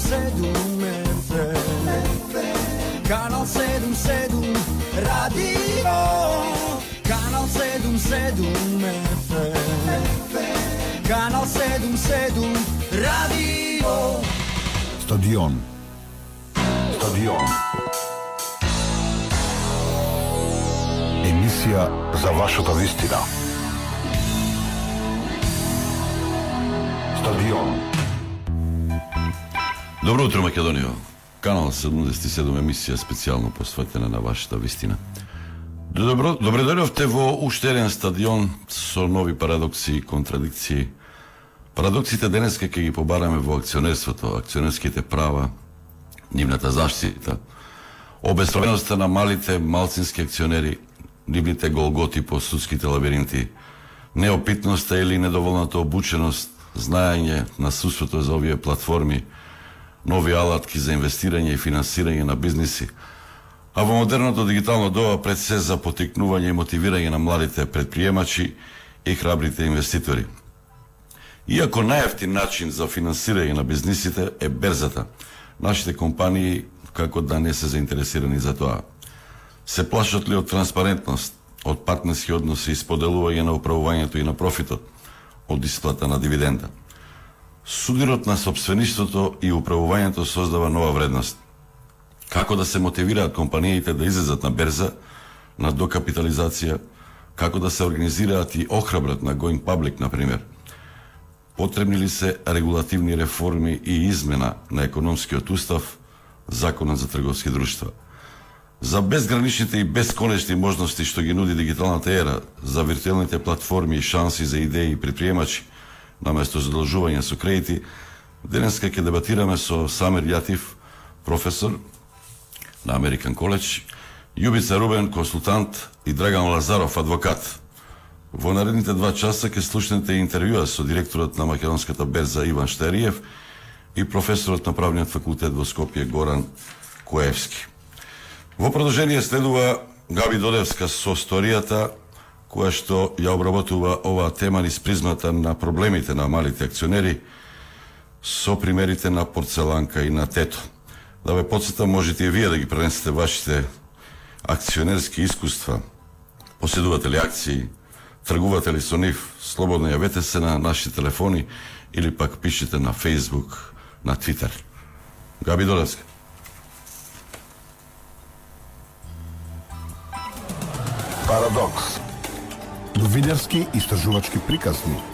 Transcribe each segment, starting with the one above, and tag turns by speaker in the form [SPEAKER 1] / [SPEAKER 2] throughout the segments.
[SPEAKER 1] 777 Kanal 77 Radio Kanal 77 FM Kanal 77 Radio.
[SPEAKER 2] Stadion. Stadion. Emisija za vašu istina Stadion.
[SPEAKER 3] Добро утро, Македонија. Канал 77 емисија специјално посветена на вашата вистина. Добро, добре дојдовте во уште еден стадион со нови парадокси и контрадикции. Парадоксите денеска ќе ги побараме во акционерството, акционерските права, нивната заштита, обесправеността на малите малцински акционери, нивните голготи по судските лабиринти, неопитноста или недоволната обученост, знаење на судството за овие платформи, нови алатки за инвестирање и финансирање на бизниси, а во модерното дигитално доба пред се за потикнување и мотивирање на младите предприемачи и храбрите инвеститори. Иако најефтин начин за финансирање на бизнисите е берзата, нашите компании како да не се заинтересирани за тоа. Се плашат ли од транспарентност, од партнерски односи и споделување на управувањето и на профитот, од исплата на дивиденда? Судирот на собствеништвото и управувањето создава нова вредност. Како да се мотивираат компаниите да излезат на берза, на докапитализација, како да се организираат и охрабрат на going public, например. Потребни ли се регулативни реформи и измена на економскиот устав, законот за трговски друштва? За безграничните и бесконечни можности што ги нуди дигиталната ера, за виртуелните платформи и шанси за идеи и предприемачи, наместо задолжување со кредити, денеска ќе дебатираме со Самир Јатив, професор на Американ Коледж, Јубица Рубен, консултант и Драган Лазаров, адвокат. Во наредните два часа ќе слушнете интервјуа со директорот на Македонската берза Иван Штериев и професорот на правниот факултет во Скопје Горан Коевски. Во продолжение следува Габи Додевска со сторијата која што ја обработува оваа тема низ призмата на проблемите на малите акционери со примерите на порцеланка и на тето. Да ве подсетам, можете и вие да ги пренесете вашите акционерски искуства. Поседувате ли акции, тргувате ли со нив, слободно јавете се на нашите телефони или пак пишете на Facebook, на Twitter. Габи Долевска.
[SPEAKER 2] Парадокс. Новинарски истражувачки приказни.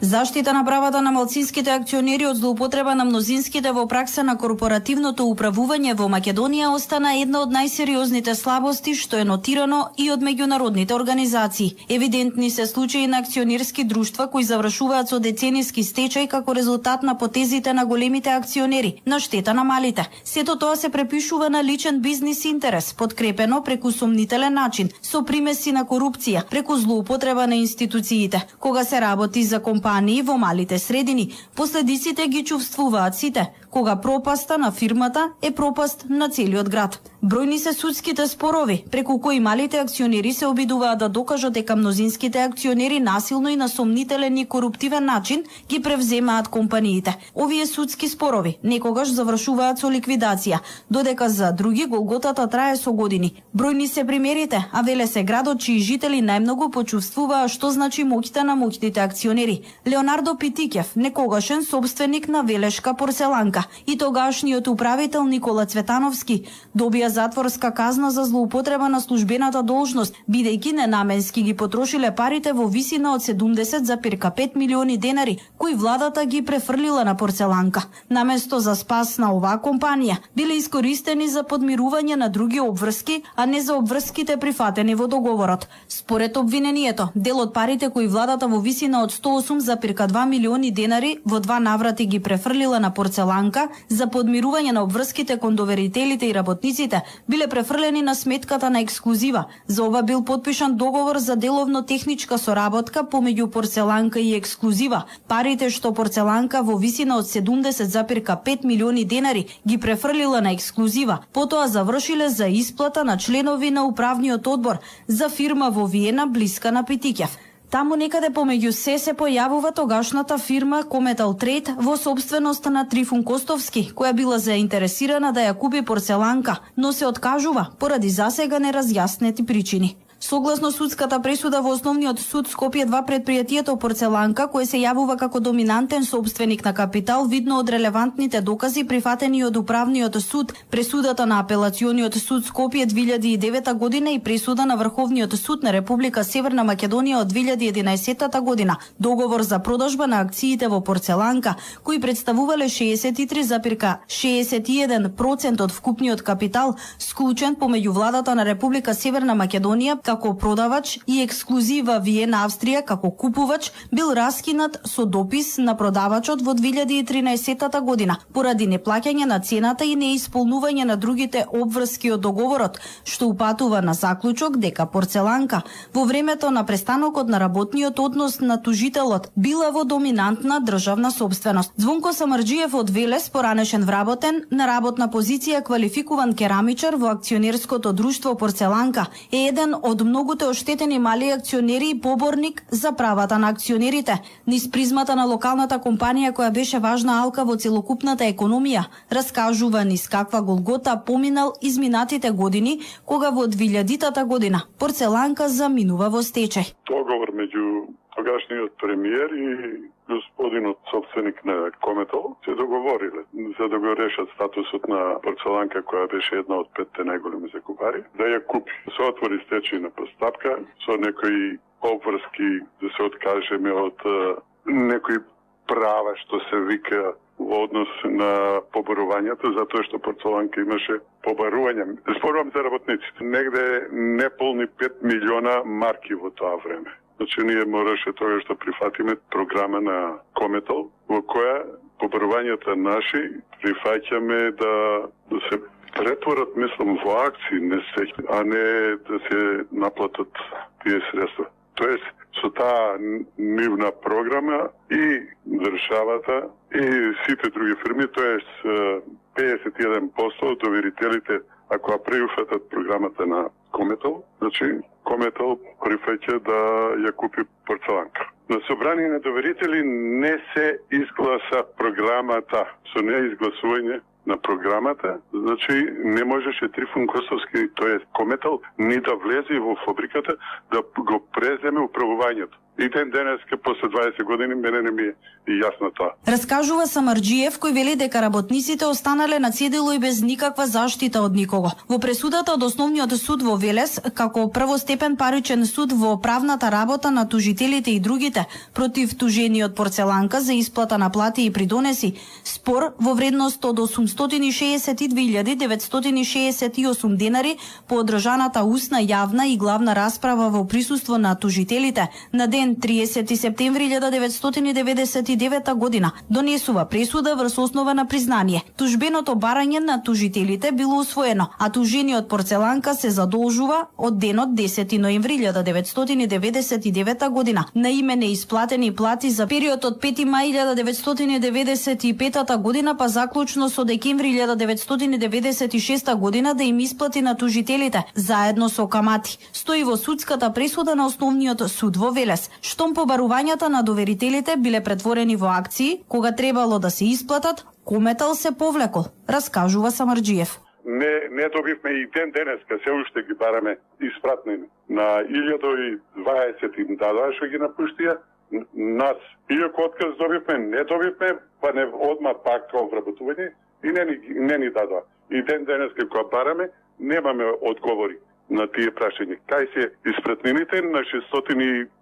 [SPEAKER 4] Заштита на правата на малцинските акционери од злоупотреба на мнозинските во пракса на корпоративното управување во Македонија остана една од најсериозните слабости што е нотирано и од меѓународните организации. Евидентни се случаи на акционерски друштва кои завршуваат со децениски стечај како резултат на потезите на големите акционери на штета на малите. Сето тоа се препишува на личен бизнис интерес, подкрепено преку сомнителен начин, со примеси на корупција, преку злоупотреба на институциите. Кога се работи за компанија компании во малите средини, последиците ги чувствуваат сите, кога пропаста на фирмата е пропаст на целиот град. Бројни се судските спорови, преку кои малите акционери се обидуваат да докажат дека мнозинските акционери насилно и на сомнителен и коруптивен начин ги превземаат компаниите. Овие судски спорови некогаш завршуваат со ликвидација, додека за други голготата трае со години. Бројни се примерите, а веле се градот чии жители најмногу почувствуваа што значи моќта на моќните акционери. Леонардо Питикев, некогашен собственик на Велешка порцеланка и тогашниот управител Никола Цветановски добија затворска казна за злоупотреба на службената должност, бидејќи ненаменски ги потрошиле парите во висина од 70,5 милиони денари, кои владата ги префрлила на порцеланка. Наместо за спас на оваа компанија, биле искористени за подмирување на други обврски, а не за обврските прифатени во договорот. Според обвинението, дел од парите кои владата во висина од 108,2 милиони денари во два наврати ги префрлила на порцеланка за подмирување на обврските кон доверителите и работниците биле префрлени на сметката на ексклузива. За ова бил подпишан договор за деловно техничка соработка помеѓу порцеланка и ексклузива. Парите што порцеланка во висина од 70,5 милиони денари ги префрлила на ексклузива, потоа завршиле за исплата на членови на управниот одбор за фирма во Виена блиска на Питикев. Таму некаде помеѓу се се појавува тогашната фирма Кометал Трейд во собственост на Трифун Костовски, која била заинтересирана да ја купи порцеланка, но се откажува поради засега неразјаснети причини. Согласно судската пресуда во основниот суд Скопје 2 предпријатието Порцеланка, кое се јавува како доминантен собственик на капитал, видно од релевантните докази прифатени од управниот суд, пресудата на апелациониот суд Скопје 2009 година и пресуда на Врховниот суд на Република Северна Македонија од 2011 година, договор за продажба на акциите во Порцеланка, кои представувале 63,61% од вкупниот капитал, склучен помеѓу владата на Република Северна Македонија како како продавач и ексклузива Виена Австрија како купувач бил раскинат со допис на продавачот во 2013 година поради неплаќање на цената и неисполнување на другите обврски од договорот, што упатува на заклучок дека порцеланка во времето на престанокот на работниот однос на тужителот била во доминантна државна собственост. Звонко Самарджиев од Велес, поранешен вработен на работна позиција квалификуван керамичар во акционерското друштво Порцеланка, е еден од од многуте оштетени мали акционери и поборник за правата на акционерите, низ призмата на локалната компанија која беше важна алка во целокупната економија, раскажува низ каква голгота поминал изминатите години, кога во 2000-та година порцеланка заминува во стечај.
[SPEAKER 5] Договор меѓу тогашниот премиер и господинот собственик на Кометол се договориле за да го решат статусот на порцеланка која беше една од петте најголеми закупари, да ја купи. Се отвори стечајна постапка со некои обврски да се откажеме од некои права што се вика во однос на побарувањето, затоа што порцеланка имаше побарување. Спорувам за работниците. Негде неполни 5 милиона марки во тоа време. Значи, ние мораше тоа да што прифатиме програма на кометал во која побарувањата наши прифаќаме да, да се претворат, мислам, во акции, не се, а не да се наплатат тие средства. Тоест, со таа нивна програма и државата и сите други фирми, тоест 51% од доверителите ако ја преуфатат програмата на Кометол, значи Кометол прифаќа да ја купи порцеланка. На собрание на доверители не се изгласа програмата со неизгласување на програмата, значи не можеше Трифун Косовски, тој Кометал, ни да влезе во фабриката да го преземе управувањето. И ден денеска, после 20 години, мене не ми е и јасно тоа.
[SPEAKER 4] Раскажува Самарджиев, кој вели дека работниците останале на цедило и без никаква заштита од никого. Во пресудата од Основниот суд во Велес, како првостепен паричен суд во правната работа на тужителите и другите против тужениот порцеланка за исплата на плати и придонеси, спор во вредност од 862.968 денари по одржаната усна, јавна и главна расправа во присуство на тужителите на ден ден 30 септември 1999 година донесува пресуда врз основа на признание. Тужбеното барање на тужителите било усвоено, а тужениот порцеланка се задолжува од денот 10 ноември 1999 година на име неисплатени плати за период од 5 мај 1995 година па заклучно со декември 1996 година да им исплати на тужителите заедно со камати. Стои во судската пресуда на основниот суд во Велес штом побарувањата на доверителите биле претворени во акции, кога требало да се исплатат, Кометал се повлекол, раскажува Самарджиев.
[SPEAKER 5] Не, не добивме и ден денеска, се уште ги бараме испратнени. На 1020 им да што ги напуштија, нас, иако отказ добивме, не добивме, па не одма пак вработување и не, не ни дадоа. И ден денеска кога бараме, немаме одговори на тие прашања. Кај се испратнините на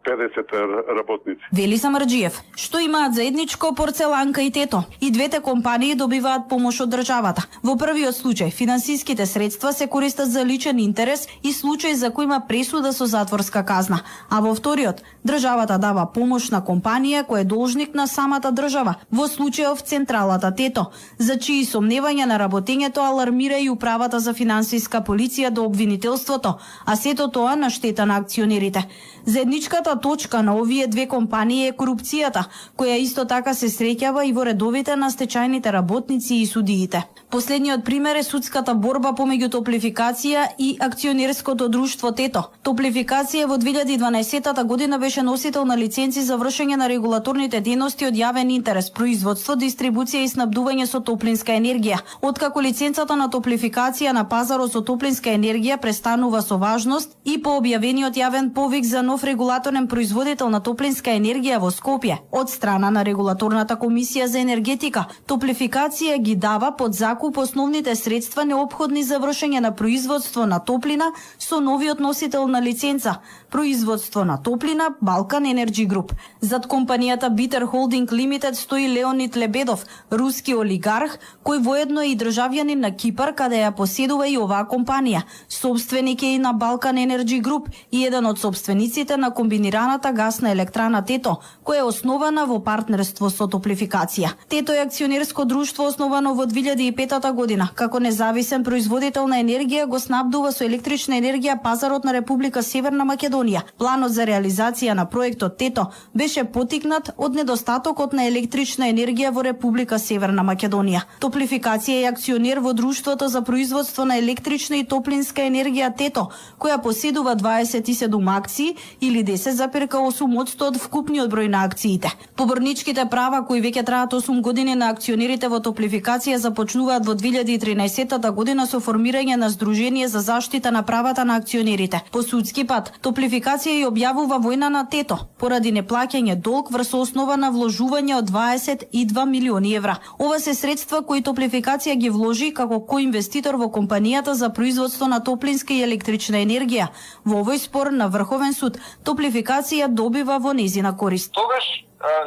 [SPEAKER 5] 50 работници?
[SPEAKER 4] Вели Самарджиев, што имаат заедничко порцеланка и тето? И двете компании добиваат помош од државата. Во првиот случај, финансиските средства се користат за личен интерес и случај за кој има пресуда со затворска казна. А во вториот, државата дава помош на компанија која е должник на самата држава, во случајов Централата Тето, за чии сомневања на работењето алармира и управата за финансиска полиција до обвинителството, а сето тоа на штета на акционерите. Заедничката Точка на овие две компании е корупцијата, која исто така се среќава и во редовите на стечајните работници и судиите. Последниот пример е судската борба помеѓу Топлификација и акционерското друштво Тето. Топлификација во 2012 година беше носител на лиценци за вршење на регулаторните дејности од јавен интерес, производство, дистрибуција и снабдување со топлинска енергија. Откако лиценцата на Топлификација на пазарот со топлинска енергија престанува со важност и по објавениот јавен повик за нов регулаторен производител на топлинска енергија во Скопје од страна на регулаторната комисија за енергетика, Топлификација ги дава под закуп основните средства необходни за вршење на производство на топлина со новиот носител на лиценца производство на топлина Балкан Енерджи Груп. Зад компанијата Битер Холдинг Лимитед стои Леонид Лебедов, руски олигарх, кој воедно е и државјанин на Кипар, каде ја поседува и оваа компанија. Собственик е и на Балкан Енерджи Груп и еден од собствениците на комбинираната гасна електрана Тето, која е основана во партнерство со Топлификација. Тето е акционерско друштво основано во 2005 година. Како независен производител на енергија го снабдува со електрична енергија пазарот на Република Северна Македонија Планот за реализација на проектот Тето беше потикнат од недостатокот на електрична енергија во Република Северна Македонија. Топлификација е акционер во Друштвото за производство на електрична и топлинска енергија Тето, која поседува 27 акции или 10. 1,8% од вкупниот број на акциите. Поборничките права кои веќе траат 8 години на акционерите во Топлификација започнуваат во 2013 година со формирање на Сдружение за заштита на правата на акционерите. По судски пат, Топлификација Топлификација и објавува војна на Тето поради неплаќање долг врз основа на вложување од 22 милиони евра. Ова се средства кои Топлификација ги вложи како коинвеститор во компанијата за производство на топлинска и електрична енергија. Во овој спор на Врховен суд Топлификација добива во низина корист.
[SPEAKER 6] Тогаш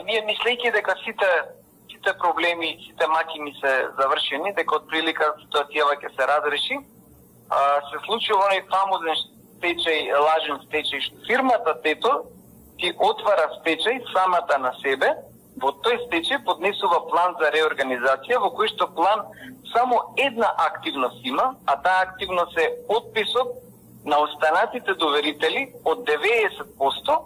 [SPEAKER 6] ние мислејќи дека сите сите проблеми, сите макини се завршени, дека од прилика ситуацијава ќе се разреши, се случи оној фамозен стечај, лажен стечај, што фирмата Тето ти отвара стечај самата на себе, во тој стечај поднесува план за реорганизација, во кој што план само една активност има, а таа активност е отписот на останатите доверители од 90%,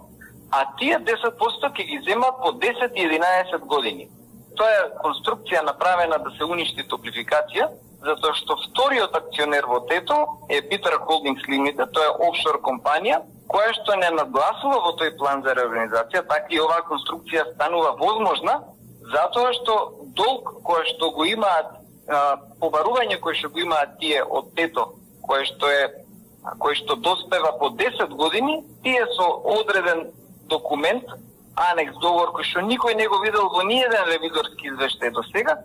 [SPEAKER 6] а тие 10% ќе ги земат по 10-11 години. Тоа е конструкција направена да се уништи топлификација, затоа што вториот акционер во Тето е Питер Холдингс Limited, тоа е офшор компанија, која што не надгласува во тој план за реорганизација, така и оваа конструкција станува возможна, затоа што долг кој што го имаат, побарување кој што го имаат тие од Тето, кој што е кој што доспева по 10 години, тие со одреден документ, анекс договор кој што никој не го видел во ниеден ревизорски извештај до сега,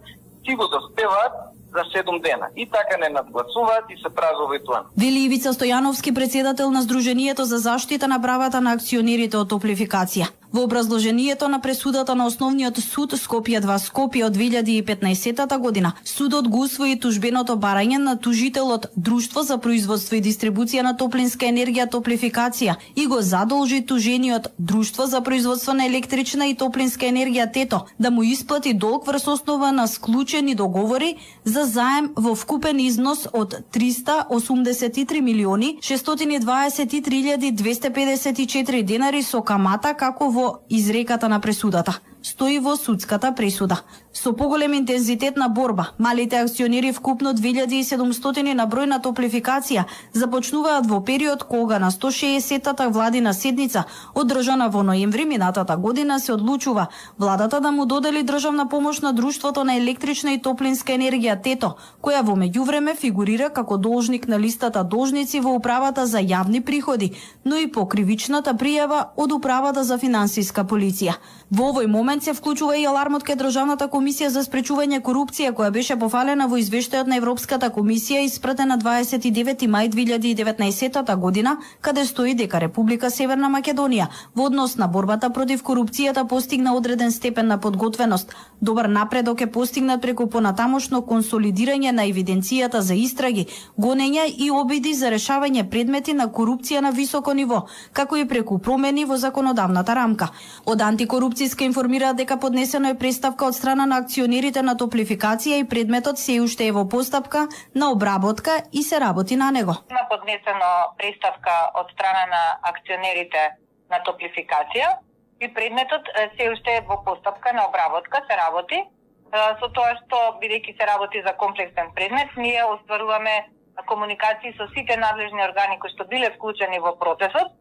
[SPEAKER 6] ти го доспеваат за 7 дена. И така не надгласуваат и се прави овој план.
[SPEAKER 4] Вели Ивица Стојановски, председател на Сдруженијето за заштита на правата на акционерите од топлификација. Во образложението на пресудата на Основниот суд Скопје 2 Скопје од 2015 година, судот го усвои тужбеното барање на тужителот Друштво за производство и дистрибуција на топлинска енергија Топлификација и го задолжи тужениот Друштво за производство на електрична и топлинска енергија Тето да му исплати долг врз основа на склучени договори за заем во вкупен износ од 383 милиони 623.254 денари со камата како во изреката на пресудата стои во судската пресуда. Со поголем интензитет на борба, малите акционери вкупно 2700 на број на топлификација започнуваат во период кога на 160-тата владина седница одржана во ноември минатата година се одлучува владата да му додели државна помош на друштвото на електрична и топлинска енергија Тето, која во меѓувреме фигурира како должник на листата должници во управата за јавни приходи, но и по кривичната пријава од управата за финансиска полиција. Во овој момент се вклучува и алармот кај Државната комисија за спречување корупција која беше пофалена во извештајот на Европската комисија испратен на 29 мај 2019 година, каде стои дека Република Северна Македонија во однос на борбата против корупцијата постигна одреден степен на подготвеност. Добар напредок е постигнат преку понатамошно консолидирање на евиденцијата за истраги, гонења и обиди за решавање предмети на корупција на високо ниво, како и преку промени во законодавната рамка. Од антикорупција Корупцијска информира дека поднесено е представка од страна на акционерите на топлификација и предметот се уште е во постапка на обработка и се работи на него.
[SPEAKER 7] Има поднесено представка од страна на акционерите на топлификација и предметот се уште е во постапка на обработка, се работи. Со тоа што, бидејќи се работи за комплексен предмет, ние остваруваме комуникации со сите надлежни органи кои што биле вклучени во процесот,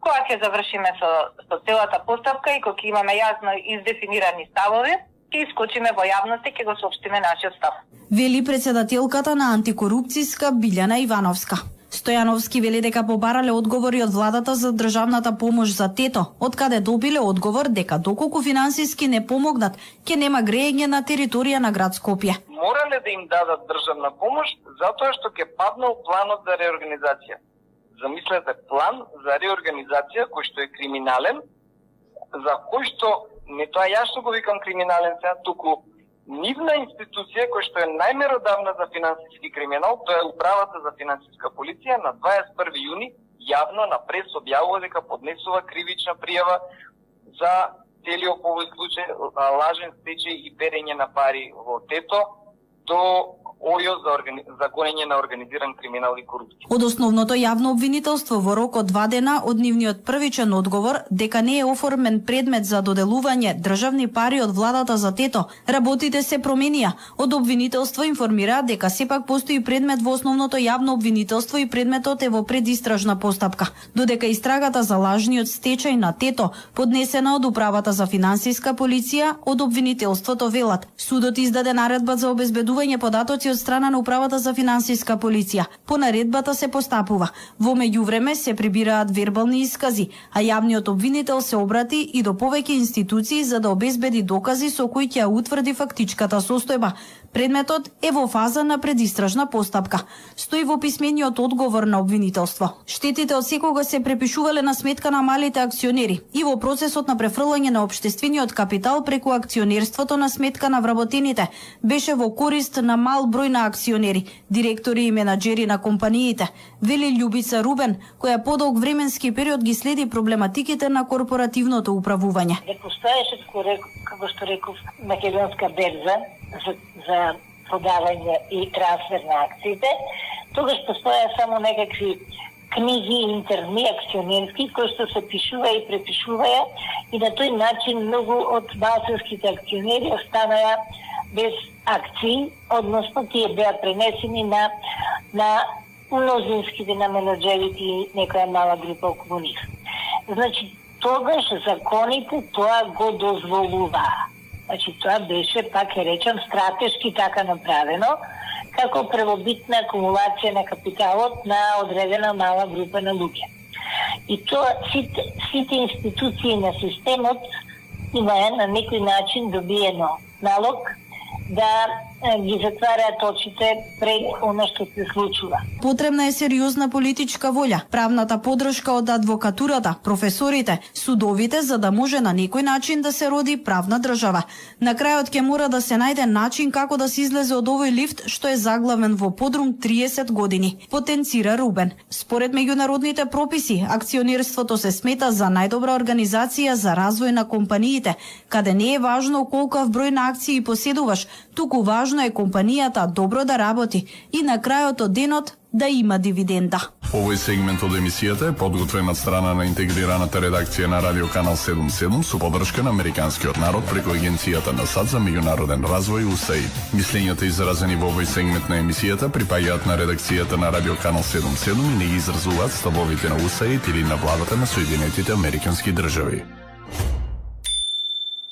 [SPEAKER 7] кога ќе завршиме со, со целата постапка и кога ќе имаме јасно издефинирани ставови, ќе искочиме во јавност и ќе го соопштиме нашиот став.
[SPEAKER 4] Вели председателката на антикорупцијска Билјана Ивановска. Стојановски вели дека побарале одговори од владата за државната помош за тето, од каде добиле одговор дека доколку финансиски не помогнат, ќе нема грејење на територија на град Скопје.
[SPEAKER 6] Морале да им дадат државна помош затоа што ќе паднал планот за реорганизација. Замислете план за реорганизација кој што е криминален, за кој што не тоа јас што го викам криминален сега, туку нивна институција која што е најмеродавна за финансиски криминал, тоа е управата за финансиска полиција на 21 јуни јавно на прес објавува дека поднесува кривична пријава за целиот овој случај лажен стечај и перење на пари во Тето до ОЈО за, органи... за гонење на организиран криминал и корупција.
[SPEAKER 4] Од основното јавно обвинителство во рок од два дена од нивниот првичен одговор дека не е оформен предмет за доделување државни пари од владата за тето, работите се променија. Од обвинителство информира дека сепак постои предмет во основното јавно обвинителство и предметот е во предистражна постапка. Додека истрагата за лажниот стечај на тето поднесена од управата за финансиска полиција, од обвинителството велат. Судот издаде наредба за обезбедување податоци од страна на управата за финансиска полиција. По наредбата се постапува. Во меѓувреме се прибираат вербални искази, а јавниот обвинител се обрати и до повеќе институции за да обезбеди докази со кои ќе утврди фактичката состојба. Предметот е во фаза на предистражна постапка. Стои во писмениот одговор на обвинителство. Штетите од секога се препишувале на сметка на малите акционери и во процесот на префрлање на обштествениот капитал преку акционерството на сметка на вработените беше во корист на мал број на акционери, директори и менаџери на компаниите, вели Љубица Рубен, која подолг временски период ги следи проблематиките на корпоративното управување.
[SPEAKER 8] Не постоеше, како што реков, македонска берза за, за продавање и трансфер на акциите, тогаш постоја само некакви книги интерни акционерски кои што се пишува и препишуваја и на тој начин многу од балсанските акционери останаа без акции, односно тие беа пренесени на на мнозинските на менеджерите и некоја мала група околу нив. Значи, тогаш законите тоа го дозволуваа. Значи, тоа беше, пак е речам, стратешки така направено, како превобитна акумулација на капиталот на одредена мала група на луѓе. И тоа, сите, сите институции на системот имаја на некој начин добиено налог да ги затвараат очите пред оно што се случува.
[SPEAKER 4] Потребна е сериозна политичка волја, правната подршка од адвокатурата, професорите, судовите за да може на некој начин да се роди правна држава. На крајот ќе мора да се најде начин како да се излезе од овој лифт што е заглавен во подрум 30 години, потенцира Рубен. Според меѓународните прописи, акционерството се смета за најдобра организација за развој на компаниите, каде не е важно колкав број на акции поседуваш, туку важно е компанијата добро да работи и на крајот од денот да има дивиденда.
[SPEAKER 9] Овој сегмент од емисијата е подготвен од страна на интегрираната редакција на Радио Канал 77 со поддршка на Американскиот народ преку Агенцијата на САД за меѓународен развој УСАИД. Мислењата изразени во овој сегмент на емисијата припаѓаат на редакцијата на Радио Канал 77 и не ги изразуваат ставовите на УСАИД или на владата на Соединетите Американски држави.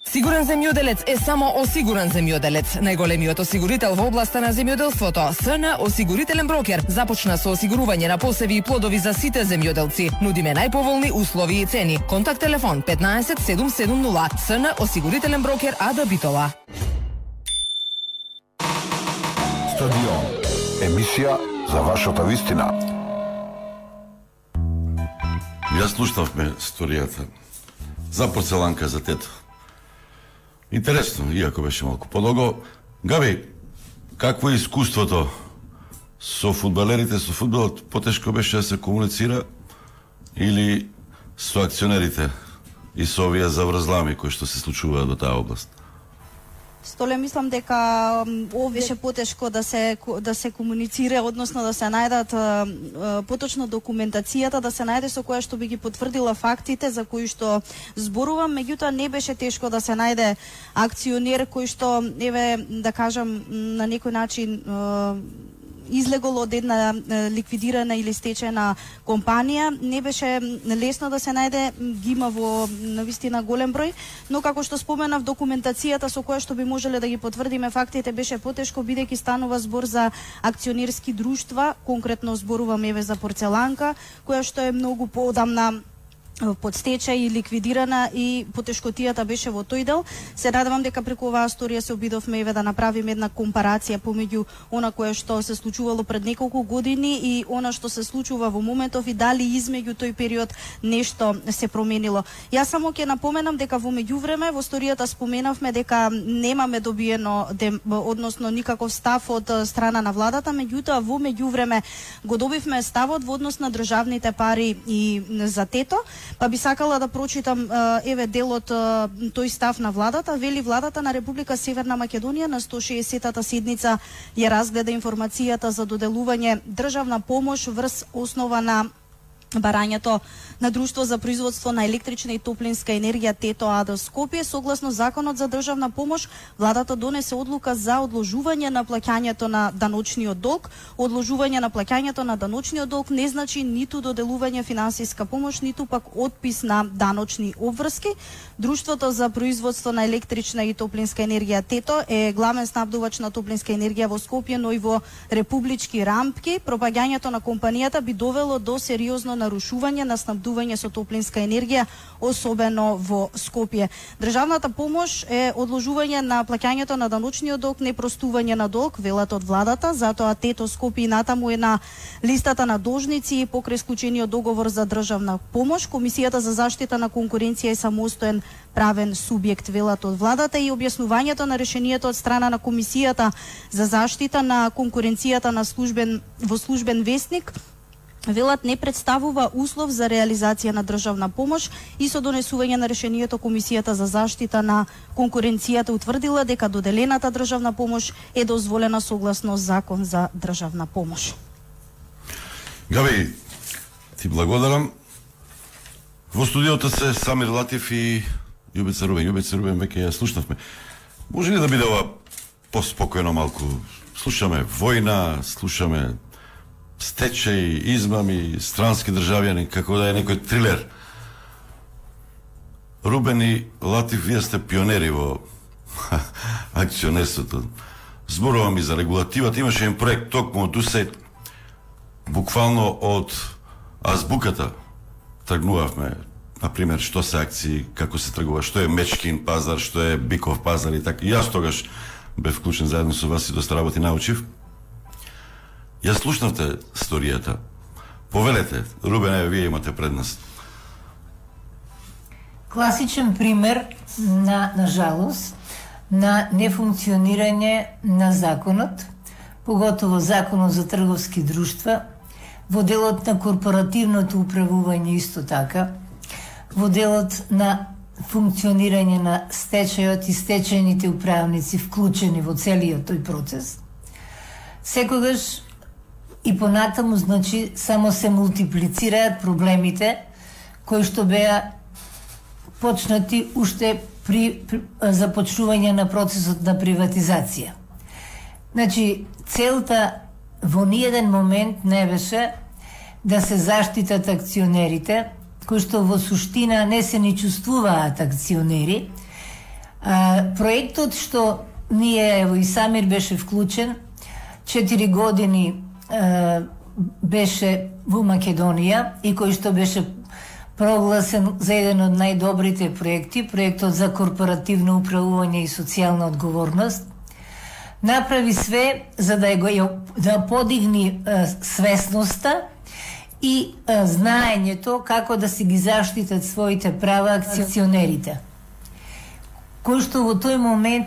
[SPEAKER 10] Сигурен земјоделец е само осигурен земјоделец. Најголемиот осигурител во областа на земјоделството, СН Осигурителен брокер, започна со осигурување на посеви и плодови за сите земјоделци. Нудиме најповолни услови и цени. Контакт телефон 15 770. СН Осигурителен брокер Ада Битола.
[SPEAKER 2] Стадион. Емисија за вашата вистина.
[SPEAKER 3] Ја слушнавме сторијата за порцеланка за тето. Интересно, иако беше малку подолго. Габи, какво е искуството со фудбалерите, со фудбалот? Потешко беше да се комуницира или со акционерите и со овие заврзлами кои што се случуваат во таа област?
[SPEAKER 11] Столе мислам дека ово беше потешко да се да се комуницира, односно да се најдат поточно документацијата, да се најде со која што би ги потврдила фактите за кои што зборувам, меѓутоа не беше тешко да се најде акционер кој што еве да кажам на некој начин излегол од една ликвидирана или стечена компанија. Не беше лесно да се најде, гима ги има во навистина голем број, но како што споменав документацијата со која што би можеле да ги потврдиме фактите беше потешко бидејќи станува збор за акционерски друштва, конкретно зборувам еве за порцеланка, која што е многу поодамна под стечај и ликвидирана и потешкотијата беше во тој дел. Се надевам дека преку оваа сторија се обидовме еве да направиме една компарација помеѓу она кое што се случувало пред неколку години и она што се случува во моментов и дали измеѓу тој период нешто се променило. Јас само ќе напоменам дека во меѓувреме во сторијата споменавме дека немаме добиено дем, односно никаков став од страна на владата, меѓутоа во меѓувреме го добивме ставот во однос на државните пари и за тето, па би сакала да прочитам еве делот тој став на владата. Вели владата на Република Северна Македонија на 160-та седница ја разгледа информацијата за доделување државна помош врз основа на барањето на Друштво за производство на електрична и топлинска енергија Тето АД Скопје. Согласно законот за државна помош владата донесе одлука за одложување на плаќањето на даночниот долг. Одложување на плаќањето на даночниот долг не значи ниту доделување финансиска помош ниту пак отпис на даночни обврски. Друштвото за производство на електрична и топлинска енергија Тето е главен снабдувач на топлинска енергија во Скопје но и во републички рамки. Пропагањето на компанијата би довело до сериозно нарушување на снабдување со топлинска енергија, особено во Скопје. Државната помош е одложување на плаќањето на даночниот долг, не простување на долг, велат од владата, затоа Тето Скопје и натаму е на листата на должници покрај склучениот договор за државна помош. Комисијата за заштита на конкуренција е самостоен правен субјект велат од владата и објаснувањето на решението од страна на комисијата за заштита на конкуренцијата на службен во службен вестник велат не представува услов за реализација на државна помош и со донесување на решението Комисијата за заштита на конкуренцијата утврдила дека доделената државна помош е дозволена согласно закон за државна помош.
[SPEAKER 3] Габи, ти благодарам. Во студиото се Самир Латиф и Јубица Рубен. Јубица Рубен веќе ја слушнавме. Може ли да биде ова поспокојно малку? Слушаме војна, слушаме стечај, измами, странски државјани, како да е некој трилер. Рубен и Латиф вие сте пионери во акционерството. Зборувам и за регулативата. Имаше еден проект токму од УСЕ, буквално од азбуката тргнувавме на пример што се акции, како се тргува, што е мечкин пазар, што е биков пазар и така. Јас тогаш бев вклучен заедно со вас и доста работи научив. Ја слушнавте сторијата. Повелете, Рубене, вие имате предност.
[SPEAKER 12] класичен пример на, на жалост, на нефункционирање на законот, поготово законот за трговски друштва, во делот на корпоративното управување исто така, во делот на функционирање на стечајот и стечајните управници вклучени во целиот тој процес. Секогаш и понатаму, значи, само се мултиплицираат проблемите кои што беа почнати уште при, при започнување на процесот на приватизација. Значи, целта во ниеден момент не беше да се заштитат акционерите, кои што во суштина не се ни чувствуваат акционери. А, проектот што ние, ево и Самир беше вклучен, 4 години беше во Македонија и кој што беше прогласен за еден од најдобрите проекти, проектот за корпоративно управување и социјална одговорност, направи све за да го да подигни е, свесноста и е, знаењето како да си ги заштитат своите права акционерите Кој што во тој момент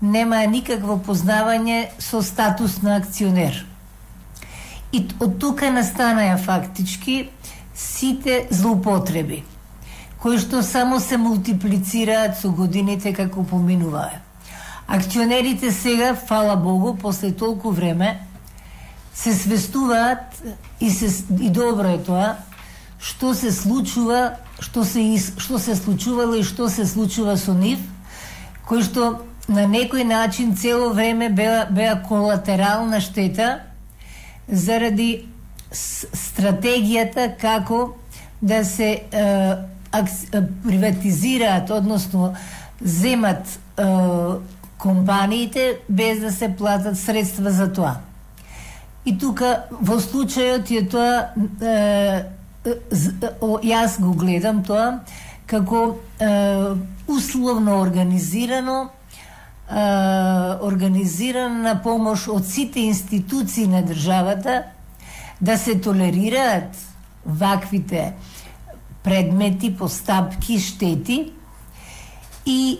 [SPEAKER 12] нема никакво познавање со статус на акционер. И од тука настанаја фактички сите злоупотреби, кои што само се мултиплицираат со годините како поминуваа. Акционерите сега, фала Богу, после толку време, се свестуваат и се и добро е тоа што се случува, што се што се случувало и што се случува со нив, кои што на некој начин цело време беа беа колатерална штета заради стратегијата како да се е, акс, е, приватизираат, односно земат е, компаниите без да се платат средства за тоа. И тука во случајот е тоа е, јас го гледам тоа како е, условно организирано е, организирана помош од сите институции на државата да се толерираат ваквите предмети, постапки, штети. И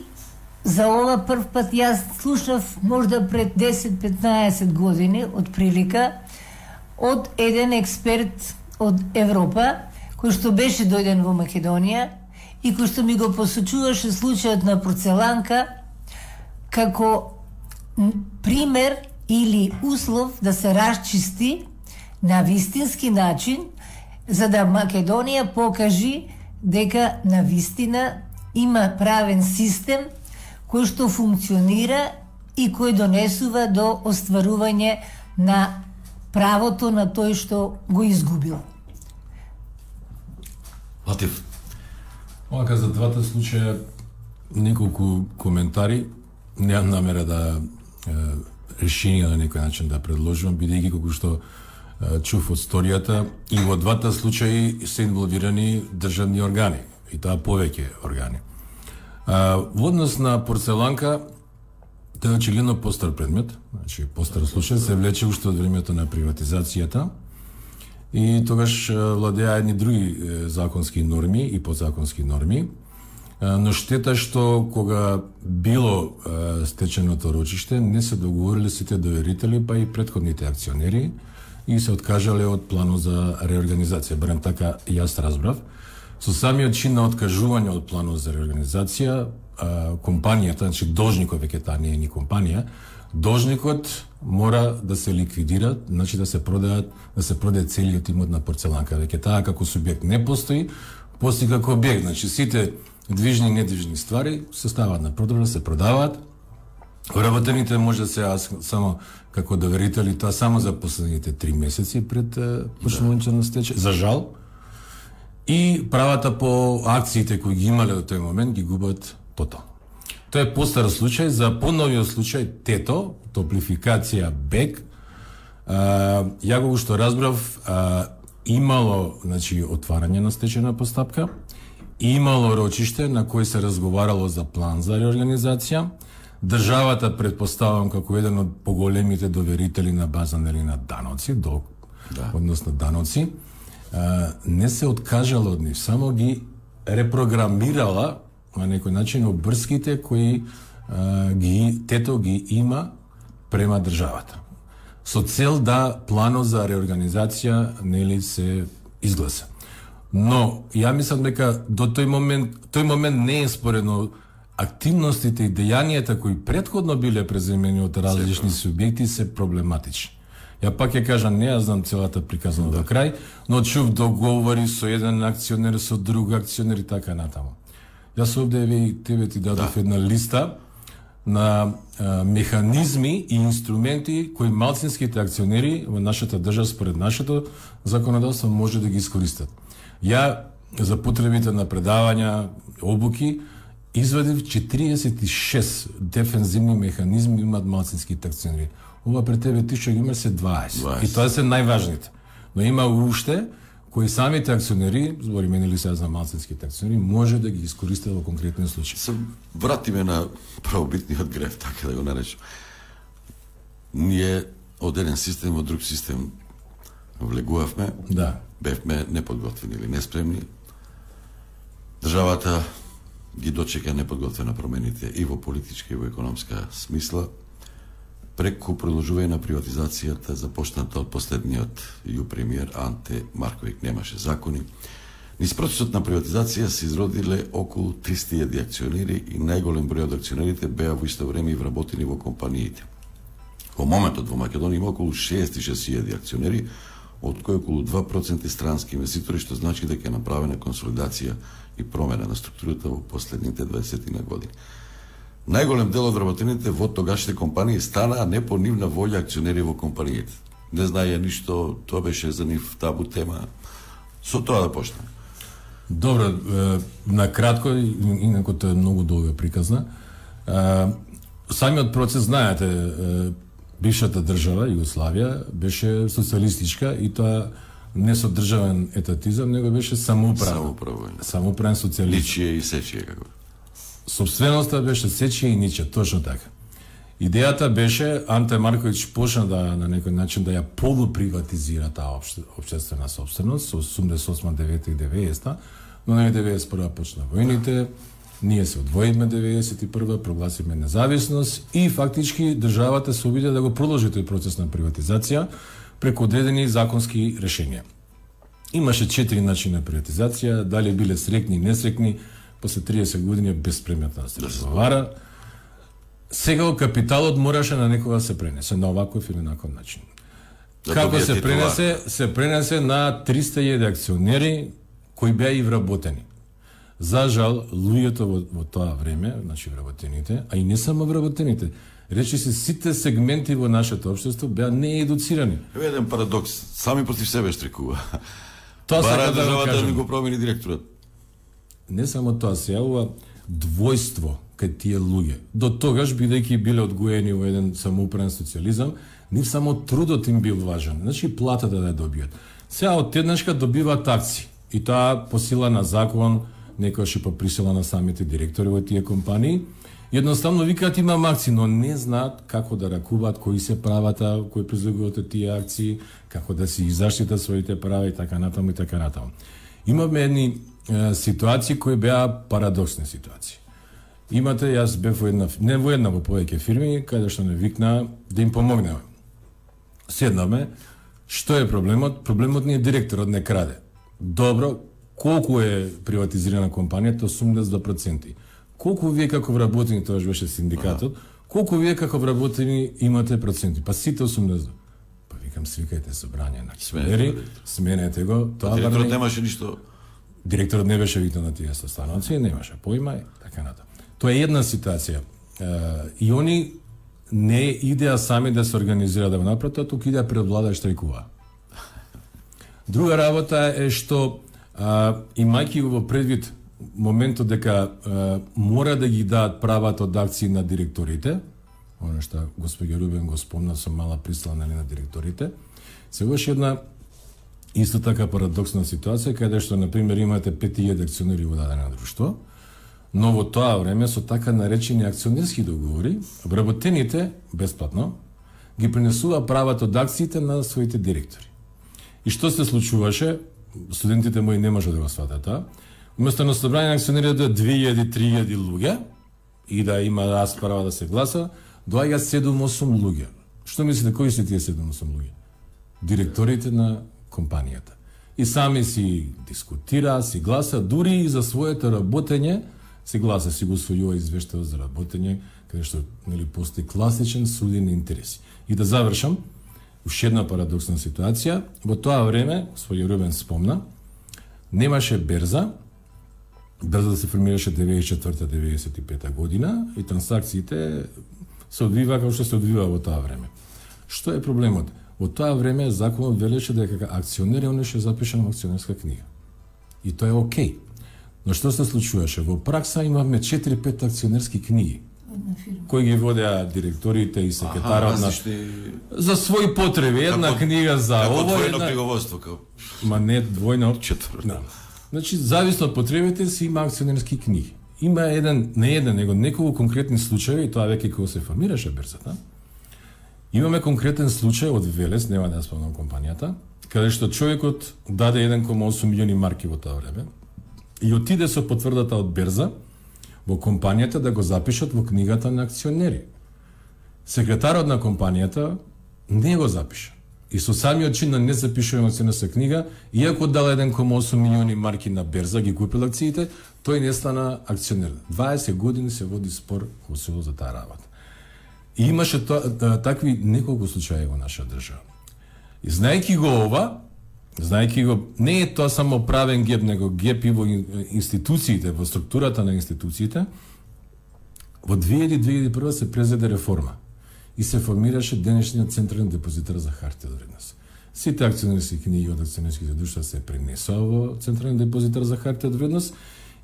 [SPEAKER 12] за ова прв пат јас слушав можда пред 10-15 години од прилика од еден експерт од Европа кој што беше дојден во Македонија и кој што ми го посочуваше случајот на порцеланка како пример или услов да се расчисти на вистински начин за да Македонија покажи дека на вистина има правен систем кој што функционира и кој донесува до остварување на правото на тој што го изгубил.
[SPEAKER 3] Латив.
[SPEAKER 13] Оака за двата случаја неколку коментари. Неам намера да е, решение на некој начин да предложувам, бидејќи колку што е, чув од сторијата и во двата случаи се инволвирани државни органи и тоа повеќе органи. А, во однос на порцеланка, тоа е очигледно постар предмет, значи постар случај, се влече уште од времето на приватизацијата и тогаш владеа едни други законски норми и подзаконски норми, но штета што кога било стеченото рочиште, не се договорили сите доверители, па и предходните акционери и се откажале од планот за реорганизација. Барем така јас разбрав. Со самиот чин на откажување од планот за реорганизација, компанијата, значи должникот веќе таа не е ни компанија, должникот мора да се ликвидира, значи да се продаат, да се продаде целиот имот на порцеланка. Веќе таа како субјект не постои, постои како објект. Значи сите движни и недвижни ствари се ставаат на продажба, се продаваат. Вработените може да се аз само како доверители, тоа само за последните три месеци пред почнувањето на стечај. За жал, и правата по акциите кои ги имале до тој момент ги губат тотално. Тоа е постар случај, за поновиот случај Тето, топлификација БЕК, а, ја го што разбрав, а, имало значи, отварање на стечена постапка, имало рочиште на кој се разговарало за план за реорганизација, државата предпоставам како еден од поголемите доверители на база нели на даноци, до, да. односно даноци, не се откажала од нив, само ги репрограмирала на некој начин обрските кои ги тето ги има према државата. Со цел да планот за реорганизација нели се изгласа. Но ја мислам дека до тој момент тој момент не е споредно активностите и дејанијата кои предходно биле преземени од различни субјекти се проблематични. Ја пак ќе кажам, не ја знам целата приказна да. до крај, но чув договори со еден акционер, со друг акционер и така натаму. Јас овде ви тебе ти дадов да. една листа на а, механизми и инструменти кои малцинските акционери во нашата држава според нашето законодавство може да ги искористат. Ја за потребите на предавања, обуки, извадив 46 дефензивни механизми имаат малцинските акционери ова пред тебе ти што ги имаш се 20. 20. И тоа се најважните. Но има уште кои самите акционери, збориме нели сега за малцинските акционери, може да ги искористат во конкретни случаи.
[SPEAKER 3] Се вратиме на правобитниот греф, така да го наречем. Ние од еден систем во друг систем влегувавме,
[SPEAKER 13] да
[SPEAKER 3] бевме неподготвени или неспремни. Државата ги дочека неподготвена промените и во политичка и во економска смисла преку продолжување на приватизацијата започната од последниот ју премиер Анте Марковик немаше закони, Низ процесот на приватизација се изродиле околу 300.000 акционери и најголем број од акционерите беа во исто време и вработени во компаниите. Во моментот во Македонија има околу 66.000 акционери, од кој околу 2% странски инвеститори, што значи дека е направена консолидација и промена на структурата во последните 20 на години. Најголем дел од работените во тогашните компании станаа не по нивна волја акционери во компаниите. Не знаеја ништо, тоа беше за нив табу тема. Со тоа да почнеме.
[SPEAKER 13] Добро, на кратко, инако тоа е многу долга приказна. Самиот процес, знаете, бившата држава, Југославија, беше социјалистичка и тоа не со државен етатизам, него беше самоуправен.
[SPEAKER 3] Самоуправен.
[SPEAKER 13] Самоуправен социјализам.
[SPEAKER 3] Личие и сечие, како.
[SPEAKER 13] Собственоста беше сечие и ниче, точно така. Идејата беше Анте Марковиќ почна да на некој начин да ја полуприватизира таа обще, обществена собственост со 88 9 и 90 но на 91 почна војните, ние се одвоиме 91 прогласиме независност и фактички државата се обиде да го продолжи тој процес на приватизација преку одредени законски решенија. Имаше четири начини на приватизација, дали биле срекни и несрекни, после 30 години е безпреметно да се разговара. Сега капиталот мораше на некога да се пренесе на оваков или наков начин.
[SPEAKER 3] Да
[SPEAKER 13] Како се пренесе? Се пренесе на 300.000 акционери кои беа и вработени. За жал, луѓето во, во тоа време, значи вработените, а и не само вработените, речи се сите сегменти во нашето општество беа неедуцирани.
[SPEAKER 3] Еве еден парадокс, сами против себе штрикува.
[SPEAKER 13] Тоа сакам да
[SPEAKER 3] државата да го промени директорот.
[SPEAKER 13] Не само тоа се јавува двојство кај тие луѓе. До тогаш, бидејќи биле одгоени во еден самоуправен социјализам, нив само трудот им бил важен, значи платата да ја добијат. Сега од еднашка добиваат акции. И тоа по сила на закон, некојаш и по присила на самите директори во тие компании, Едноставно викаат има акции, но не знаат како да ракуваат, кои се правата кои произлегуваат тие акции, како да си заштитат своите права и така натаму и така натаму. Имаме едни е, ситуации кои беа парадоксни ситуации. Имате, јас бев во една, не во една, во повеќе фирми, каде што не викна да им помогнеме. Седнаме, што е проблемот? Проблемот ни е директорот не краде. Добро, колку е приватизирана компанијата? 80%. Колку вие како вработени, тоа беше синдикатот, колку вие како вработени имате проценти? Па сите 80. Па викам, свикајте собрање на акционери, сменете го, тоа
[SPEAKER 3] Директорот
[SPEAKER 13] барем-
[SPEAKER 3] немаше ништо.
[SPEAKER 13] Директорот не беше викнат на тие состаноци, немаше поима и така натаму. Тоа е една ситуација. И они не идеа сами да се организираат да го направат, туку идеа пред влада и штрайкува. Друга работа е што имајќи го во предвид моментот дека а, мора да ги дадат правата од акции на директорите, оно што господја Рубен го спомна со мала присла на на директорите, се една исто така парадоксна ситуација каде што на пример имате 5000 акционери во дадено друштво, но во тоа време со така наречени акционерски договори, вработените бесплатно ги пренесува правата од акциите на своите директори. И што се случуваше? Студентите мои не може да го сватат а? Уместо на собрание на акционерите да 2000-3000 луѓе и да има расправа да се гласа, доаѓа 7-8 луѓе. Што мислите кои се тие 7-8 луѓе? Директорите на компанијата. И сами си дискутира, си гласа, дури и за своето работење си гласа, си го усвојува извештај за работење, каде што нели постои класичен суден интерес. И да завршам, уште една парадоксна ситуација, во тоа време, свој Рубен спомна, немаше берза, берза да се формираше 94-95 година и трансакциите се одвива како што се одвива во тоа време. Што е проблемот? Во тоа време законот велеше дека како акционер он ќе запишан во акционерска книга. И тоа е окей. Но што се случуваше? Во пракса имавме 4-5 акционерски книги кои ги водеа директорите и секретарот на
[SPEAKER 3] различни-
[SPEAKER 13] за своји потреби, една
[SPEAKER 3] Како-
[SPEAKER 13] книга за
[SPEAKER 3] како
[SPEAKER 13] ово, една
[SPEAKER 3] книговодство, како
[SPEAKER 13] Ма не двојно
[SPEAKER 3] четврто.
[SPEAKER 13] Да. Значи, зависно од потребите си има акционерски книги. Има еден, не еден, него неколку конкретни случаи, и тоа веќе кога се формираше берзата. Имаме конкретен случај од Велес, нема да спомнам компанијата, каде што човекот даде 1,8 милиони марки во тоа време и отиде со потврдата од берза во компанијата да го запишат во книгата на акционери. Секретарот на компанијата не го запиша. И со самиот чин на не запишува акционерска книга, иако дал 1,8 милиони марки на берза, ги купил акциите, тој не стана акционер. 20 години се води спор во село за таа работа. И имаше то, такви неколку случаи во наша држава. И знаеки го ова, знаеки го, не е тоа само правен геп, него геп и во институциите, во структурата на институциите, во 2001 се презеде реформа и се формираше денешниот централен депозитар за хартија од вредност. Сите акционерски книги од акционерските друштва се пренесоа во централен депозитар за хартија од вредност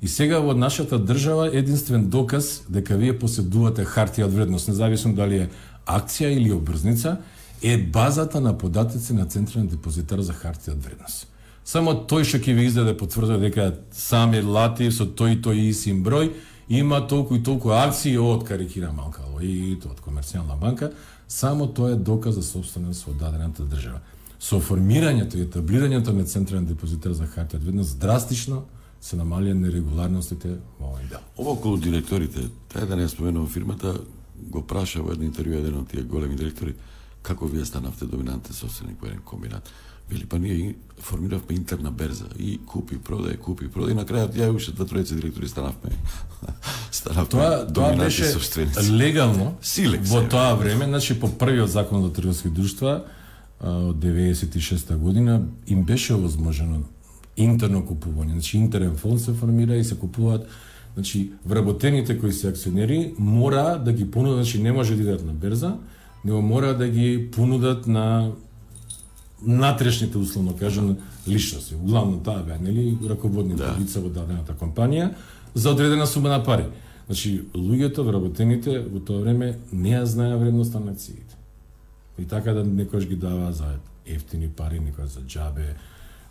[SPEAKER 13] и сега во нашата држава единствен доказ дека вие поседувате хартија од вредност, независно дали е акција или обрзница, е базата на податоци на Централен депозитар за хартија од вредност. Само тој што ќе ви издаде потврда дека сами лати со тој и тој и сим број има толку и толку акции од карикира малка и од комерцијална банка, само тоа е доказ за собственост од дадената држава. Со формирањето и етаблирањето на Централен депозитар за хартија од вредност драстично се намалија нерегуларностите во овој дел.
[SPEAKER 3] Ова околу директорите, тај да не споменувам фирмата, го праша во едно интервју еден од тие големи директори, како вие станавте доминантен собственик во еден комбинат. Вели, па ние формиравме интерна берза и купи, продај, купи, продај, и на крајот ја уште два тројца директори станавме. станавме
[SPEAKER 13] тоа, тоа беше собственици. легално
[SPEAKER 3] Силек,
[SPEAKER 13] во тоа време, значи по првиот закон за трговски друштва од 96 година им беше овозможено интерно купување. Значи интерен фонд се формира и се купуваат Значи, вработените кои се акционери мора да ги понудат, значи не може да идат на берза, него мора да ги понудат на натрешните условно кажам личности. Углавно таа беа нели раководните да. лица во дадената компанија за одредена сума на пари. Значи луѓето вработените во тоа време не ја знаеа вредноста на акциите. И така да некојаш ги дава за ефтини пари, некој за џабе,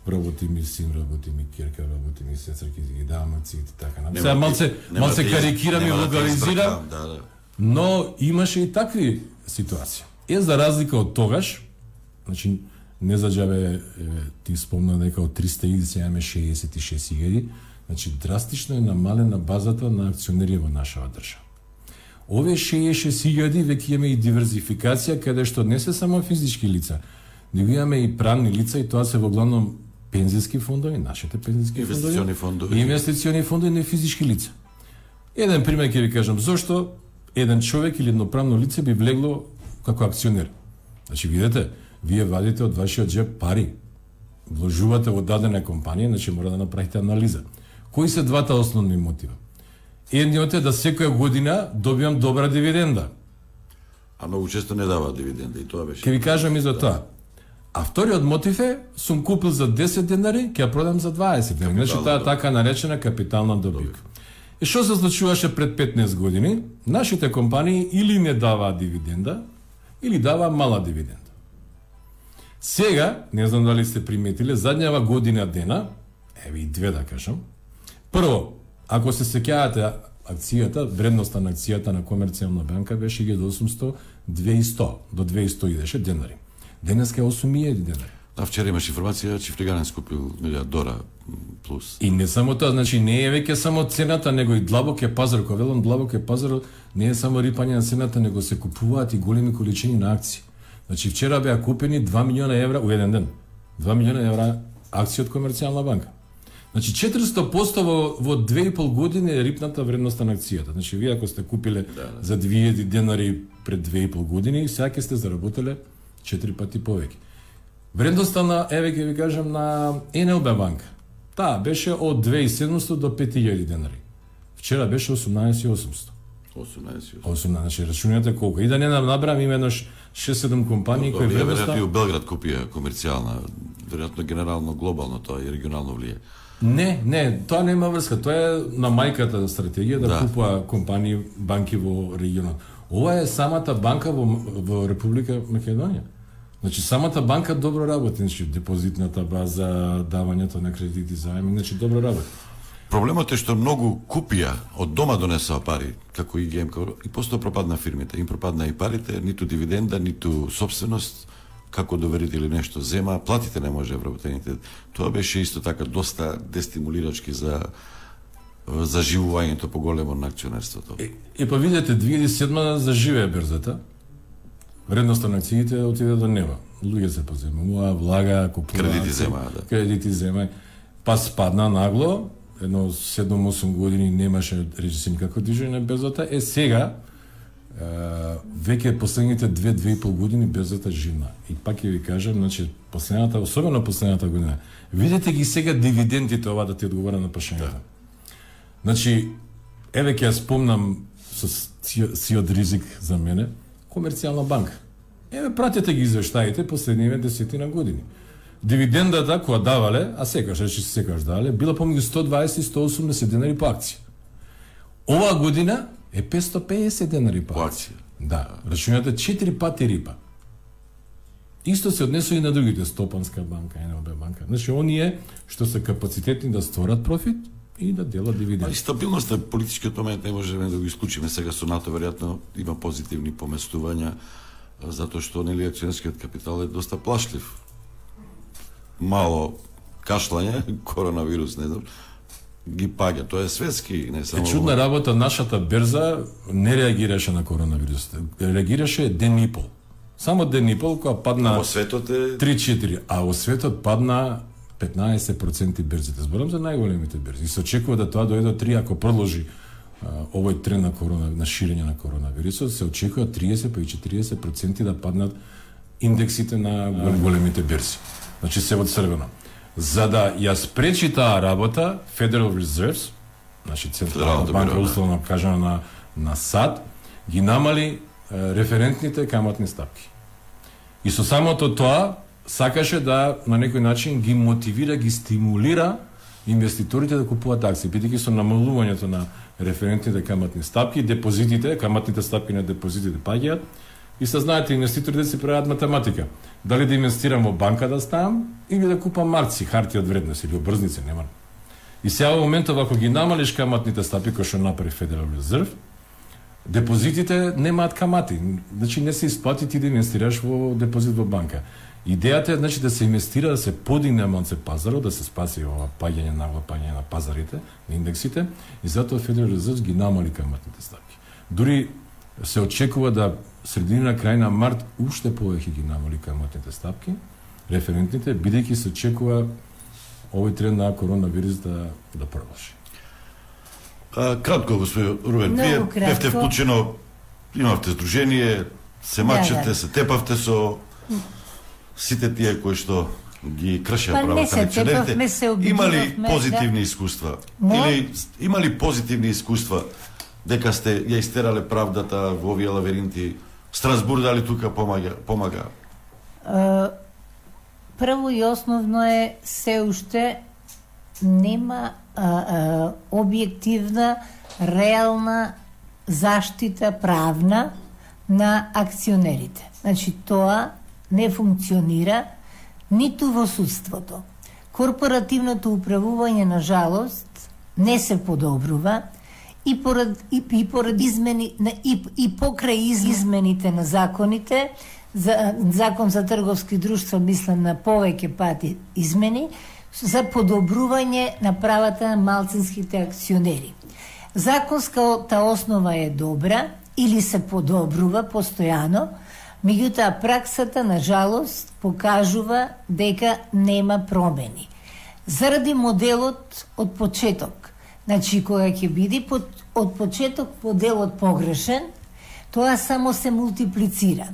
[SPEAKER 13] работи ми син, работи ми керка, работи ми сестрки, ги давам акциите така на. Сега малце малце карикирам и логализирам. Да, да. Но имаше и такви ситуации. Е за разлика од тогаш, значи не за джабе ти спомна дека од 300.000 се имаме 66.000, значи драстично е намалена базата на акционери во нашава држава. Овие 66.000 веќе имаме и диверзификација каде што не се само физички лица, него имаме и правни лица и тоа се во главном пензиски фондови, нашите пензиски
[SPEAKER 3] инвестициони
[SPEAKER 13] фондови, и инвестициони фондови на физички лица. Еден пример ќе ви кажам зошто еден човек или едноправно лице би влегло како акционер. Значи видете, вие вадите од вашиот джеб пари, вложувате во дадена компанија, значи мора да направите анализа. Кои се двата основни мотива? Едниот е да секоја година добивам добра дивиденда.
[SPEAKER 3] А многу често не дава дивиденда и тоа беше.
[SPEAKER 13] Ке ви кажам и за да. тоа. А вториот мотив е, сум купил за 10 денари, ќе ја продам за 20 денари. Значи таа така наречена капитална добивка. И што се случуваше пред 15 години? Нашите компании или не даваа дивиденда, или даваа мала дивиденда. Сега, не знам дали сте приметиле, задњава година дена, еве и две да кажам, прво, ако се сеќавате акцијата, вредноста на акцијата на комерцијална банка беше 1800, 200, до 2100 идеше денари. Денеска е 8000 денари.
[SPEAKER 3] А вчера имаш информација че Фриганен скупил дора плюс.
[SPEAKER 13] И не само тоа, значи не е веќе само цената, него и длабок е пазар, кога велам длабок е пазар, не е само рипање на цената, него се купуваат и големи количини на акции. Значи вчера беа купени 2 милиона евра у еден ден. 2 милиона евра акции од комерцијална банка. Значи 400% во, во 2,5 години е рипната вредноста на акцијата. Значи вие ако сте купиле да, да. за 2000 денари пред 2,5 години, сега ќе сте заработеле 4 пати повеќе. Вредноста на, еве ќе ви кажам, на НЛБ банка. Таа беше од 2700 до 5000 денари. Вчера беше 18800.
[SPEAKER 3] 18.
[SPEAKER 13] 18, значи рачунете колку. И да не набрам имenoш 6-7 компании кои
[SPEAKER 3] вредноста... Веројатно и Белград купија комерцијална, веројатно генерално глобално тоа и регионално влие.
[SPEAKER 13] Не, не, тоа нема врска, тоа е на мајката стратегија да, да. купува компании, банки во регионот. Ова е самата банка во, во Република Македонија. Значи самата банка добро работи, значи депозитната база, давањето на кредити, заеми, значи добро работи.
[SPEAKER 3] Проблемот е што многу купија од дома донесоа пари, како и ГМК, и постоја пропадна фирмите. Им пропадна и парите, ниту дивиденда, ниту собственост, како доверители нешто зема, платите не може вработените. Тоа беше исто така доста дестимулирачки за за живувањето поголемо на акционерството.
[SPEAKER 13] И, и па видете, 2007 заживеа берзата, вредноста на акциите отиде до неба. луѓе се поземува, влага, купува.
[SPEAKER 3] Кредити земаа, да.
[SPEAKER 13] Кредити зема. Па спадна нагло, едно 7-8 години немаше речи се никако движење на берзата. Е сега е, веќе последните 2-2,5 години берзата живна. И пак ќе ви кажам, значи последната, особено последната година, видете ги сега дивидендите ова да ти одговора на прашањето. Значи, еве ќе ја спомнам со од ризик за мене, комерцијална банка. Еве пратете ги извештаите последниве десетина години. Дивидендата која давале, а секаш речи се секаш давале, била помеѓу 120 и 180 денари по акција. Оваа година е 550 денари по акција. Да, рачуњате 4 пати рипа. Исто се однесува и на другите, Стопанска банка, НЛБ банка. Значи, оние што се капацитетни да створат профит и да делат
[SPEAKER 3] Па
[SPEAKER 13] дивиденд.
[SPEAKER 3] и стабилноста, политичкиот момент не можеме да го исклучиме сега со НАТО, веројатно има позитивни поместувања, затоа што нели акционерскиот капитал е доста плашлив. Мало кашлање, коронавирус, не знам, ги паѓа. Тоа е светски, не само
[SPEAKER 13] Е чудна работа, нашата берза не реагираше на коронавирусот. Реагираше ден и пол. Само ден и пол кога падна
[SPEAKER 3] Во светот е
[SPEAKER 13] 3-4, а во светот падна 15% берзите. Зборам за најголемите берзи. И се очекува да тоа дојде до 3 ако продолжи овој тренд на корона на ширење на коронавирусот, се очекува 30 па и 40% да паднат индексите на гол- големите берзи. Значи се во црвено. За да ја спречи таа работа, Federal Reserves, значи Централна
[SPEAKER 3] Федералното
[SPEAKER 13] банка
[SPEAKER 3] да.
[SPEAKER 13] условно кажано на на САД, ги намали референтните каматни стапки. И со самото тоа сакаше да на некој начин ги мотивира, ги стимулира инвеститорите да купуваат акции, бидејќи со намалувањето на референтните каматни стапки, депозитите, каматните стапки на депозитите паѓаат, и се знаете инвеститорите си прават математика. Дали да инвестирам во банка да ставам или да купам марци, харти од вредност или обрзници, нема. И сега во моментов ако ги намалиш каматните стапи кои што направи Federal резерв, депозитите немаат камати. Значи не се исплати ти да инвестираш во депозит во банка. Идејата е значи да се инвестира, да се подигне амонце пазарот, да се спаси ова паѓање на паѓање на пазарите, на индексите, и затоа Federal Reserve ги намали каматните стапки. Дури се очекува да средина крај на март уште повеќе ги намали каматните стапки, референтните, бидејќи се очекува овој тренд на коронавирус да да продолжи.
[SPEAKER 3] А, кратко, господин Рубен, вие
[SPEAKER 12] кратко.
[SPEAKER 3] бевте вклучено, имавте здружение, се мачете,
[SPEAKER 12] да.
[SPEAKER 3] се тепавте со сите тие кои што ги кршеа
[SPEAKER 12] Па
[SPEAKER 3] правата на акционерите.
[SPEAKER 12] тепавме, се
[SPEAKER 3] Има ли
[SPEAKER 12] обидувавме,
[SPEAKER 3] позитивни
[SPEAKER 12] да.
[SPEAKER 3] искуства? Или има ли позитивни искуства дека сте ја истерале правдата во овие лавиринти? Страсбур дали тука помага? помага?
[SPEAKER 12] Прво и основно е се уште нема а, а, објективна, реална заштита правна на акционерите. Значи тоа не функционира ниту во судството. Корпоративното управување на жалост не се подобрува и поред и, и поред измени на и, и покрај измените на законите за закон за трговски друштва мислам на повеќе пати измени за подобрување на правата на малцинските акционери. Законската основа е добра или се подобрува постојано, меѓутоа праксата на жалост покажува дека нема промени. Заради моделот од почеток, значи кога ќе биде под, од почеток моделот погрешен, тоа само се мултиплицира.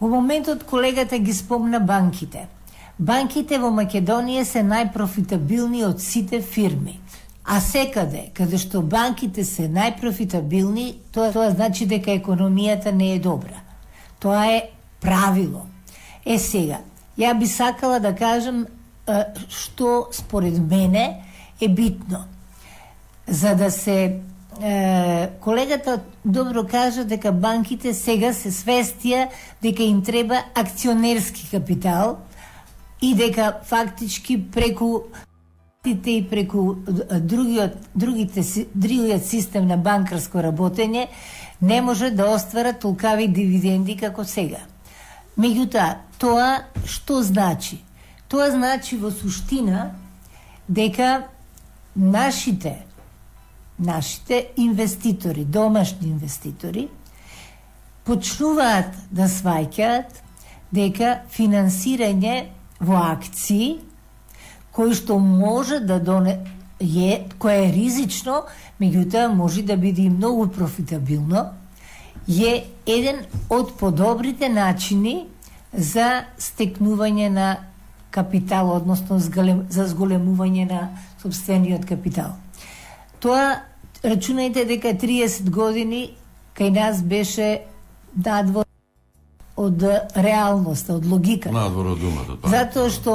[SPEAKER 12] Во моментот колегата ги спомна банките. Банките во Македонија се најпрофитабилни од сите фирми. А секаде, каде што банките се најпрофитабилни, тоа, тоа значи дека економијата не е добра. Тоа е правило. Е сега, ја би сакала да кажам што според мене е битно. За да се е, колегата добро кажа дека банките сега се свестија дека им треба акционерски капитал и дека фактички преку банките и преку другиот другите другиот систем на банкарско работење не може да оствара толкави дивиденди како сега. Меѓутоа, тоа што значи? Тоа значи во суштина дека нашите нашите инвеститори, домашни инвеститори, почнуваат да сваќаат дека финансирање во акции кои што може да доне е кое е ризично, меѓутоа може да биде и многу профитабилно, е еден од подобрите начини за стекнување на капитал, односно за зголемување на собствениот капитал. Тоа рачунајте дека 30 години кај нас беше надвор од реалноста, од логиката.
[SPEAKER 3] Надвор од думата.
[SPEAKER 12] Па. Затоа што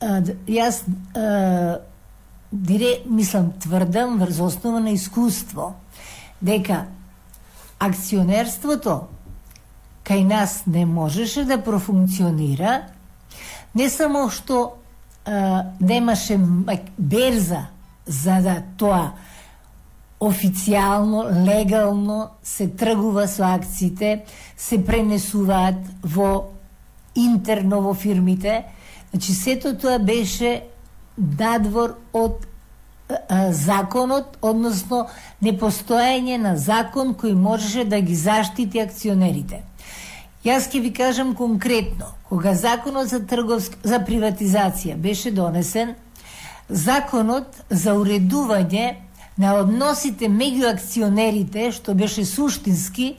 [SPEAKER 12] а, јас а, дире, мислам, тврдам врз основа на искуство дека акционерството кај нас не можеше да профункционира не само што а, немаше берза за да тоа официјално, легално се тргува со акциите, се пренесуваат во интерно во фирмите. Значи, сето тоа беше надвор од законот, односно непостоење на закон кој можеше да ги заштити акционерите. Јас ќе ви кажам конкретно, кога законот за трговск за приватизација беше донесен, законот за уредување на односите меѓу акционерите, што беше суштински,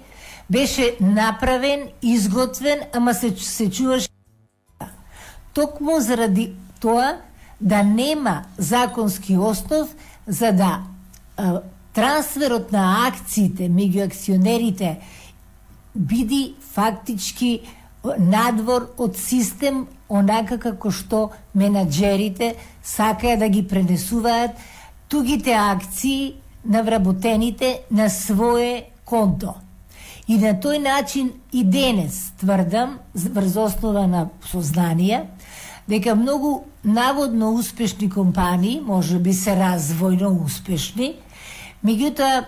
[SPEAKER 12] беше направен, изготвен, ама се, се чуваше токму заради тоа да нема законски основ за да а, трансферот на акциите меѓу акционерите биди фактички надвор од систем онака како што менаджерите сакаја да ги пренесуваат тугите акции на вработените на свое конто. И на тој начин и денес тврдам, врз основа на сознанија, дека многу наводно успешни компании, може би се развојно успешни, меѓутоа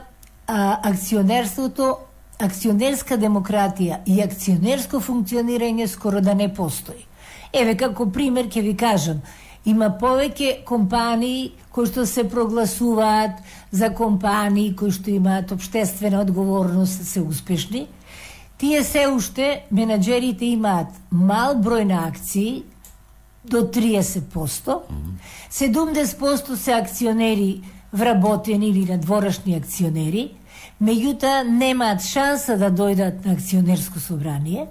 [SPEAKER 12] акционерството, акционерска демократија и акционерско функционирање скоро да не постои. Еве како пример ќе ви кажам, има повеќе компании кои што се прогласуваат за компании кои што имаат обштествена одговорност да се успешни, тие се уште менеджерите имаат мал број на акции, до 30%, 70% се акционери вработени или надворешни акционери, меѓутоа немаат шанса да дојдат на акционерско собрание,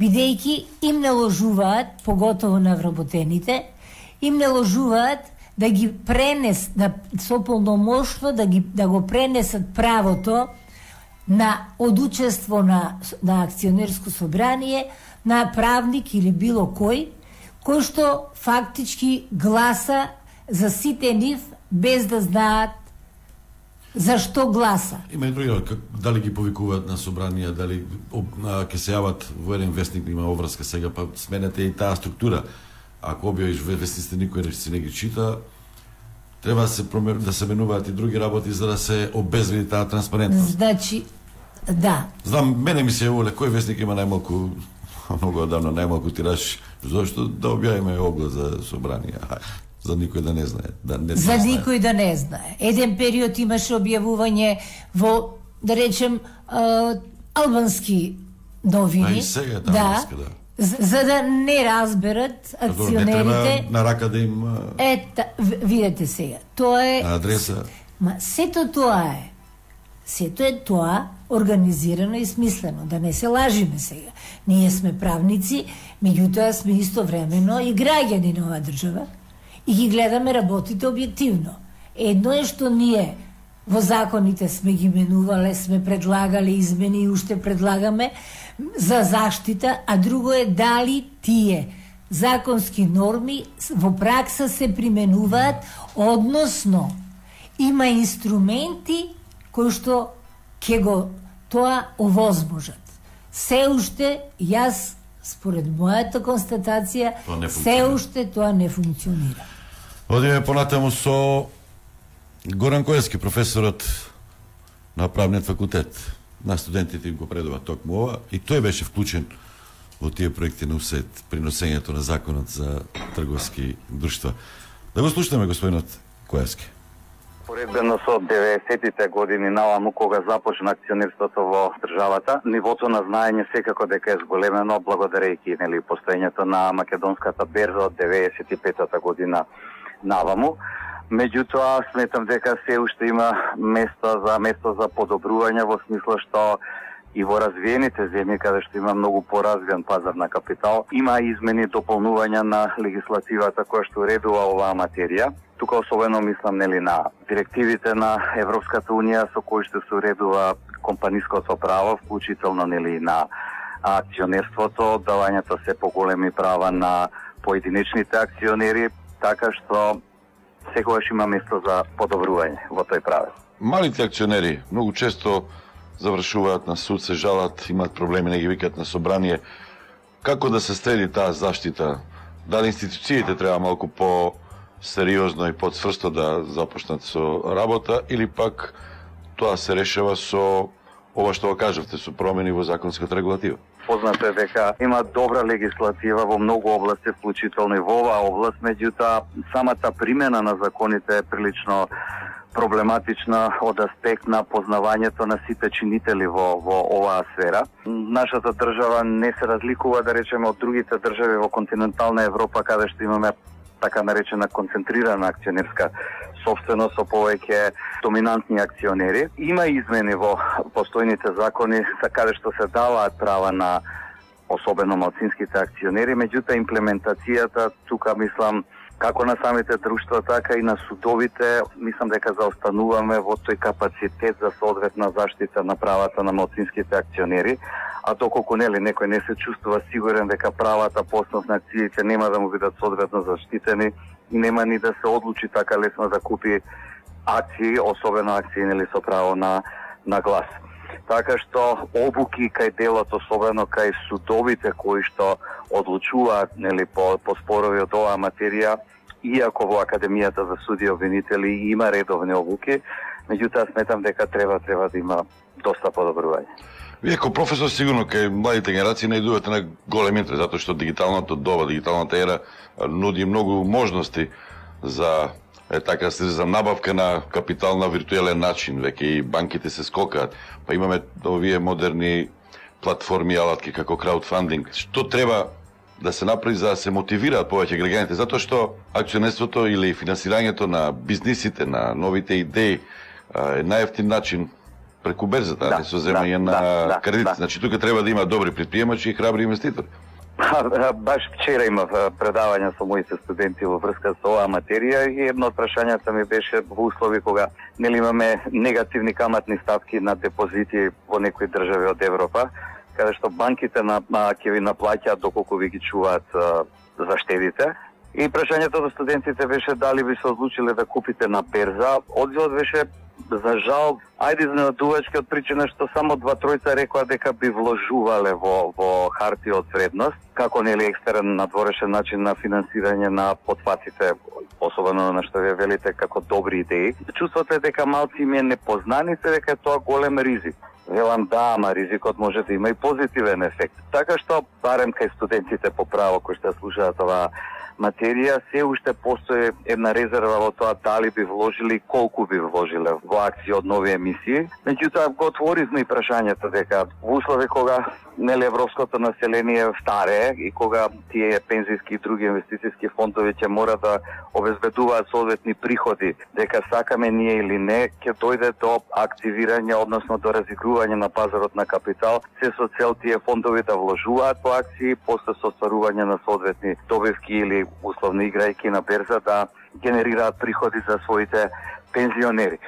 [SPEAKER 12] бидејќи им наложуваат, поготово на вработените, им наложуваат да ги пренес, да сополномошно да, ги, да го пренесат правото на одучество на, на акционерско собрание на правник или било кој, кој што фактички гласа за сите нив без да знаат за што гласа.
[SPEAKER 3] Има и други, дали ги повикуваат на собранија, дали ќе се јават во еден вестник, има обврска сега, па сменете и таа структура. Ако објавиш вестниците, никој не се не ги чита, треба да се промер, да се менуваат и други работи за да се обезвреди таа транспарентност.
[SPEAKER 12] Значи, да.
[SPEAKER 3] Знам, мене ми се е кој вестник има најмалку многу одавно најмалку тираш, зашто да објавиме оглас за собрание. За никој да не знае. Да не
[SPEAKER 12] за знае. никој да не знае. Еден период имаше објавување во, да речем, албански новини. А
[SPEAKER 3] и сега е да, да.
[SPEAKER 12] За, за да не разберат акционерите.
[SPEAKER 3] Не на рака да им...
[SPEAKER 12] Ета, видете сега. Тоа е...
[SPEAKER 3] Адреса.
[SPEAKER 12] Ма сето тоа е. Сето е тоа организирано и смислено, да не се лажиме сега. Ние сме правници, меѓутоа сме истовремено и граѓани на оваа држава и ги гледаме работите објективно. Едно е што ние во законите сме ги менувале, сме предлагале измени и уште предлагаме за заштита, а друго е дали тие законски норми во пракса се применуваат, односно има инструменти кои што ќе го тоа овозможат. Се уште јас според мојата констатација се уште тоа не функционира.
[SPEAKER 3] Одиме понатаму со Горан Којски, професорот на правниот факултет. На студентите им го предава токму ова и тој беше вклучен во тие проекти на УСЕТ, приносењето на законот за трговски друштва. Да го слушаме господинот Којски.
[SPEAKER 14] Поредбено со 90-тите години наламу кога започна акционерството во државата, нивото на знаење секако дека е зголемено благодарејќи нели постоењето на македонската берза од 95-та година наваму. Меѓутоа сметам дека се уште има место за место за подобрување во смисла што и во развиените земји каде што има многу поразвиен пазар на капитал, има измени дополнувања на легислативата која што уредува оваа материја. Тука особено мислам нели на директивите на Европската унија со кои што се уредува компаниското право, вклучително нели на акционерството, давањето се поголеми права на поединечните акционери, така што секогаш има место за подобрување во тој правец.
[SPEAKER 3] Малите акционери многу често завршуваат на суд, се жалат, имаат проблеми, не ги викат на собрание. Како да се следи таа заштита? Дали институциите треба малку по сериозно и подсврсто да започнат со работа или пак тоа се решава со ова што го кажавте, со промени во законската регулатива?
[SPEAKER 14] Познато е дека има добра легислатива во многу области, вклучително и во оваа област, меѓутоа самата примена на законите е прилично проблематична од аспект на познавањето на сите чинители во, во оваа сфера. Нашата држава не се разликува, да речеме, од другите држави во континентална Европа, каде што имаме така наречена концентрирана акционерска собственост со повеќе доминантни акционери. Има измени во постојните закони за каде што се даваат права на особено малцинските акционери, меѓутоа имплементацијата тука мислам како на самите друштва, така и на судовите, мислам дека заостануваме во тој капацитет за соодветна заштита на правата на малцинските акционери, а доколку нели некој не се чувствува сигурен дека правата по основ на акциите нема да му бидат соодветно заштитени и нема ни да се одлучи така лесно да купи акции, особено акции нели со право на на глас. Така што обуки кај делот, особено кај судовите кои што одлучуваат нели по, по спорови од оваа материја, иако во Академијата за суди обвинители има редовни обуки, меѓутоа сметам дека треба треба да има доста подобрување.
[SPEAKER 3] Вие како професор сигурно кај младите генерации најдувате на голем интерес, затоа што дигиталното доба, дигиталната ера нуди многу можности за е така се за набавка на капитал на виртуелен начин, веќе и банките се скокаат, па имаме овие модерни платформи алатки како краудфандинг. Што треба да се направи за да се мотивираат повеќе граѓаните, затоа што акционерството или финансирањето на бизнисите, на новите идеи е најефтин начин преку берзата, да, не со земање да, на да, да, кредит. Да. Значи тука треба да има добри предприемачи и храбри инвеститори.
[SPEAKER 14] Баш вчера имав предавање со моите студенти во врска со оваа материја и едно од прашањата ми беше во услови кога нели имаме негативни каматни ставки на депозити во некои држави од Европа каде што банките на, на ќе ви наплаќаат доколку ви ги чуваат заштедите. И прашањето до студентите беше дали би се одлучиле да купите на берза. Одзивот беше за жал, ајде изненадувачки од причина што само два тројца рекоа дека би вложувале во во харти од вредност, како нели екстерен надворешен начин на финансирање на потфатите, особено на што ве велите како добри идеи. Чувството е дека малци ми е непознаница дека е тоа голем ризик. Велам да, ама ризикот може да има и позитивен ефект. Така што, барем кај студентите по право кои што слушаат оваа материја, се уште постои една резерва во тоа дали би вложили колку би вложиле во акции од нови емисии. Меѓутоа, го отворивме и прашањето дека во услови кога нели европското население старе и кога тие пензиски и други инвестициски фондови ќе мора да обезбедуваат соодветни приходи, дека сакаме ние или не, ќе дојде до активирање, односно до разигрување на пазарот на капитал, се со цел тие фондови да вложуваат по акции, после со остварување на соодветни добивки или условни играјки на берза да генерираат приходи за своите пензионери.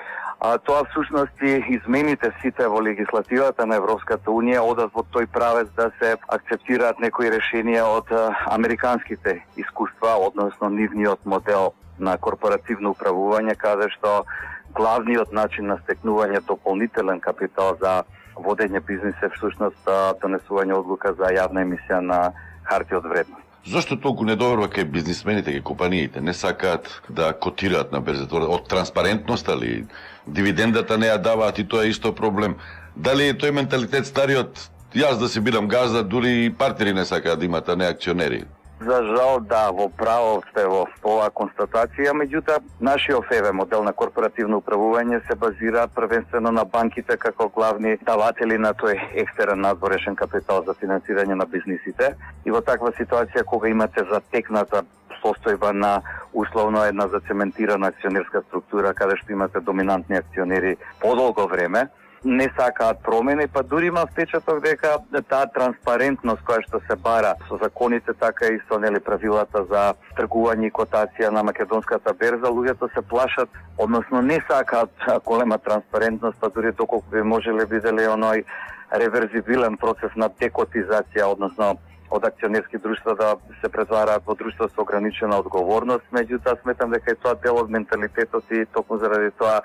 [SPEAKER 14] А тоа всушност и измените сите во легислативата на Европската Унија одат во тој правец да се акцептираат некои решенија од американските искуства, односно нивниот модел на корпоративно управување, каде што главниот начин на стекнување дополнителен капитал за водење бизнис е всушност донесување одлука за јавна емисија на харти од вредност.
[SPEAKER 3] Зошто толку недоверба кај бизнисмените, кај компаниите? Не сакаат да котираат на берзата? Од транспарентност, али дивидендата не ја даваат и тоа е исто проблем. Дали е тој менталитет стариот, јас да се бидам газда, дури и партнери не сакаат да имат, а не акционери?
[SPEAKER 14] За жал да, во право сте во оваа констатација, меѓутоа нашиот ФЕВ модел на корпоративно управување се базира првенствено на банките како главни даватели на тој екстерен надворешен капитал за финансирање на бизнисите. И во таква ситуација кога имате затекната состојба на условно една зацементирана акционерска структура каде што имате доминантни акционери подолго време, не сакаат промени, па дури има впечаток дека таа транспарентност која што се бара со законите, така и со нели правилата за тргување и котација на македонската берза, луѓето се плашат, односно не сакаат голема транспарентност, па дури доколку би можеле виделе оној реверзибилен процес на декотизација, односно од акционерски друштва да се претвараат во друштва со ограничена одговорност, меѓутоа сметам дека е тоа дел од менталитетот и токму заради тоа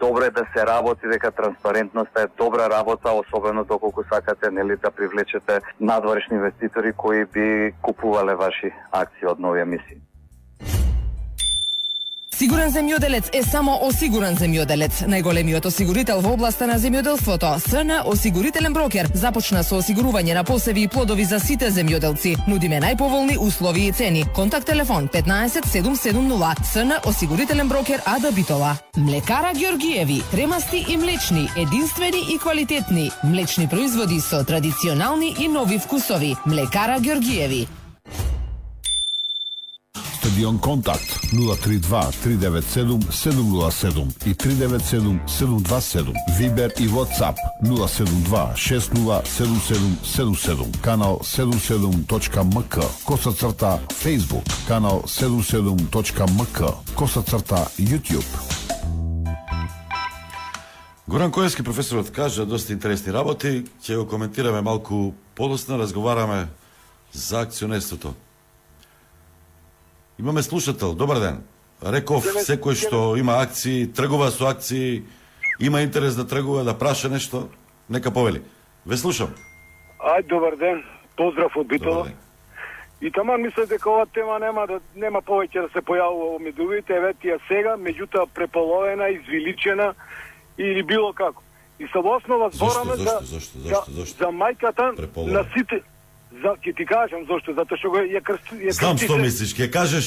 [SPEAKER 14] добро е да се работи дека транспарентноста е добра работа, особено доколку сакате нели да привлечете надворешни инвеститори кои би купувале ваши акции од нови емисии.
[SPEAKER 10] Сигурен земјоделец е само осигурен земјоделец. Најголемиот осигурител во областа на земјоделството, СН Осигурителен брокер, започна со осигурување на посеви и плодови за сите земјоделци. Нудиме најповолни услови и цени. Контакт телефон 15 770. СН Осигурителен брокер Ада Битола. Млекара Георгиеви, кремасти и млечни, единствени и квалитетни. Млечни производи со традиционални и нови вкусови. Млекара Георгиеви.
[SPEAKER 2] Стадион Контакт 032 397 707 и 397 727. Вибер и WhatsApp 072 607777. Канал 77.мк. Коса црта Facebook. Канал 77.мк. Коса црта YouTube.
[SPEAKER 3] Горан Коевски професорот кажа доста интересни работи, ќе го коментираме малку подосна, разговараме за акционерството. Имаме слушател, добар ден. Реков, секој што има акции, тргува со акции, има интерес да тргува, да праша нешто, нека повели. Ве слушам.
[SPEAKER 15] Ај, добар ден. Поздрав од Битола. И таман мисле дека ова тема нема да нема повеќе да се појавува во медиумите, еве тие сега, меѓутоа преполовена, извиличена или било како. И со основа збораме за
[SPEAKER 3] зашто, зашто, зашто,
[SPEAKER 15] за,
[SPEAKER 3] зашто?
[SPEAKER 15] за мајката на сите за ќе ти кажам зашто, затоа што го ја крсти ја
[SPEAKER 3] Знам
[SPEAKER 15] крсти
[SPEAKER 3] што
[SPEAKER 15] се-
[SPEAKER 3] мислиш, ќе кажеш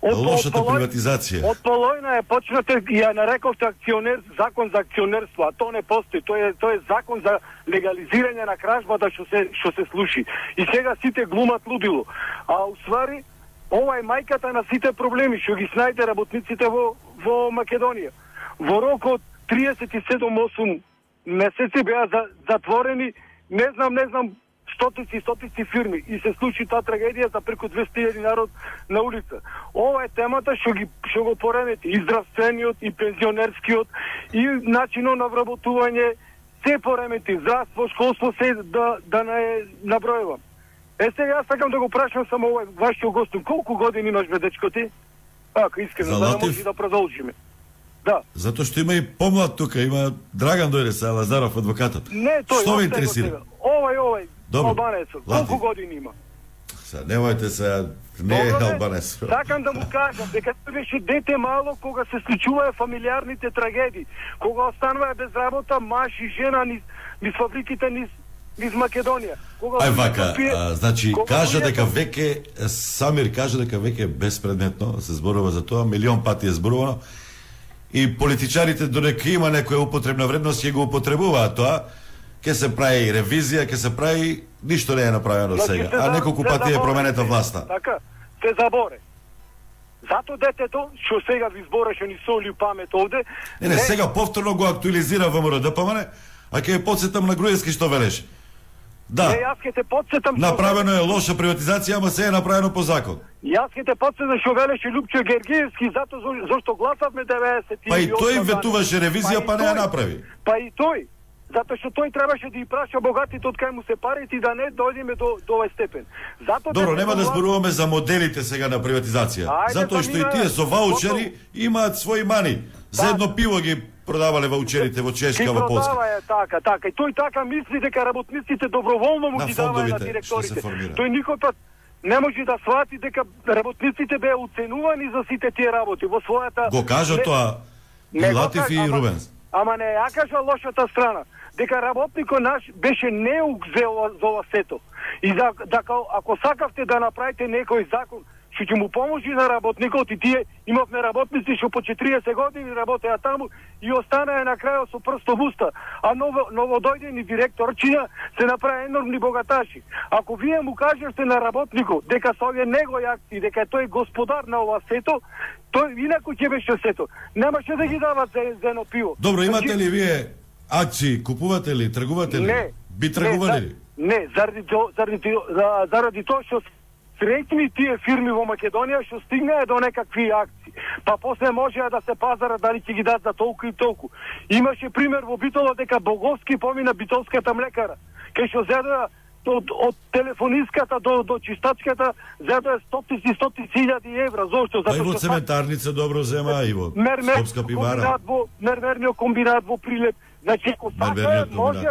[SPEAKER 15] Од-
[SPEAKER 3] лошата
[SPEAKER 15] од
[SPEAKER 3] приватизација.
[SPEAKER 15] Од полојна е почнате и ја нарековте акционер закон за акционерство, а тоа не постои. Тоа е тоа е закон за легализирање на кражбата што се што се слуши. И сега сите глумат лудило. А уствари ова е мајката на сите проблеми што ги снајде работниците во во Македонија. Во рок од 37-8 месеци беа за, затворени, не знам, не знам, стотици и стотици фирми и се случи таа трагедија за преку 200.000 народ на улица. Ова е темата што ги што го поремети и здравствениот и пензионерскиот и начинот на вработување се поремети здравство, школство се да да не набројувам. Е сега јас сакам да го прашам само овој вашиот гостум, колку години имаш бе дечко ти? Ако искрено,
[SPEAKER 3] За
[SPEAKER 15] да може да продолжиме. Да.
[SPEAKER 3] Затоа што има и помлад тука, има Драган дојде се Лазаров адвокатот.
[SPEAKER 15] Не, тој.
[SPEAKER 3] Што ве интересира?
[SPEAKER 15] сега. Овој, овој,
[SPEAKER 3] Добро.
[SPEAKER 15] албанецот. Колку години има?
[SPEAKER 3] Сега немојте се не е албанец.
[SPEAKER 15] Сакам да му кажам дека тој беше дете мало кога се случуваја фамилиарните трагедии, кога останува без работа маж и жена низ, низ фабриките низ низ Македонија. Кога
[SPEAKER 3] Ај
[SPEAKER 15] луѓето
[SPEAKER 3] вака,
[SPEAKER 15] пие-
[SPEAKER 3] а, значи
[SPEAKER 15] кога
[SPEAKER 3] кажа
[SPEAKER 15] луѓето-
[SPEAKER 3] дека веќе Самир кажа дека веќе е безпредметно, се зборува за тоа, милион пати е зборувано. И политичарите додека има некоја употребна вредност ќе го употребуваат тоа. Ќе се прави ревизија, ќе се прави ништо не е направено
[SPEAKER 15] Значи,
[SPEAKER 3] сега,
[SPEAKER 15] се
[SPEAKER 3] а неколку пати е променета власта.
[SPEAKER 15] Така, се заборе. Зато детето, што сега ви збореше ни соли памет овде,
[SPEAKER 3] Не, не, сега повторно го актуализира ВМРО ДПМН, а ќе подсетам на Груевски што велеше. Да,
[SPEAKER 15] Не, јас ќе те подсетам
[SPEAKER 3] направено е лоша приватизација, ама се е направено по закон.
[SPEAKER 15] Јас ќе те подсетам што велеше Лупчо Гергиевски зато зо- зашто гласавме 90
[SPEAKER 3] Па и тој ветуваше ревизија,
[SPEAKER 15] и
[SPEAKER 3] па не ја направи.
[SPEAKER 15] Па и тој. Затоа што тој требаше да ги праша богатите од кај му се парите и да не дојдеме до до овој степен. Зато
[SPEAKER 3] Добро, нема да зборуваме за моделите сега на приватизација.
[SPEAKER 15] Ајде,
[SPEAKER 3] Затоа што и тие со ваучери имаат своји мани. За едно пиво ги продавале ваучерите во Чешка, во Полска.
[SPEAKER 15] продава е така, така. И тој така мисли дека работниците доброволно му ги даваат на директорите. Тој никој пат не може да свати дека работниците беа оценувани за сите тие работи во својата
[SPEAKER 3] Го кажа
[SPEAKER 15] Не-
[SPEAKER 3] тоа и
[SPEAKER 15] не го
[SPEAKER 3] Латиф и
[SPEAKER 15] ама-
[SPEAKER 3] Рубенс.
[SPEAKER 15] ама не ја кажа лошата страна, дека работникот наш беше неук за ова, за ова сето. И за, дека ако сакавте да направите некој закон што ќе му поможи на работникот и тие имавме работници што по 40 години работеа таму и останаа на крајот со прсто в уста, а ново, новодојдени директорчина се направи енормни богаташи. Ако вие му кажете на работникот дека со овие негови акции, дека тој е господар на ова сето, тој инаку ќе беше сето. Немаше да ги дават за, за едно пиво.
[SPEAKER 3] Добро, имате
[SPEAKER 15] Значи,
[SPEAKER 3] ли вие акции, купувате ли, тргувате ли?
[SPEAKER 15] Не.
[SPEAKER 3] Би тргували
[SPEAKER 15] не,
[SPEAKER 3] ли?
[SPEAKER 15] Не, заради, заради, за- заради тоа што среќни тие фирми во Македонија што стигнаа до некакви акции. Па после можеа да се пазара дали ќе ги дадат за толку и толку. Имаше пример во Битола дека Боговски помина битолската млекара. Кај што зедоа од, од телефониската до, до чистачката зедоа стотици и стотици илјади евра. Зошто?
[SPEAKER 3] И во цементарница добро зема и во
[SPEAKER 15] мермер,
[SPEAKER 3] Скопска пивара.
[SPEAKER 15] комбинат во мермерниот комбинат во Прилеп. Значи ако сака може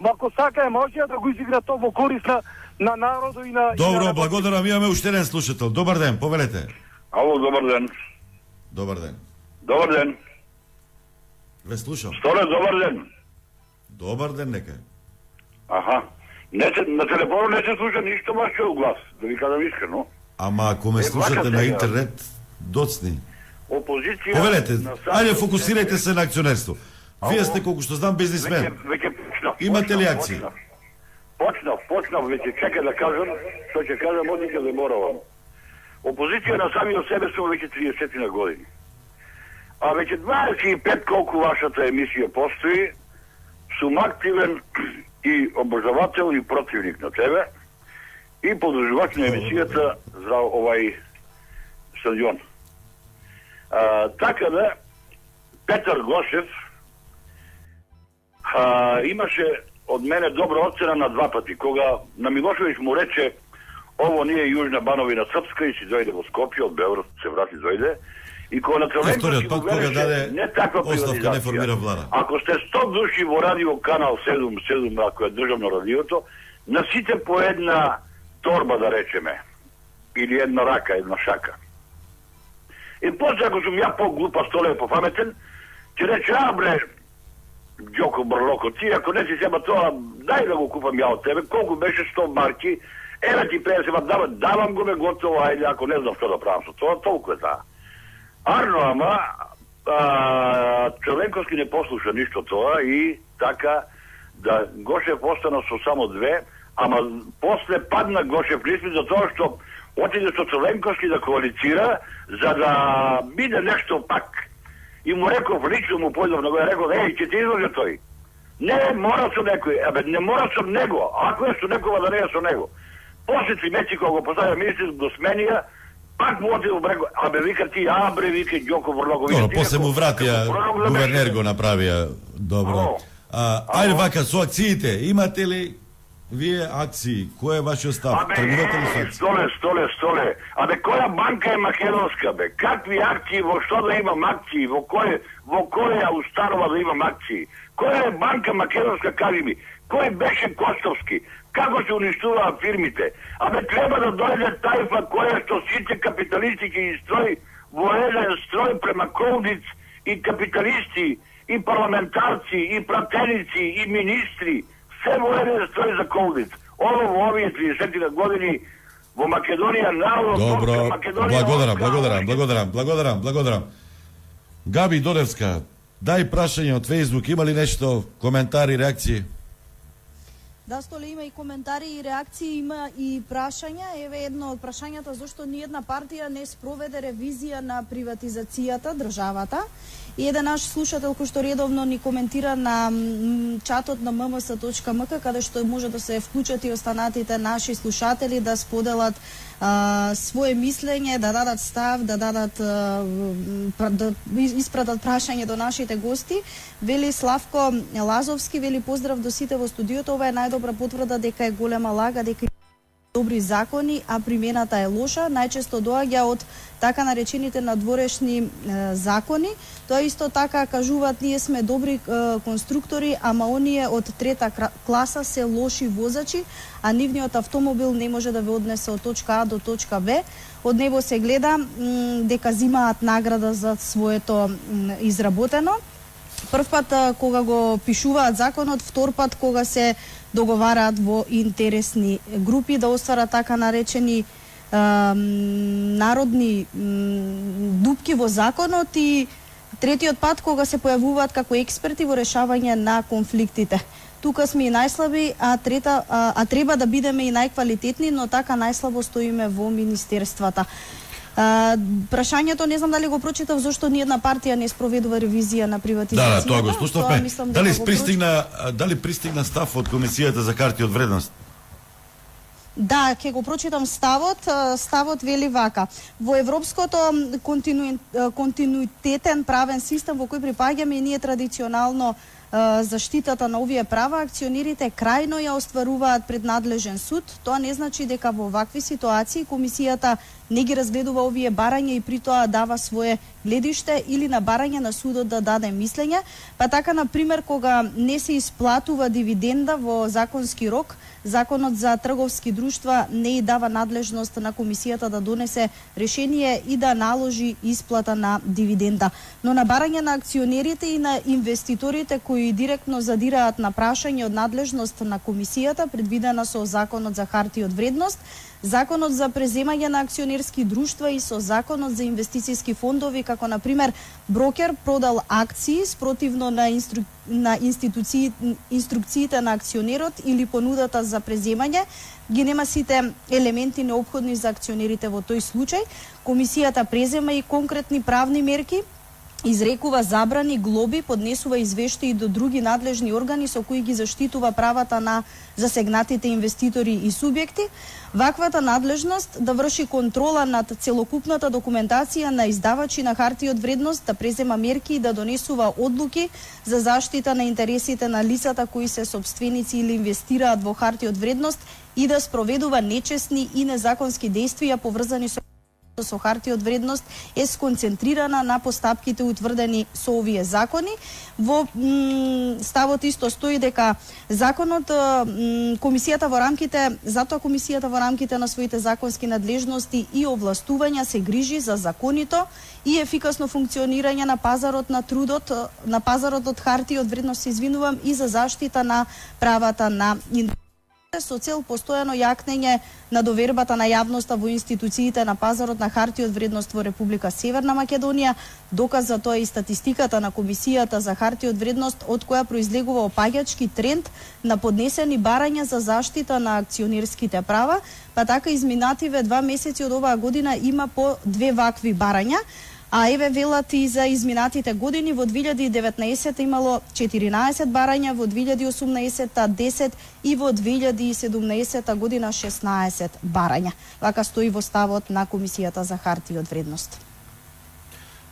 [SPEAKER 15] Ма ако сака може да го изигра тоа во корист на на народот и на и
[SPEAKER 3] Добро,
[SPEAKER 15] на...
[SPEAKER 3] благодарам. Имаме уште еден слушател. Добар ден, повелете.
[SPEAKER 16] Ало, добар ден.
[SPEAKER 3] Добар ден.
[SPEAKER 16] Добар ден.
[SPEAKER 3] Ве слушам.
[SPEAKER 16] Столе, добар ден.
[SPEAKER 3] Добар ден нека.
[SPEAKER 16] Аха. Не се, на телефонот не се слуша ништо вашиот глас, да ви кажам искрено.
[SPEAKER 3] Ама ако ме
[SPEAKER 16] Е,
[SPEAKER 3] слушате на интернет, доцни.
[SPEAKER 16] Опозиција...
[SPEAKER 3] Повелете,
[SPEAKER 16] на сам-
[SPEAKER 3] ајде фокусирајте се на акционерство. Вие сте колку што знам бизнисмен.
[SPEAKER 16] Веќе, почнав.
[SPEAKER 3] Имате ли акции?
[SPEAKER 16] Почнав, почнав, почнав веќе чека да кажам, што ќе кажам од никаде моравам. Опозиција на самиот себе сум веќе 30 на години. А веќе 25 колку вашата емисија постои, сум активен и обожавател и противник на тебе и подржувач на емисијата за овај стадион. А, така да, Петар Гошев а, имаше од мене добра оцена на два пати. Кога на Милошевич му рече ово ние Јужна Бановина Српска и си дојде во Скопје, од Белград се врати дојде. И кога на Црвенковски
[SPEAKER 3] пат кога даде
[SPEAKER 16] не таква
[SPEAKER 3] оставка, не формира влада.
[SPEAKER 16] Ако сте 100 души во радио канал 7, 7 ако е државно радиото, на сите по една торба да речеме или една рака, една шака. И после ако сум ја по-глупа, столе по-паметен, ќе рече, а бре, Ѓоко Брлоко, ти ако не си сема тоа, дај да го купам ја од тебе, колку беше 100 марки, еве ти 50 ма давам, давам го ме готово, ајде, ако не знам што да правам со тоа, толку е таа. Арно, ама, а, Човенковски не послуша ништо тоа и така да Гошев остана со само две, ама после падна Гошев лисми за тоа што отиде со Човенковски да коалицира за да биде нешто пак. И му реков, лично му појдов на го, реков, еј, ќе ти изложе тој. Не, мора со некој, абе, не мора со него, ако е со некога да не е со него. После Цимеци кога го поставја министр го сменија, пак му во брега, абе вика ти, а бре вика Ѓоко Врлоко.
[SPEAKER 3] Добро, после му вратија, гувернер го направија добро. А, ајде вака, со акциите, имате ли вие акции? Кој е вашиот став?
[SPEAKER 16] Абе,
[SPEAKER 3] Тргувате ли со
[SPEAKER 16] е,
[SPEAKER 3] акции?
[SPEAKER 16] столе, столе, столе. A be koja banka je makedonska be? Kakvi akciji, vo što da imam akciji, vo koje, vo koja u Starova da imam akciji? Koja je banka makedonska, kaži mi? Ko je Bešen Kostovski? Kako se uništila firmite? A be treba da dojde tajfa koja što siče kapitalistički stroj, vojedan stroj prema Kovnic i kapitalisti i parlamentarci i pratenici i ministri. Sve vojedan stroj za Kovnic. Ovo u ovih 30 godini во Македонија народот
[SPEAKER 3] Добро,
[SPEAKER 16] Македонија
[SPEAKER 3] благодарам, благодарам, благодарам, благодарам, благодарам. Габи Додевска, дај прашање од Фейсбук, има ли нешто, коментари, реакции?
[SPEAKER 4] Да, Столе има и коментари и реакции, има и прашања. Еве едно од прашањата зошто ни една партија не спроведе ревизија на приватизацијата државата. И еден наш слушател кој што редовно ни коментира на чатот на mms.mk каде што може да се вклучат и останатите наши слушатели да споделат а, свое мислење, да дадат став, да дадат а, да испратат прашање до нашите гости. Вели Славко Лазовски, вели поздрав до сите во студиото. Ова е најдобра потврда дека е голема лага, дека добри закони, а примената е лоша, најчесто доаѓа од така наречените надворешни е, закони. Тоа исто така кажуваат ние сме добри е, конструктори, ама оние од трета класа се лоши возачи, а нивниот автомобил не може да ве однесе од точка А до точка Б. Од него се гледа м, дека зимаат награда за своето м, изработено. Прв пат кога го пишуваат законот, втор пат кога се договараат во интересни групи да остварат така наречени народни дупки во законот и третиот пат кога се појавуваат како експерти во решавање на конфликтите. Тука сме и најслаби, а трета а, а треба да бидеме и најквалитетни, но така најслабо стоиме во министерствата. А, прашањето не знам дали го прочитав зошто ни една партија не спроведува ревизија на приватизацијата.
[SPEAKER 3] Да, да, тоа го слушнавме.
[SPEAKER 4] мислам
[SPEAKER 3] Дали
[SPEAKER 4] го
[SPEAKER 3] пристигна дали пристигна став од комисијата за карти од вредност?
[SPEAKER 4] Да, ќе го прочитам ставот. Ставот вели вака. Во европското контину... континуитетен правен систем во кој припаѓаме и ние традиционално заштитата на овие права, акционерите крајно ја остваруваат пред надлежен суд. Тоа не значи дека во вакви ситуации комисијата не ги разгледува овие барања и при тоа дава свое гледиште или на барање на судот да даде мислење. Па така, на пример, кога не се исплатува дивиденда во законски рок, Законот за трговски друштва не и дава надлежност на комисијата да донесе решение и да наложи исплата на дивиденда. Но на барање на акционерите и на инвеститорите кои директно задираат на прашање од надлежност на комисијата предвидена со Законот за харти од вредност, Законот за преземање на акционерски друштва и со Законот за инвестициски фондови, како на пример брокер продал акции спротивно на, инстру... на институци... инструкциите на акционерот или понудата за преземање, ги нема сите елементи необходни за акционерите во тој случај. Комисијата презема и конкретни правни мерки изрекува забрани, глоби, поднесува извештаи до други надлежни органи со кои ги заштитува правата на засегнатите инвеститори и субјекти. Ваквата надлежност да врши контрола над целокупната документација на издавачи на харти од вредност, да презема мерки и да донесува одлуки за заштита на интересите на лицата кои се собственици или инвестираат во харти од вредност и да спроведува нечесни и незаконски действија поврзани со со харти од вредност е сконцентрирана на постапките утврдени со овие закони. Во ставот исто стои дека законот комисијата во рамките затоа комисијата во рамките на своите законски надлежности и овластувања се грижи за законито и ефикасно функционирање на пазарот на трудот, на пазарот од харти од вредност, се извинувам, и за заштита на правата на со цел постојано јакнење на довербата на јавноста во институциите на пазарот на харти од вредност во Република Северна Македонија. Доказ за тоа и статистиката на Комисијата за харти од вредност, од која произлегува опаѓачки тренд на поднесени барања за заштита на акционерските права, па така изминативе два месеци од оваа година има по две вакви барања. А еве велат и за изминатите години во 2019 имало 14 барања, во 2018 10 и во 2017 година 16 барања. Вака стои во ставот на Комисијата за харти од вредност.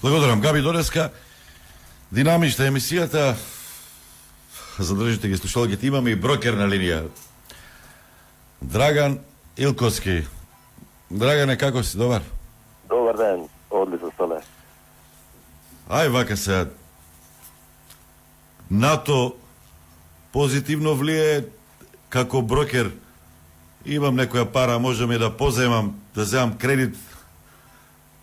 [SPEAKER 3] Благодарам, Габи Дореска. Динамична емисијата. Задржите ги слушалките. Имаме и брокер на линија. Драган Илковски. Драгане, како си? Добар?
[SPEAKER 17] Добар ден, одлично.
[SPEAKER 3] Ај вака се. НАТО позитивно влие како брокер. Имам некоја пара, можеме да поземам, да земам кредит,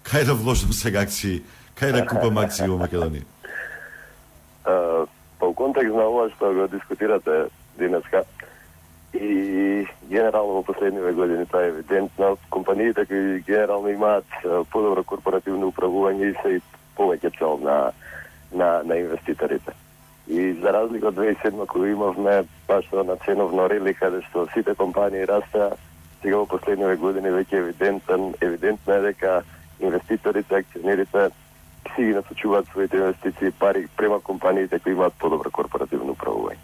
[SPEAKER 3] кај да вложам сега акции, кај да купам акции во Македонија?
[SPEAKER 17] Uh, по па контекст на ова што го дискутирате денеска и генерално во последниве години тоа е евидентно, компаниите кои генерално имаат подобро корпоративно управување и се и повеќе цел на, на, на инвеститорите. И за разлика од 2007 кога имавме баш на ценовно рели каде што сите компании растеа, сега во последниве години веќе евидентен, евидентно е дека инвеститорите, акционерите си ги насочуваат своите инвестиции пари према компаниите кои имаат подобро корпоративно управување.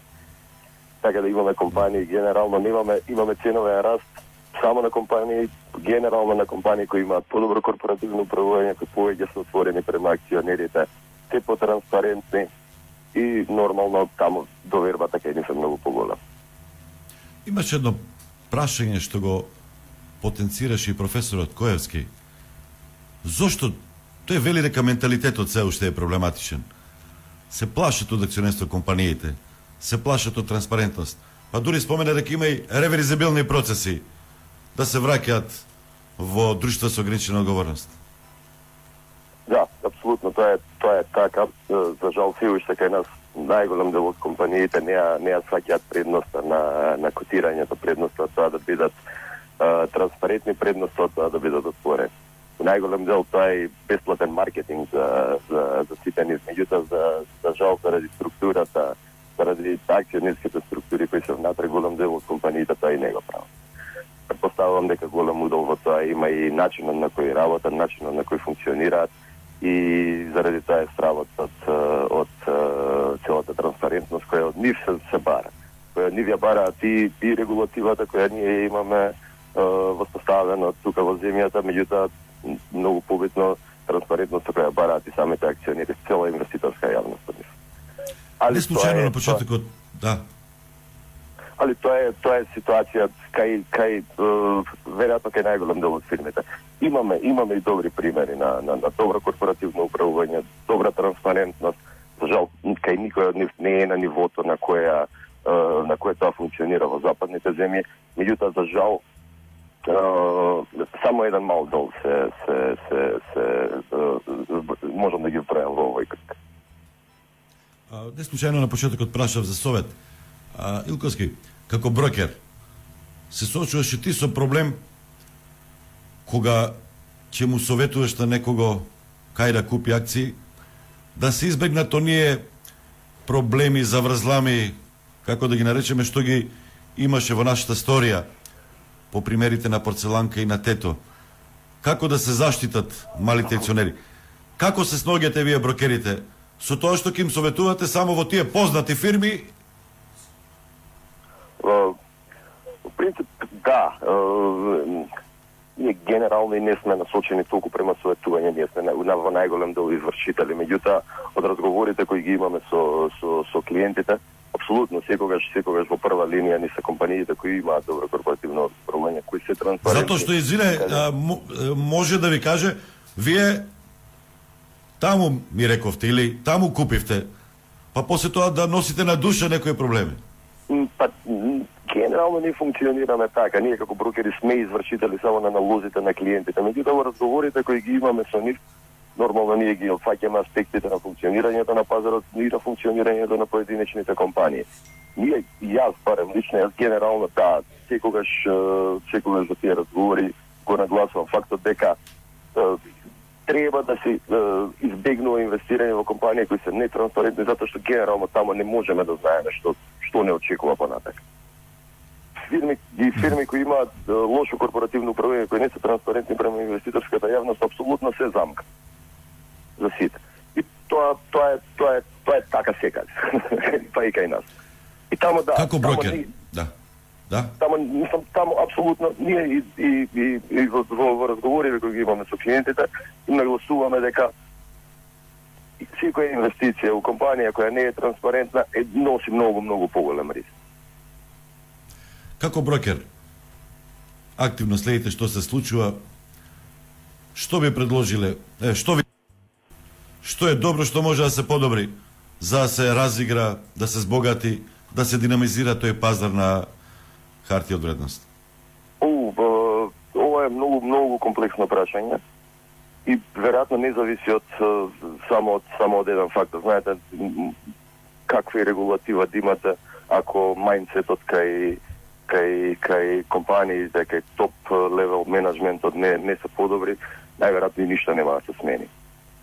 [SPEAKER 17] Така да имаме компании генерално немаме имаме ценовен раст само на компании, генерално на компании кои имаат подобро корпоративно управување, кои повеќе се отворени према акционерите, се потранспарентни и нормално таму довербата кај нив е многу поголема.
[SPEAKER 3] Имаше едно прашање што го потенцираше и професорот Коевски. Зошто тој вели дека менталитетот се уште е проблематичен? Се плашат од акционерство компаниите, се плашат од транспарентност. Па дури спомена дека има и реверизабилни процеси да се враќаат во друштва со ограничена одговорност.
[SPEAKER 17] Да, апсолутно, тоа е тоа е така. За жал се уште кај нас најголем дел од компаниите не неа не сваќаат предноста на, на котирањето, предноста тоа да бидат а, транспарентни, предноста тоа да бидат отворени. Најголем дел тоа е бесплатен маркетинг за, за, за сите низ, Меѓутоа, за, за жал, заради структурата, заради акционерските структури кои се внатре, голем дел од компаниите тоа и не го прават. Предпоставувам дека голем удел во тоа има и начинот на кој работат, начинот на кој функционираат и заради тоа е стравот од, од, од целата транспарентност која од нив се, се бара. Која нив ја бараат и, и регулативата која ние имаме воспоставена тука во земјата, меѓутоа многу побитно транспарентноста која бараат и самите акционери, цела инвеститорска јавност од нив.
[SPEAKER 3] Не случајно на почетокот, да.
[SPEAKER 17] Али тоа е тоа е ситуација кај кај веројатно кај најголем дел од фирмите. Имаме имаме и добри примери на на, на добро корпоративно управување, добра транспарентност. За жал кај никој од нив не е на нивото на која на кое тоа функционира во западните земји, меѓутоа за жал само еден мал дел се се се се можам да ги вбројам во овој крг.
[SPEAKER 3] Не случајно на почетокот прашав за совет. А, Илковски, како брокер, се соочуваш и ти со проблем кога ќе му советуваш на некого кај да купи акции, да се избегнат оние проблеми, заврзлами, како да ги наречеме, што ги имаше во нашата сторија, по примерите на порцеланка и на тето. Како да се заштитат малите акционери? Како се сногете вие брокерите со тоа што ќе им советувате само во тие познати фирми?
[SPEAKER 17] Во принцип, да. Ние генерално и не сме насочени толку према советување, ние сме на, во најголем дел извршители. Меѓутоа, од разговорите кои ги имаме со, со, со клиентите, апсолутно секогаш секогаш во прва линија ни се компаниите кои имаат добро корпоративно управување, кои се транспарентни.
[SPEAKER 3] Затоа што извине, може да ви каже, вие таму ми рековте или таму купивте, па после тоа да носите на душа некои проблеми.
[SPEAKER 17] Па генерално не функционираме така. Ние како брокери сме извршители само на налозите на клиентите. Меѓутоа разговорите кои ги имаме со нив, нормално ние ги опфаќаме аспектите на функционирањето на пазарот и на функционирањето на поединечните компании. Ние, јас барем лично, јас генерално да, секогаш, секогаш за тие разговори го нагласувам фактот дека треба да се избегнува инвестирање во компании кои се нетранспарентни затоа што генерално тамо не можеме да знаеме што што не очекува понатак. Фирми и фирми кои имаат лошо корпоративно управување, кои не се транспарентни према инвеститорската јавност, апсолутно се замка за сите. И тоа тоа е тоа е тоа е така секаде. па и кај нас. И тамо да.
[SPEAKER 3] Како брокер? Тамо, да. Да.
[SPEAKER 17] Тамо мислам тамо апсолутно ние и и и, и во, во, во разговори кои ги имаме со клиентите им нагласуваме дека секоја инвестиција у компанија која не е транспарентна е носи многу многу поголем риск.
[SPEAKER 3] Како брокер активно следите што се случува што би предложиле, е, што ви што е добро, што може да се подобри за да се разигра, да се збогати, да се динамизира тој пазар на хартија од вредност?
[SPEAKER 17] О, ова е многу многу комплексно прашање и веројатно не зависи од само од само од еден фактор. Знаете какви регулатива да имате ако мајнцетот кај кај кај компаниите, кај топ левел менеджментот не не се подобри, најверојатно и ништо нема да се смени.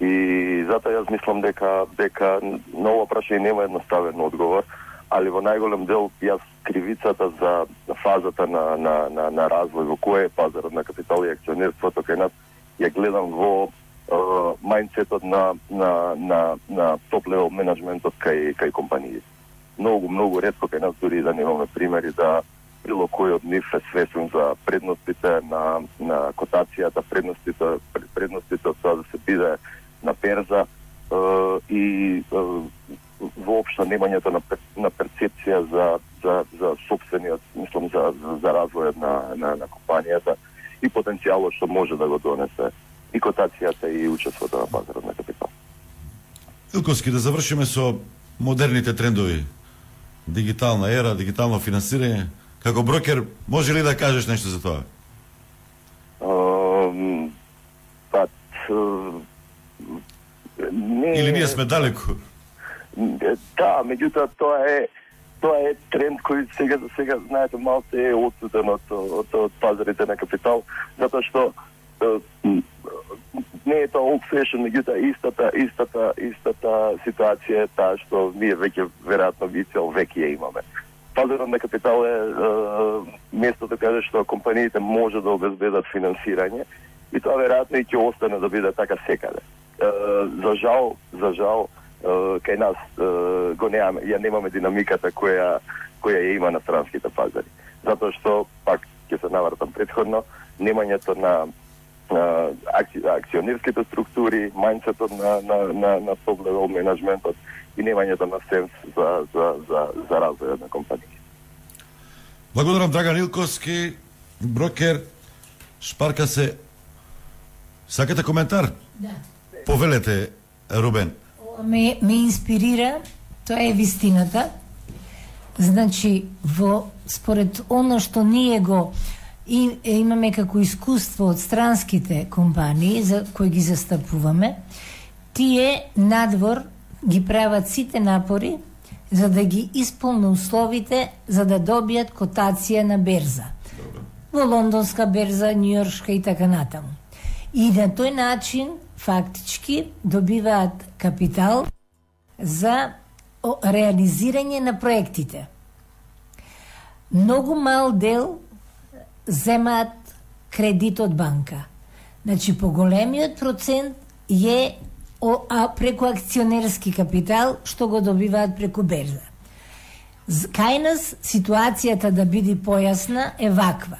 [SPEAKER 17] И затоа јас мислам дека дека на ова прашање нема едноставен одговор, али во најголем дел јас кривицата за фазата на на на, на развој во кој е пазарот на капитал и акционерството кај нас ја гледам во мајндсетот на на на на топ левел менеджментот кај кај компаниите. Многу многу ретко кај нас дури да немаме примери да било кој од нив е свесен за предностите на на котацијата, предностите предностите од тоа да се биде на перза и воопшто немањето на, на перцепција за, за, за собствениот, мислам, за, за, за развојот на, на, на компанијата и потенцијалот што може да го донесе и котацијата и учеството на пазарот на капитал.
[SPEAKER 3] Илковски, да завршиме со модерните трендови. Дигитална ера, дигитално финансирање. Како брокер, може ли да кажеш нешто за тоа?
[SPEAKER 17] Па,
[SPEAKER 3] не... Или ние сме далеку?
[SPEAKER 17] Да, меѓутоа тоа е тоа е тренд кој сега за сега знаете малку е отсутен од, од, од пазарите на капитал, затоа што не е тоа old fashion, меѓутоа истата истата истата ситуација е таа што ние веќе веројатно би цел веќе ја имаме. Пазарот на капитал е, е местото да каде што компаниите може да обезбедат финансирање и тоа веројатно и ќе остане да биде така секаде. Е, за жал, за жал, кај нас го немаме, ја немаме динамиката која која ја има на странските пазари. Затоа што пак ќе се навратам предходно, немањето на акци, акционерските структури, мајнцетот на на на на на менеджментот и немањето на сенс за за за за развојот на компанија.
[SPEAKER 3] Благодарам Драган Илковски, брокер, шпарка се. Сакате коментар?
[SPEAKER 12] Да.
[SPEAKER 3] Повелете, Рубен
[SPEAKER 12] ме, ме инспирира, тоа е вистината. Значи, во, според оно што ние го и, имаме како искуство од странските компании за кои ги застапуваме, тие надвор ги прават сите напори за да ги исполни условите за да добијат котација на берза. Во лондонска берза, Њујоршка и така натаму. И на тој начин фактички добиваат капитал за реализирање на проектите. Многу мал дел земаат кредит од банка. Значи, поголемиот процент е а преку акционерски капитал што го добиваат преку берза. Кај нас ситуацијата да биде појасна е ваква.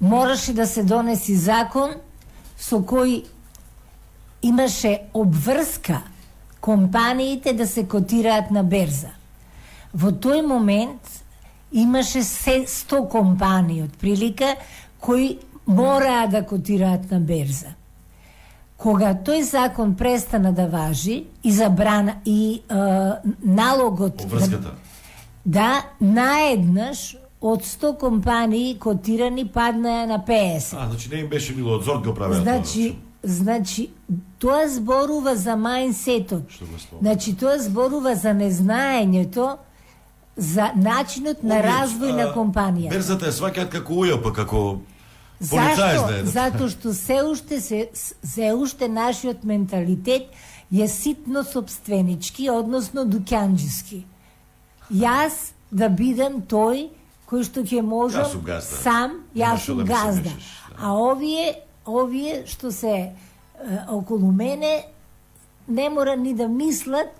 [SPEAKER 12] Мораше да се донеси закон со кој имаше обврска компаниите да се котираат на берза. Во тој момент имаше се 100 компании од прилика кои мораа да котираат на берза. Кога тој закон престана да важи и забрана и е, налогот да, да наеднаш од 100 компании котирани паднаа на 50.
[SPEAKER 3] А, значи не им беше било од зорд го правеа
[SPEAKER 12] Значи, Значи, тоа зборува за мајнсетот. Значи, тоа зборува за незнаењето, за начинот на развој на компанија.
[SPEAKER 3] Берзата е сваќаат како уја, па како
[SPEAKER 12] Зашто? Да Затоа што се уште се, се уште нашиот менталитет е ситно собственички, односно дуќанџиски. Јас да бидам тој кој што ќе можам сам, јас сум газда. А овие овие што се е, околу мене не мора ни да мислат,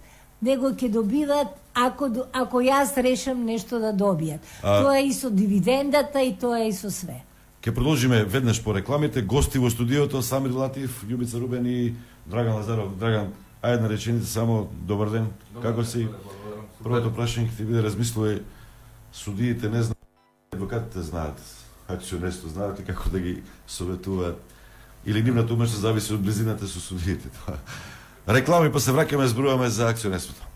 [SPEAKER 12] него ќе добиват ако ако јас решам нешто да добијат. А... Тоа е и со дивидендата и тоа е и со све.
[SPEAKER 3] Ке продолжиме веднаш по рекламите. Гости во студиото Самир Латив, Љубица Рубен и Драган Лазаров. Драган, а една реченица само добар ден. Добар, Како си? Првото прашање ќе ти биде размислува судиите не знаат, адвокатите знаат, акционерство знаат како да ги советуваат или нивната умешност зависи од близината со судиите. Реклами, па се враќаме, зборуваме за акционерството.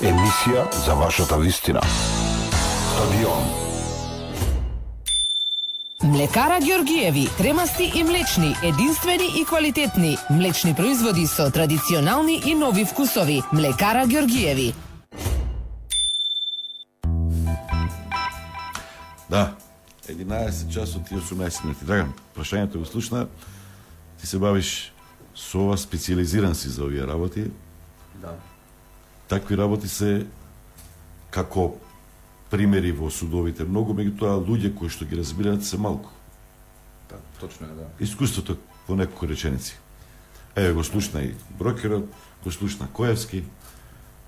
[SPEAKER 2] Емисија за вашата вистина. Стадион.
[SPEAKER 10] Млекара Георгиеви, кремасти и млечни, единствени и квалитетни. Млечни производи со традиционални и нови вкусови. Млекара Георгиеви.
[SPEAKER 3] Да, 11 часот и 18 минути. Драган, прашањето го слушна. Ти се бавиш со ова, специализиран си за овие работи.
[SPEAKER 18] Да.
[SPEAKER 3] Такви работи се како примери во судовите многу, меѓутоа луѓе кои што ги разбираат се малку.
[SPEAKER 18] Да, точно е, да.
[SPEAKER 3] Искуството во некои реченици. Еве го слушна и брокерот, го слушна Коевски.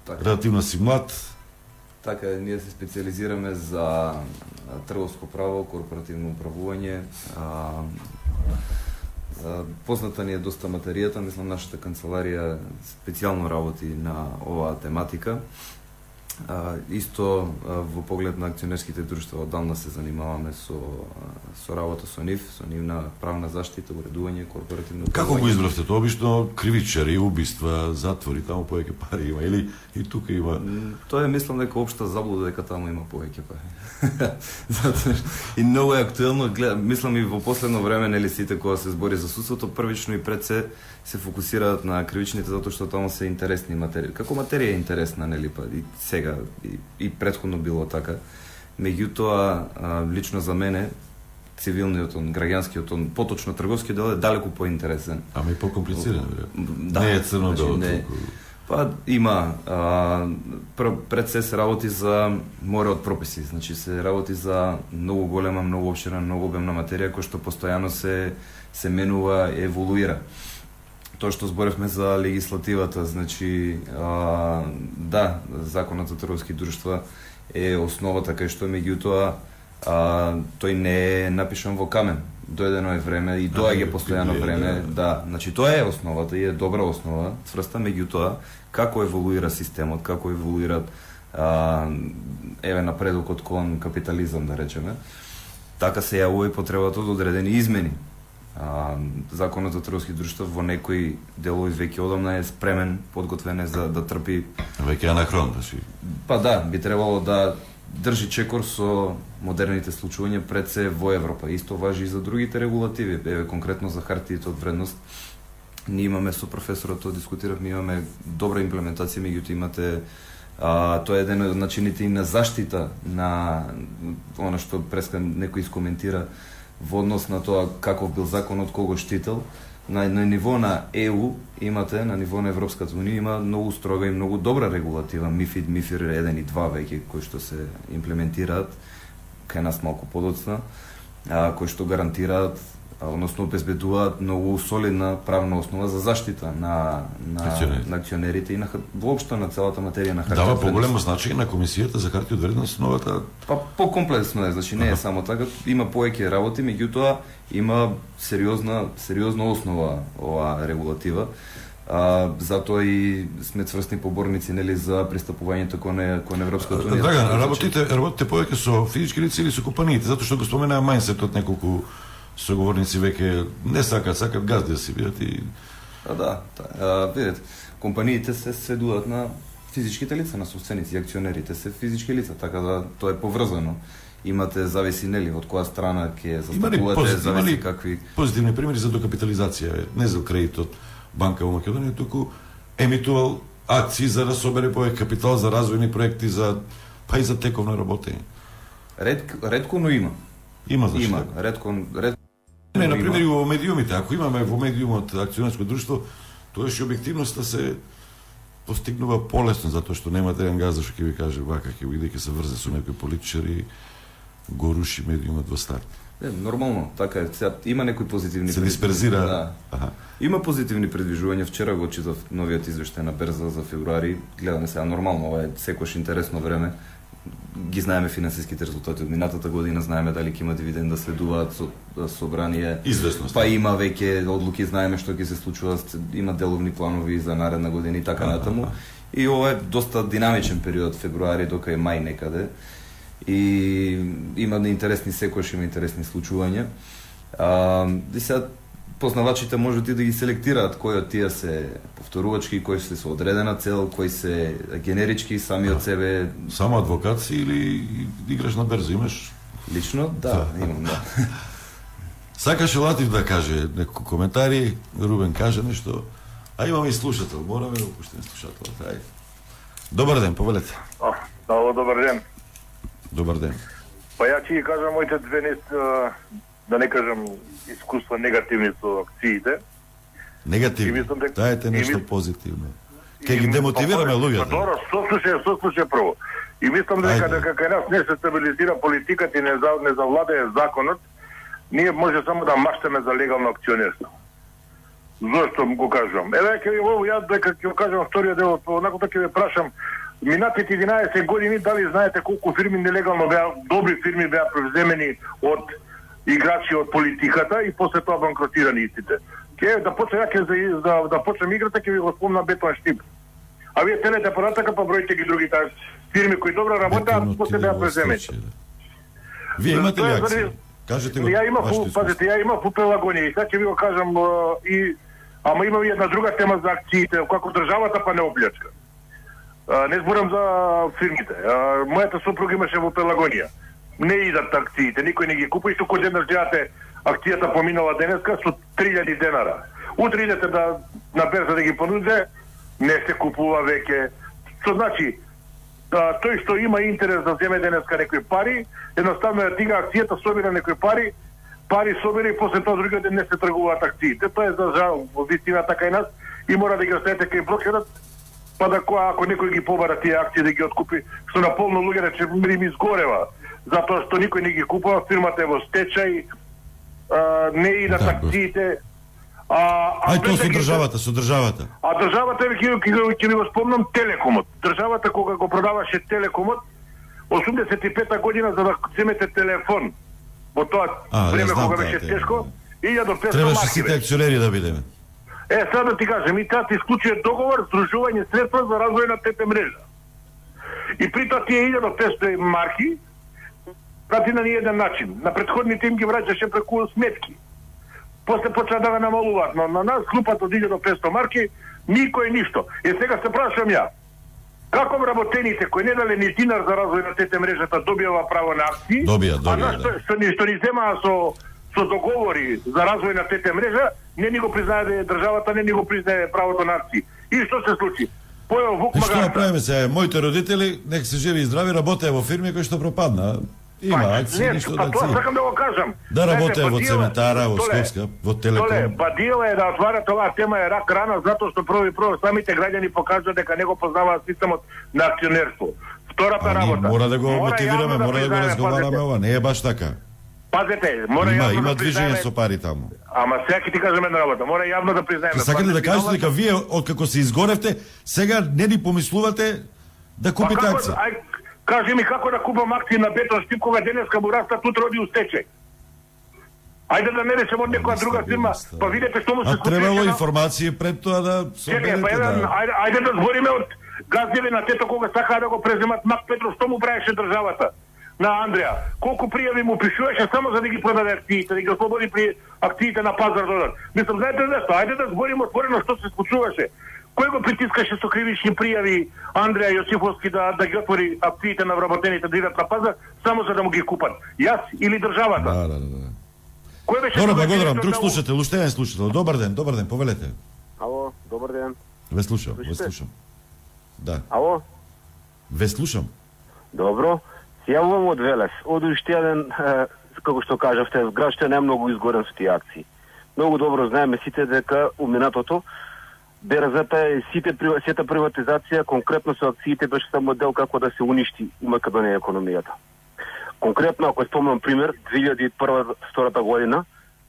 [SPEAKER 3] Така. Релативно си млад,
[SPEAKER 18] Така, ние се специализираме за трговско право, корпоративно управување. А, а, позната ни е доста материјата, мислам нашата канцеларија специјално работи на оваа тематика. А, исто а, во поглед на акционерските друштва одамна се занимаваме со со работа со нив, со нивна правна заштита, уредување, корпоративно
[SPEAKER 3] Како го избравте тоа? Обично кривичари, убиства, затвори, таму повеќе пари има или и тука има.
[SPEAKER 18] Тоа е мислам дека општа заблуда дека таму има повеќе пари. Затоа и многу е актуелно, гледам, мислам и во последно време нели сите кога се збори за судството, првично и пред се се фокусираат на кривичните затоа што таму се интересни материи. Како материја е интересна, нели па и сега и, и предходно било така. Меѓутоа, лично за мене, цивилниот, он, граѓанскиот, он, поточно трговскиот дел е далеку поинтересен.
[SPEAKER 3] Ама и покомплициран.
[SPEAKER 18] Да,
[SPEAKER 3] Не е црно-бело
[SPEAKER 18] не,
[SPEAKER 3] толку.
[SPEAKER 18] Па има а, пр, пред се се работи за море од прописи, значи се работи за многу голема, многу обширна, многу обемна материја која што постојано се се менува и еволуира. Тоа што зборевме за легислативата, значи а, да, законот за трговски друштва е основата кај што меѓутоа а, тој не е напишан во камен. Дојдено е време и доаѓа постојано
[SPEAKER 3] Библија,
[SPEAKER 18] време,
[SPEAKER 3] да.
[SPEAKER 18] да. Значи тоа е основата и е добра основа, цврста, меѓутоа како еволуира системот, како еволуират а, еве напредокот кон капитализам да речеме, така се јавува и потребата од одредени измени. А, законот за трговски друштва во некои делови веќе одамна е спремен, подготвен е за да трпи
[SPEAKER 3] Веќе анахрон, значи.
[SPEAKER 18] Па да, би требало да држи чекор со модерните случувања пред се во Европа. Исто важи и за другите регулативи. Еве конкретно за хартиите од вредност. Ние имаме со професорот тоа дискутиравме, имаме добра имплементација, меѓутоа имате а, тоа е еден од начините и на заштита на она што преска некој искоментира во однос на тоа каков бил законот, кого штител. На, на ниво на ЕУ имате, на ниво на Европската унија има многу строга и многу добра регулатива, МИФИД, МИФИР 1 и 2 веќе кои што се имплементираат кај нас малку подоцна, а, кои што гарантираат односно обезбедуваат многу солидна правна основа за заштита на на
[SPEAKER 3] Акционерите.
[SPEAKER 18] на акционерите и на воопшто на целата материја на хартија.
[SPEAKER 3] Дава поголемо значење на комисијата за харти од вредност новата
[SPEAKER 18] Па покомплексно е, значи не е само така, има повеќе работи, меѓутоа има сериозна сериозна основа оваа регулатива. А, затоа и сме цврстни поборници нели за пристапувањето кон е- кон Европската унија.
[SPEAKER 3] Драган,
[SPEAKER 18] Значи,
[SPEAKER 3] работите, работите повеќе со физички лица или со компаниите, затоа што го споменаа мајнсетот неколку соговорници веќе не сакаат, сакаат газди да си бидат и
[SPEAKER 18] А, да, та, а, видете, компаниите се сведуваат на физичките лица, на собственици, акционерите се физички лица, така да тоа е поврзано. Имате зависи нели од која страна ќе застапувате, зависи какви
[SPEAKER 3] позитивни примери за докапитализација? Не за кредит од банка во Македонија, туку емитувал акции за да собере повеќе капитал за развојни проекти, за па и за тековно работење.
[SPEAKER 18] Ред, редко, но има.
[SPEAKER 3] Има значи.
[SPEAKER 18] Има, редко, редко.
[SPEAKER 3] Не, на пример во медиумите, ако имаме во медиумот акционерско друштво, тоа е објективноста се постигнува полесно затоа што немате еден газ што ќе ви каже вака ќе биде ќе се врзе со некои политичари го руши медиумот во старт.
[SPEAKER 18] Не, нормално, така е. Сега, има некои позитивни
[SPEAKER 3] Се дисперзира.
[SPEAKER 18] Да.
[SPEAKER 3] Аха.
[SPEAKER 18] Има позитивни предвижувања. Вчера го читав новиот извештај на Берза за февруари. Гледаме сега нормално, ова е секојаш интересно време. Ги знаеме финансиските резултати од минатата година, знаеме дали ќе има дивиденда, следуваат со да, собрание.
[SPEAKER 3] Известност.
[SPEAKER 18] Па има веќе одлуки, знаеме што ќе се случува, има деловни планови за наредна година и така натаму. И ова е доста динамичен период, февруари до кај мај некаде. И има интересни секојаш има интересни случувања. А, и сега познавачите можат и да ги селектираат кои од тие се повторувачки, кои се со одредена цел, кои се генерички сами од себе.
[SPEAKER 3] Само адвокат си или играш на берзо, имаш?
[SPEAKER 18] Лично, да, имам, да.
[SPEAKER 3] Сакаше Латив да каже некои коментари, Рубен каже нешто, а имаме и слушател, мораме да пуштиме слушателот. Ајде. Добар ден, повелете.
[SPEAKER 19] А, Ало, добар ден.
[SPEAKER 3] Добар ден.
[SPEAKER 19] Па ја ќе кажам моите две да не кажам искуства негативни со акциите. И
[SPEAKER 3] Негативно.
[SPEAKER 19] мислам дека-
[SPEAKER 3] Дајте нешто
[SPEAKER 19] мис-
[SPEAKER 3] позитивно. Ке ги демотивираме
[SPEAKER 19] Па
[SPEAKER 3] луѓето.
[SPEAKER 19] добро, сослуше, сослуше прво. И мислам дека дека кај нас не се стабилизира политиката и не, за, не завладее законот, ние може само да маштаме за легално акционерство. Зошто го кажувам? Еве ќе ви ово јас дека ќе го кажам вториот дел, онако ќе ве прашам Минатите 11 години дали знаете колку фирми нелегално беа добри фирми беа превземени од играчи од политиката и после тоа банкротирани истите. Ке да почнем ја ќе за, да, да почнем играта ќе ви го спомна Бетон Штип. А вие телете понатака па броите ги другите фирми кои добро работеат, после да преземете.
[SPEAKER 3] Вие имате ли акција?
[SPEAKER 19] заради-
[SPEAKER 3] Кажете го.
[SPEAKER 19] Ја имав, пазите, ја имав Пелагонија и сега ќе ви го кажам и ама имам и една друга тема за акциите, како државата па не оплячка. А, не зборам за фирмите. Мојата супруга имаше во Пелагонија. Не идат акциите, никој не ги купува и туку денес гледате акцијата поминала денеска со 3000 денара. Утре идете да на берза да ги понуде, не се купува веќе. Што значи, а, тој што има интерес да земе денеска некои пари, едноставно ја дига акцијата, собира некои пари, пари собира и после тоа другиот ден не се тргуваат акциите. Тоа е за жал, во вистина така и нас, и мора да ги оставите кај брокерот, па да која, ако некој ги побара тие акции да ги откупи, што на полно луѓе рече ми изгорева, затоа што никој не ги купува, фирмата е во стечај, а, не идат
[SPEAKER 3] Така.
[SPEAKER 19] акциите, а, а
[SPEAKER 3] Ај тоа со
[SPEAKER 19] да
[SPEAKER 3] државата, со државата.
[SPEAKER 19] а државата ќе ќе ќе ви го спомнам Телекомот. Државата кога го продаваше Телекомот 85-та година за да земете телефон во тоа
[SPEAKER 3] А,
[SPEAKER 19] време
[SPEAKER 3] знам
[SPEAKER 19] кога беше
[SPEAKER 3] тема,
[SPEAKER 19] тешко, 1500
[SPEAKER 3] Требаше сите акционери да бидеме.
[SPEAKER 19] Е, сега да ти кажем, и таа се исклучува договор здружување средства за развој на ТТ мрежа. И при тоа тие 1500 марки прати на ниеден начин. На предходните им ги враќаше преку сметки. После почна да га намалуваат, но на нас групата од 1500 марки никој ништо. И сега се прашам ја, како вработените кои не дале ни динар за развој на ТТ мрежата добија право на акции,
[SPEAKER 3] Добија,
[SPEAKER 19] а
[SPEAKER 3] добија,
[SPEAKER 19] нас што, што, ни, што ни земаа со со договори за развој на ТТ мрежа, не ни го признае да е државата, не ни го признае правото на акции. И што се случи? Појал Вук
[SPEAKER 3] што направиме сега? Моите родители, нека се живи и здрави, работеа во фирми кои што пропадна. Има акции,
[SPEAKER 19] не,
[SPEAKER 3] ништо
[SPEAKER 19] па
[SPEAKER 3] да
[SPEAKER 19] тоа сакам да го кажам.
[SPEAKER 3] Да работеа во цементара, во
[SPEAKER 19] Толе,
[SPEAKER 3] Скопска, во
[SPEAKER 19] Толе,
[SPEAKER 3] Телеком.
[SPEAKER 19] бадила е да отварат оваа тема е рак рана затоа што прво и прво самите граѓани покажуваат дека не го познаваат системот на акционерство. Втората
[SPEAKER 3] А ние
[SPEAKER 19] работа.
[SPEAKER 3] мора да го мотивираме,
[SPEAKER 19] јавно
[SPEAKER 3] мора да го разговараме ова. Не е баш така.
[SPEAKER 19] Пазете, мора
[SPEAKER 3] Има,
[SPEAKER 19] јавно
[SPEAKER 3] има
[SPEAKER 19] да
[SPEAKER 3] движење со пари таму.
[SPEAKER 19] Ама сега ќе ти кажеме една работа. Мора јавно да признаеме.
[SPEAKER 3] Ке сакате да кажете дека вие откако се изгоревте, сега не ни помислувате да купите
[SPEAKER 19] Па како-
[SPEAKER 3] акции.
[SPEAKER 19] Ај, кажи ми како да купам акции на Бетон Штип кога денеска му растат утре оди у стечај. Ајде да не речем од некоја друга фирма, па видете што му се случи.
[SPEAKER 3] требало информации пред тоа да
[SPEAKER 19] Чекај, па
[SPEAKER 3] соберете
[SPEAKER 19] еден,
[SPEAKER 3] да...
[SPEAKER 19] ајде, ајде да збориме од газдеве на тето кога сакаа да го преземат Мак Петров, што му правеше државата на Андреа. Колку пријави му пишуваше само за да ги продаде акциите, да ги ослободи при акциите на пазар додат. Мислам, знаете нешто, ајде да збориме отворено што се случуваше. Кој го притискаше со кривични пријави Андреа Јосифовски да, да ги отвори акциите на вработените да идат на пазар, само за да му ги купат? Јас или државата?
[SPEAKER 3] Да, да, да.
[SPEAKER 19] Кој беше
[SPEAKER 3] Добро, благодарам. Друг
[SPEAKER 19] на-
[SPEAKER 3] слушател, уште еден слушател. Добар ден, добар ден, повелете.
[SPEAKER 20] Ало, добар ден.
[SPEAKER 3] Ве слушам, ве
[SPEAKER 20] Слушате?
[SPEAKER 3] слушам. Да,
[SPEAKER 20] Ало,
[SPEAKER 3] ве слушам.
[SPEAKER 20] добро. Се јавувам од Велес. Од уште еден, е, како што кажавте, град што е најмногу изгорен со тие акции. Многу добро знаеме сите дека у минатото Дерзата и сите сета приватизација конкретно со акциите беше само дел како да се уништи у Македонија економијата. Конкретно, ако спомнам пример, 2001-2002 година,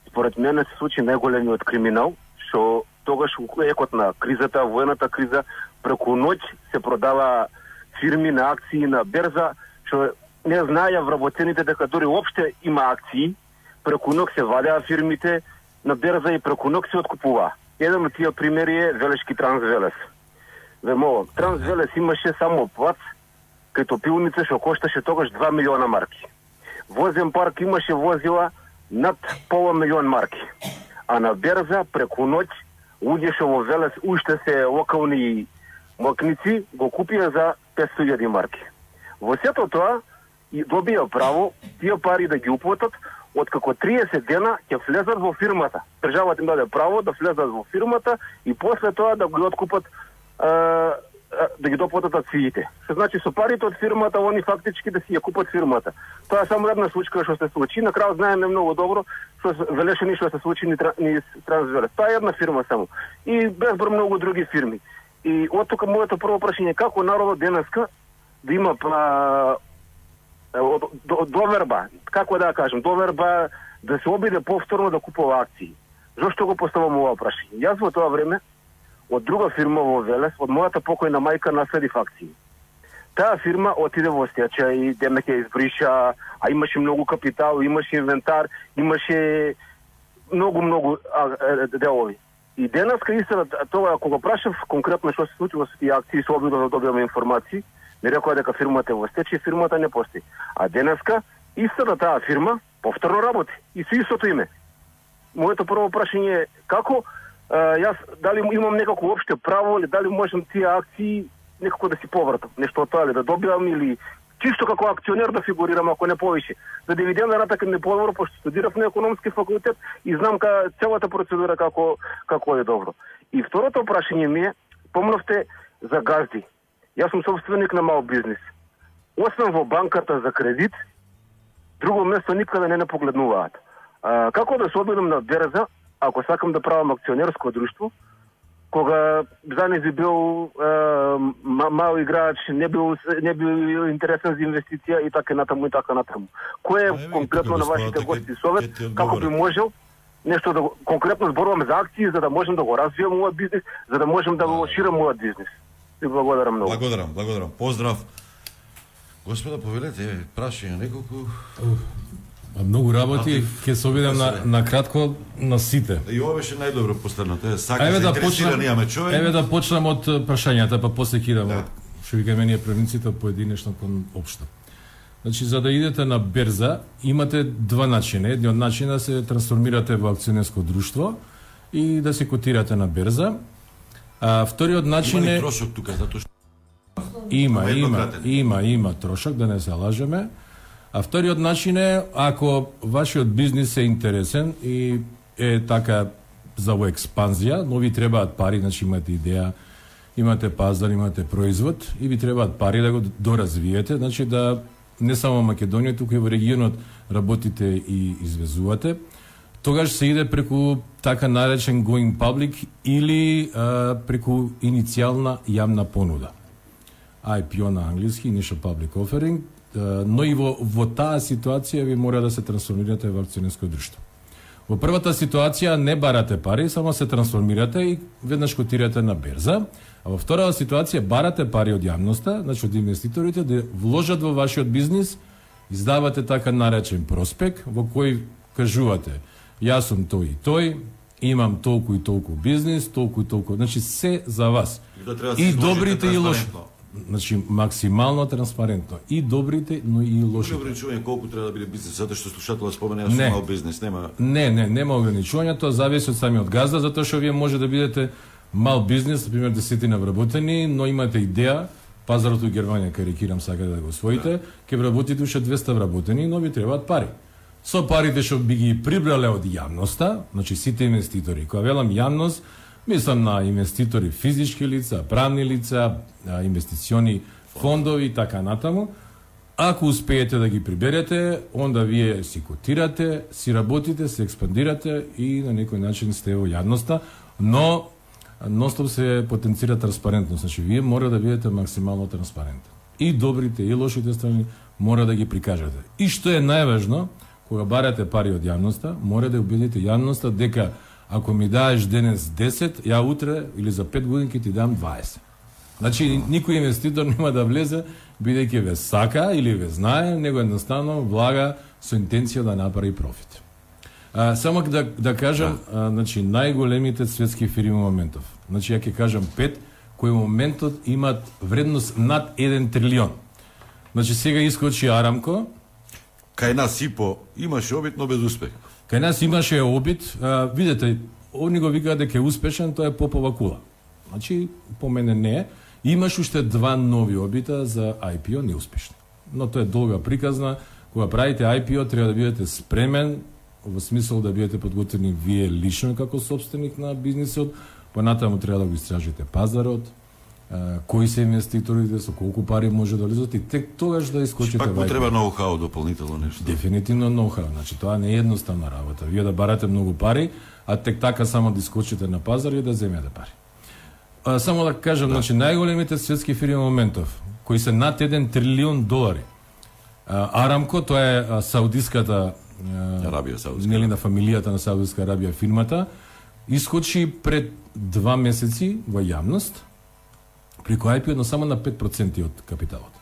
[SPEAKER 20] според мене се случи најголемиот криминал, што тогаш екот на кризата, воената криза, преку ноќ се продава фирми на акции на берза, што не знаја вработените дека дори уопште има акции, преку ноќ се вадеа фирмите на берза и преку ноќ се откупува. Еден од тие примери е Велешки Трансвелес. Вемо, Трансвелес имаше само плац кај топилница што кошташе тогаш 2 милиона марки. Возен парк имаше возила над пола милион марки. А на берза преку ноќ луѓе што во Велес уште се локални мокници го купија за 500.000 марки. Во сето тоа и добија право тие пари да ги уплатат откако 30 дена ќе влезат во фирмата. Државата им даде право да влезат во фирмата и после тоа да го откупат е, да ги доплатат акциите. Што значи со парите од фирмата они фактички да си ја купат фирмата. Тоа е само една случка што се случи. На крај знаеме многу добро што се- велеше ништо се случи ни, ни с Тоа е една фирма само. И безбор многу други фирми. И од тука моето прво прашање како народот денеска да има доверба, како да кажам, доверба да се обиде повторно да купува акции. Зошто го поставам ова прашање? Јас во тоа време од друга фирма во Велес, од мојата покојна мајка наследив акции. Таа фирма отиде во стечај, демек ја избриша, а имаше многу капитал, имаше инвентар, имаше многу многу а, делови. И денеска истина тоа кога прашав конкретно што се случило со тие акции, се обидов да добиваме информации, не рекоа дека фирмата е во стечај, фирмата не постои. А денеска истата таа фирма повторно работи и со истото име. Моето прво прашање е како а, јас дали имам некако опште право или дали можам тие акции некако да си повратам, нешто од тоа или да добивам или чисто како акционер да фигурирам ако не повише. За дивиденда ратак не подобро пошто студирав на економски факултет и знам ка целата процедура како како е добро. И второто прашање ми е, помнавте за газди. Јас сум собственик на мал бизнис. Освен во банката за кредит, друго место никаде не не погледнуваат. А, како да се обидам на берза, ако сакам да правам акционерско друштво, кога за би бил е, мал играч, не бил не бил интересен за инвестиција и така натаму и така натаму. Кој е конкретно на вашите гости совет како би можел нешто да конкретно зборуваме за акции за да можем да го развијам мојот бизнис, за да можем да го ширам мојот бизнис. Ви благодарам многу.
[SPEAKER 3] Благодарам, благодарам. Поздрав. Господа, повелете, прашање неколку.
[SPEAKER 13] А многу работи, ќе се обидам на, на кратко на сите.
[SPEAKER 3] И ова беше најдобро последното. Е, сака
[SPEAKER 13] Еве да
[SPEAKER 3] заинтересиран
[SPEAKER 13] почнем,
[SPEAKER 3] имаме човек.
[SPEAKER 13] еве да почнем од прашањата, па после ќе идеме од што викаме ние правниците поединечно кон општо. Значи за да идете на берза имате два начина. Едниот начин да се трансформирате во акционерско друштво и да се котирате на берза. А вториот начин е
[SPEAKER 3] трошок тука, затоа што
[SPEAKER 13] Има,
[SPEAKER 3] Има
[SPEAKER 13] има, има, трошок, да не се лажеме. А вториот начин е, ако вашиот бизнис е интересен и е така за во експанзија, но ви требаат пари, значи имате идеја, имате пазар, имате производ и ви требаат пари да го доразвиете, значи да не само Македонија, туку и во регионот работите и извезувате, тогаш се иде преку така наречен going public или а, преку иницијална јавна понуда. IPO на англиски, Initial Public Offering, а, но и во, во таа ситуација ви мора да се трансформирате во акционерско друштво. Во првата ситуација не барате пари, само се трансформирате и веднаш котирате на берза, а во втората ситуација барате пари од јавноста, значи од инвеститорите да вложат во вашиот бизнис, издавате така наречен проспект во кој кажувате јас сум тој и тој, имам толку и толку бизнис, толку и толку, значи се за вас.
[SPEAKER 3] И да да
[SPEAKER 13] И добрите и лошите. Значи максимално транспарентно. И добрите, но и лошите.
[SPEAKER 3] ограничување колку треба да биде бизнес, затоа што слушателот спомена јас
[SPEAKER 13] Не.
[SPEAKER 3] сум мал бизнес, нема
[SPEAKER 13] Не, не, нема ограничувања, тоа зависи од самиот газда, затоа што вие може да бидете мал бизнес, например десетина вработени, но имате идеја, пазарот у Германија, карикирам, сакате да го освоите, ќе вработите уште 200 вработени, но ви требаат пари. Со парите што би ги прибрале од јавноста, значи сите инвеститори, кога велам јавност, мислам на инвеститори физички лица, правни лица, инвестициони фондови и така натаму, Ако успеете да ги приберете, онда вие си котирате, си работите, се експандирате и на некој начин сте во јавноста, но ностоп се потенцира транспарентност. Значи, вие мора да бидете максимално транспарентни. И добрите и лошите страни мора да ги прикажете. И што е најважно, кога барате пари од јавноста, мора да убедите јавноста дека ако ми даеш денес 10, ја утре или за 5 години ќе ти дам 20. Значи, никој инвеститор нема да влезе бидејќи ве сака или ве знае, него едноставно влага со интенција да направи профит. А, само да, да кажам, а, значи, најголемите светски фирми моментов. Значи, ја ќе кажам пет, кои моментот имат вредност над 1 трилион. Значи, сега искочи Арамко.
[SPEAKER 3] Кај нас ИПО имаше обид, но без успех.
[SPEAKER 13] Кај нас имаше обид, а, видете, они го викаат дека е успешен, тоа е Попова кула. Значи, по мене не е. Имаш уште два нови обита за IPO неуспешни. Но тоа е долга приказна. Кога правите IPO, треба да бидете спремен, во смисол да бидете подготвени вие лично како собственик на бизнисот, понатаму треба да го истражите пазарот, кои се инвеститорите, со колку пари може да влезат и тек тогаш да искочите
[SPEAKER 3] Пак му треба ноу-хау дополнително нешто.
[SPEAKER 13] Дефинитивно ноу-хау. Значи тоа не е едноставна работа. Вие да барате многу пари, а тек така само да искочите на пазар и да земете пари. А, само да кажам, значи најголемите светски фирми моментов, кои се над 1 трилион долари. А, Арамко, тоа е а, саудиската
[SPEAKER 3] Арабија Саудиска.
[SPEAKER 13] нели на фамилијата на Саудиска Арабија фирмата, искочи пред два месеци во јавност, преку IPO, но само на 5% од капиталот.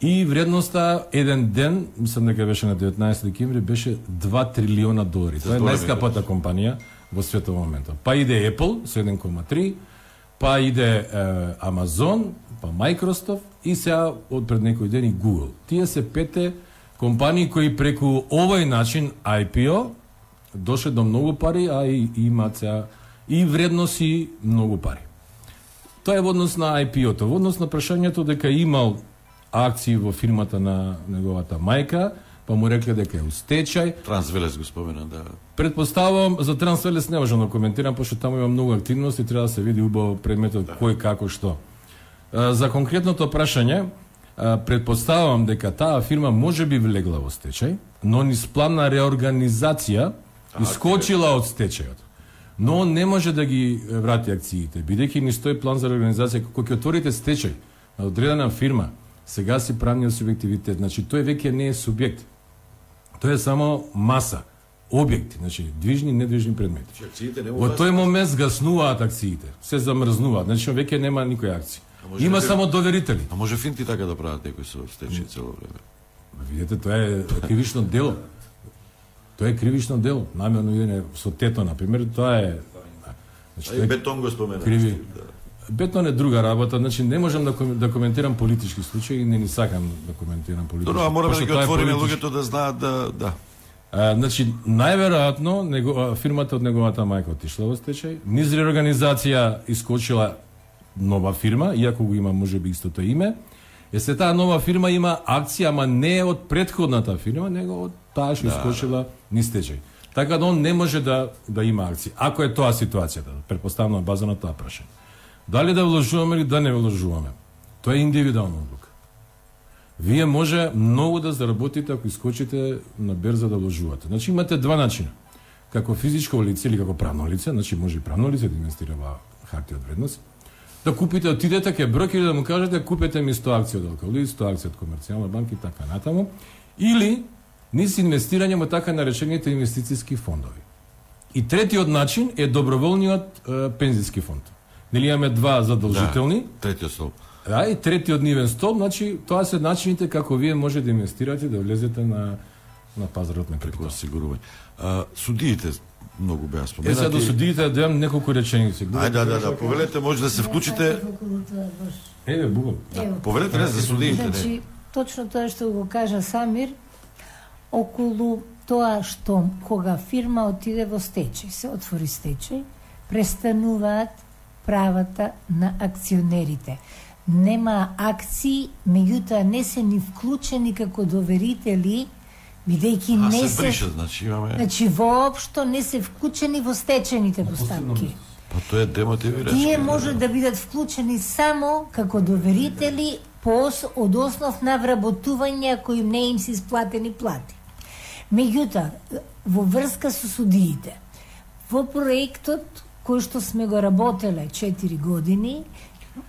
[SPEAKER 13] И вредноста еден ден, мислам дека беше на 19 декември, беше 2 трилиона долари. Тоа е најскапата компанија во светот во моментот. Па иде Apple со 1,3, па иде е, Amazon, па Microsoft и сега од пред некој ден и Google. Тие се пете компании кои преку овој начин IPO доше до многу пари, а и имаат сега и вредност и многу пари. Тоа е во однос на IPO-то. Во однос на прашањето дека имал акции во фирмата на неговата мајка, па му рекле дека е у стечај.
[SPEAKER 3] Трансвелес го спомена, да.
[SPEAKER 13] Предпоставувам за Трансвелес не можам да коментирам пошто таму има многу активности, треба да се види убаво предметот да. кој како што. За конкретното прашање, предпоставувам дека таа фирма може би влегла во стечај, но низ план на реорганизација искочила од стечајот но не може да ги врати акциите, бидејќи ни стои план за организација кога ќе отворите стечај на одредена фирма, сега си правниот субјективитет, значи тој веќе не е субјект. Тој е само маса, објекти, значи движни и недвижни предмети. Во тој момент згаснуваат акциите, се замрзнуваат, значи веќе нема никој акции. Има само доверители.
[SPEAKER 3] А може финти така да прават некои со стечај цело време.
[SPEAKER 13] Видете, тоа е кривично дело. Тоа е кривично дело. Намерно идење со тето, на пример, тоа е
[SPEAKER 3] Значи, а и бетон го спомена.
[SPEAKER 13] Криви. Да. Бетон е друга работа, значи не можам да, да коментирам политички случаи и не ни сакам да коментирам политички.
[SPEAKER 3] Добро, а мораме да ги отвориме луѓето да знаат да да.
[SPEAKER 13] А, значи, најверојатно него, фирмата од неговата мајка отишла во стечај, низ реорганизација искочила нова фирма, иако го има можеби истото име. Е се таа нова фирма има акција, ама не од предходната фирма, него од таа што да, искочила да. низ. Така да он не може да да има акции. Ако е тоа ситуацијата, предпоставно база на тоа прашање. Дали да вложуваме или да не вложуваме? Тоа е индивидуална одлука. Вие може многу да заработите ако искочите на берза да вложувате. Значи имате два начина. Како физичко лице или како правно лице, значи може и правно лице да инвестира во харти од вредност, да купите, отидете ке брокер да му кажете купете ми 100 акции од Алкали, 100 акции од комерцијална банка и така натаму, или низ инвестирање во така наречените инвестициски фондови. И третиот начин е доброволниот е, пензиски фонд. Нели имаме два задолжителни?
[SPEAKER 3] Да, третиот стол.
[SPEAKER 13] Да, и третиот нивен стол, значи тоа се начините како вие може да инвестирате да влезете на на пазарот на капитал.
[SPEAKER 3] Сигурување. А, судиите многу беа споменати.
[SPEAKER 13] Е, сега до судиите да имам неколку реченици.
[SPEAKER 3] Ајде, да, да, да, повелете, може да се вклучите.
[SPEAKER 13] Еве, бугам.
[SPEAKER 3] Да. Повелете не за судиите,
[SPEAKER 12] Значи, точно тоа што го кажа Самир, околу тоа што кога фирма отиде во стечај, се отвори стечај, престануваат правата на акционерите. Нема акции, меѓутоа не се ни вклучени како доверители, бидејќи не
[SPEAKER 3] се,
[SPEAKER 12] се
[SPEAKER 3] бриша, значи имаме
[SPEAKER 12] Значи воопшто не се вклучени во стечајните постапки.
[SPEAKER 3] Па тоа е демотивирач.
[SPEAKER 12] Тие може да бидат вклучени само како доверители по ос, од основ на вработување кои не им се исплатени плати. Меѓутоа, во врска со судиите, во проектот кој што сме го работеле 4 години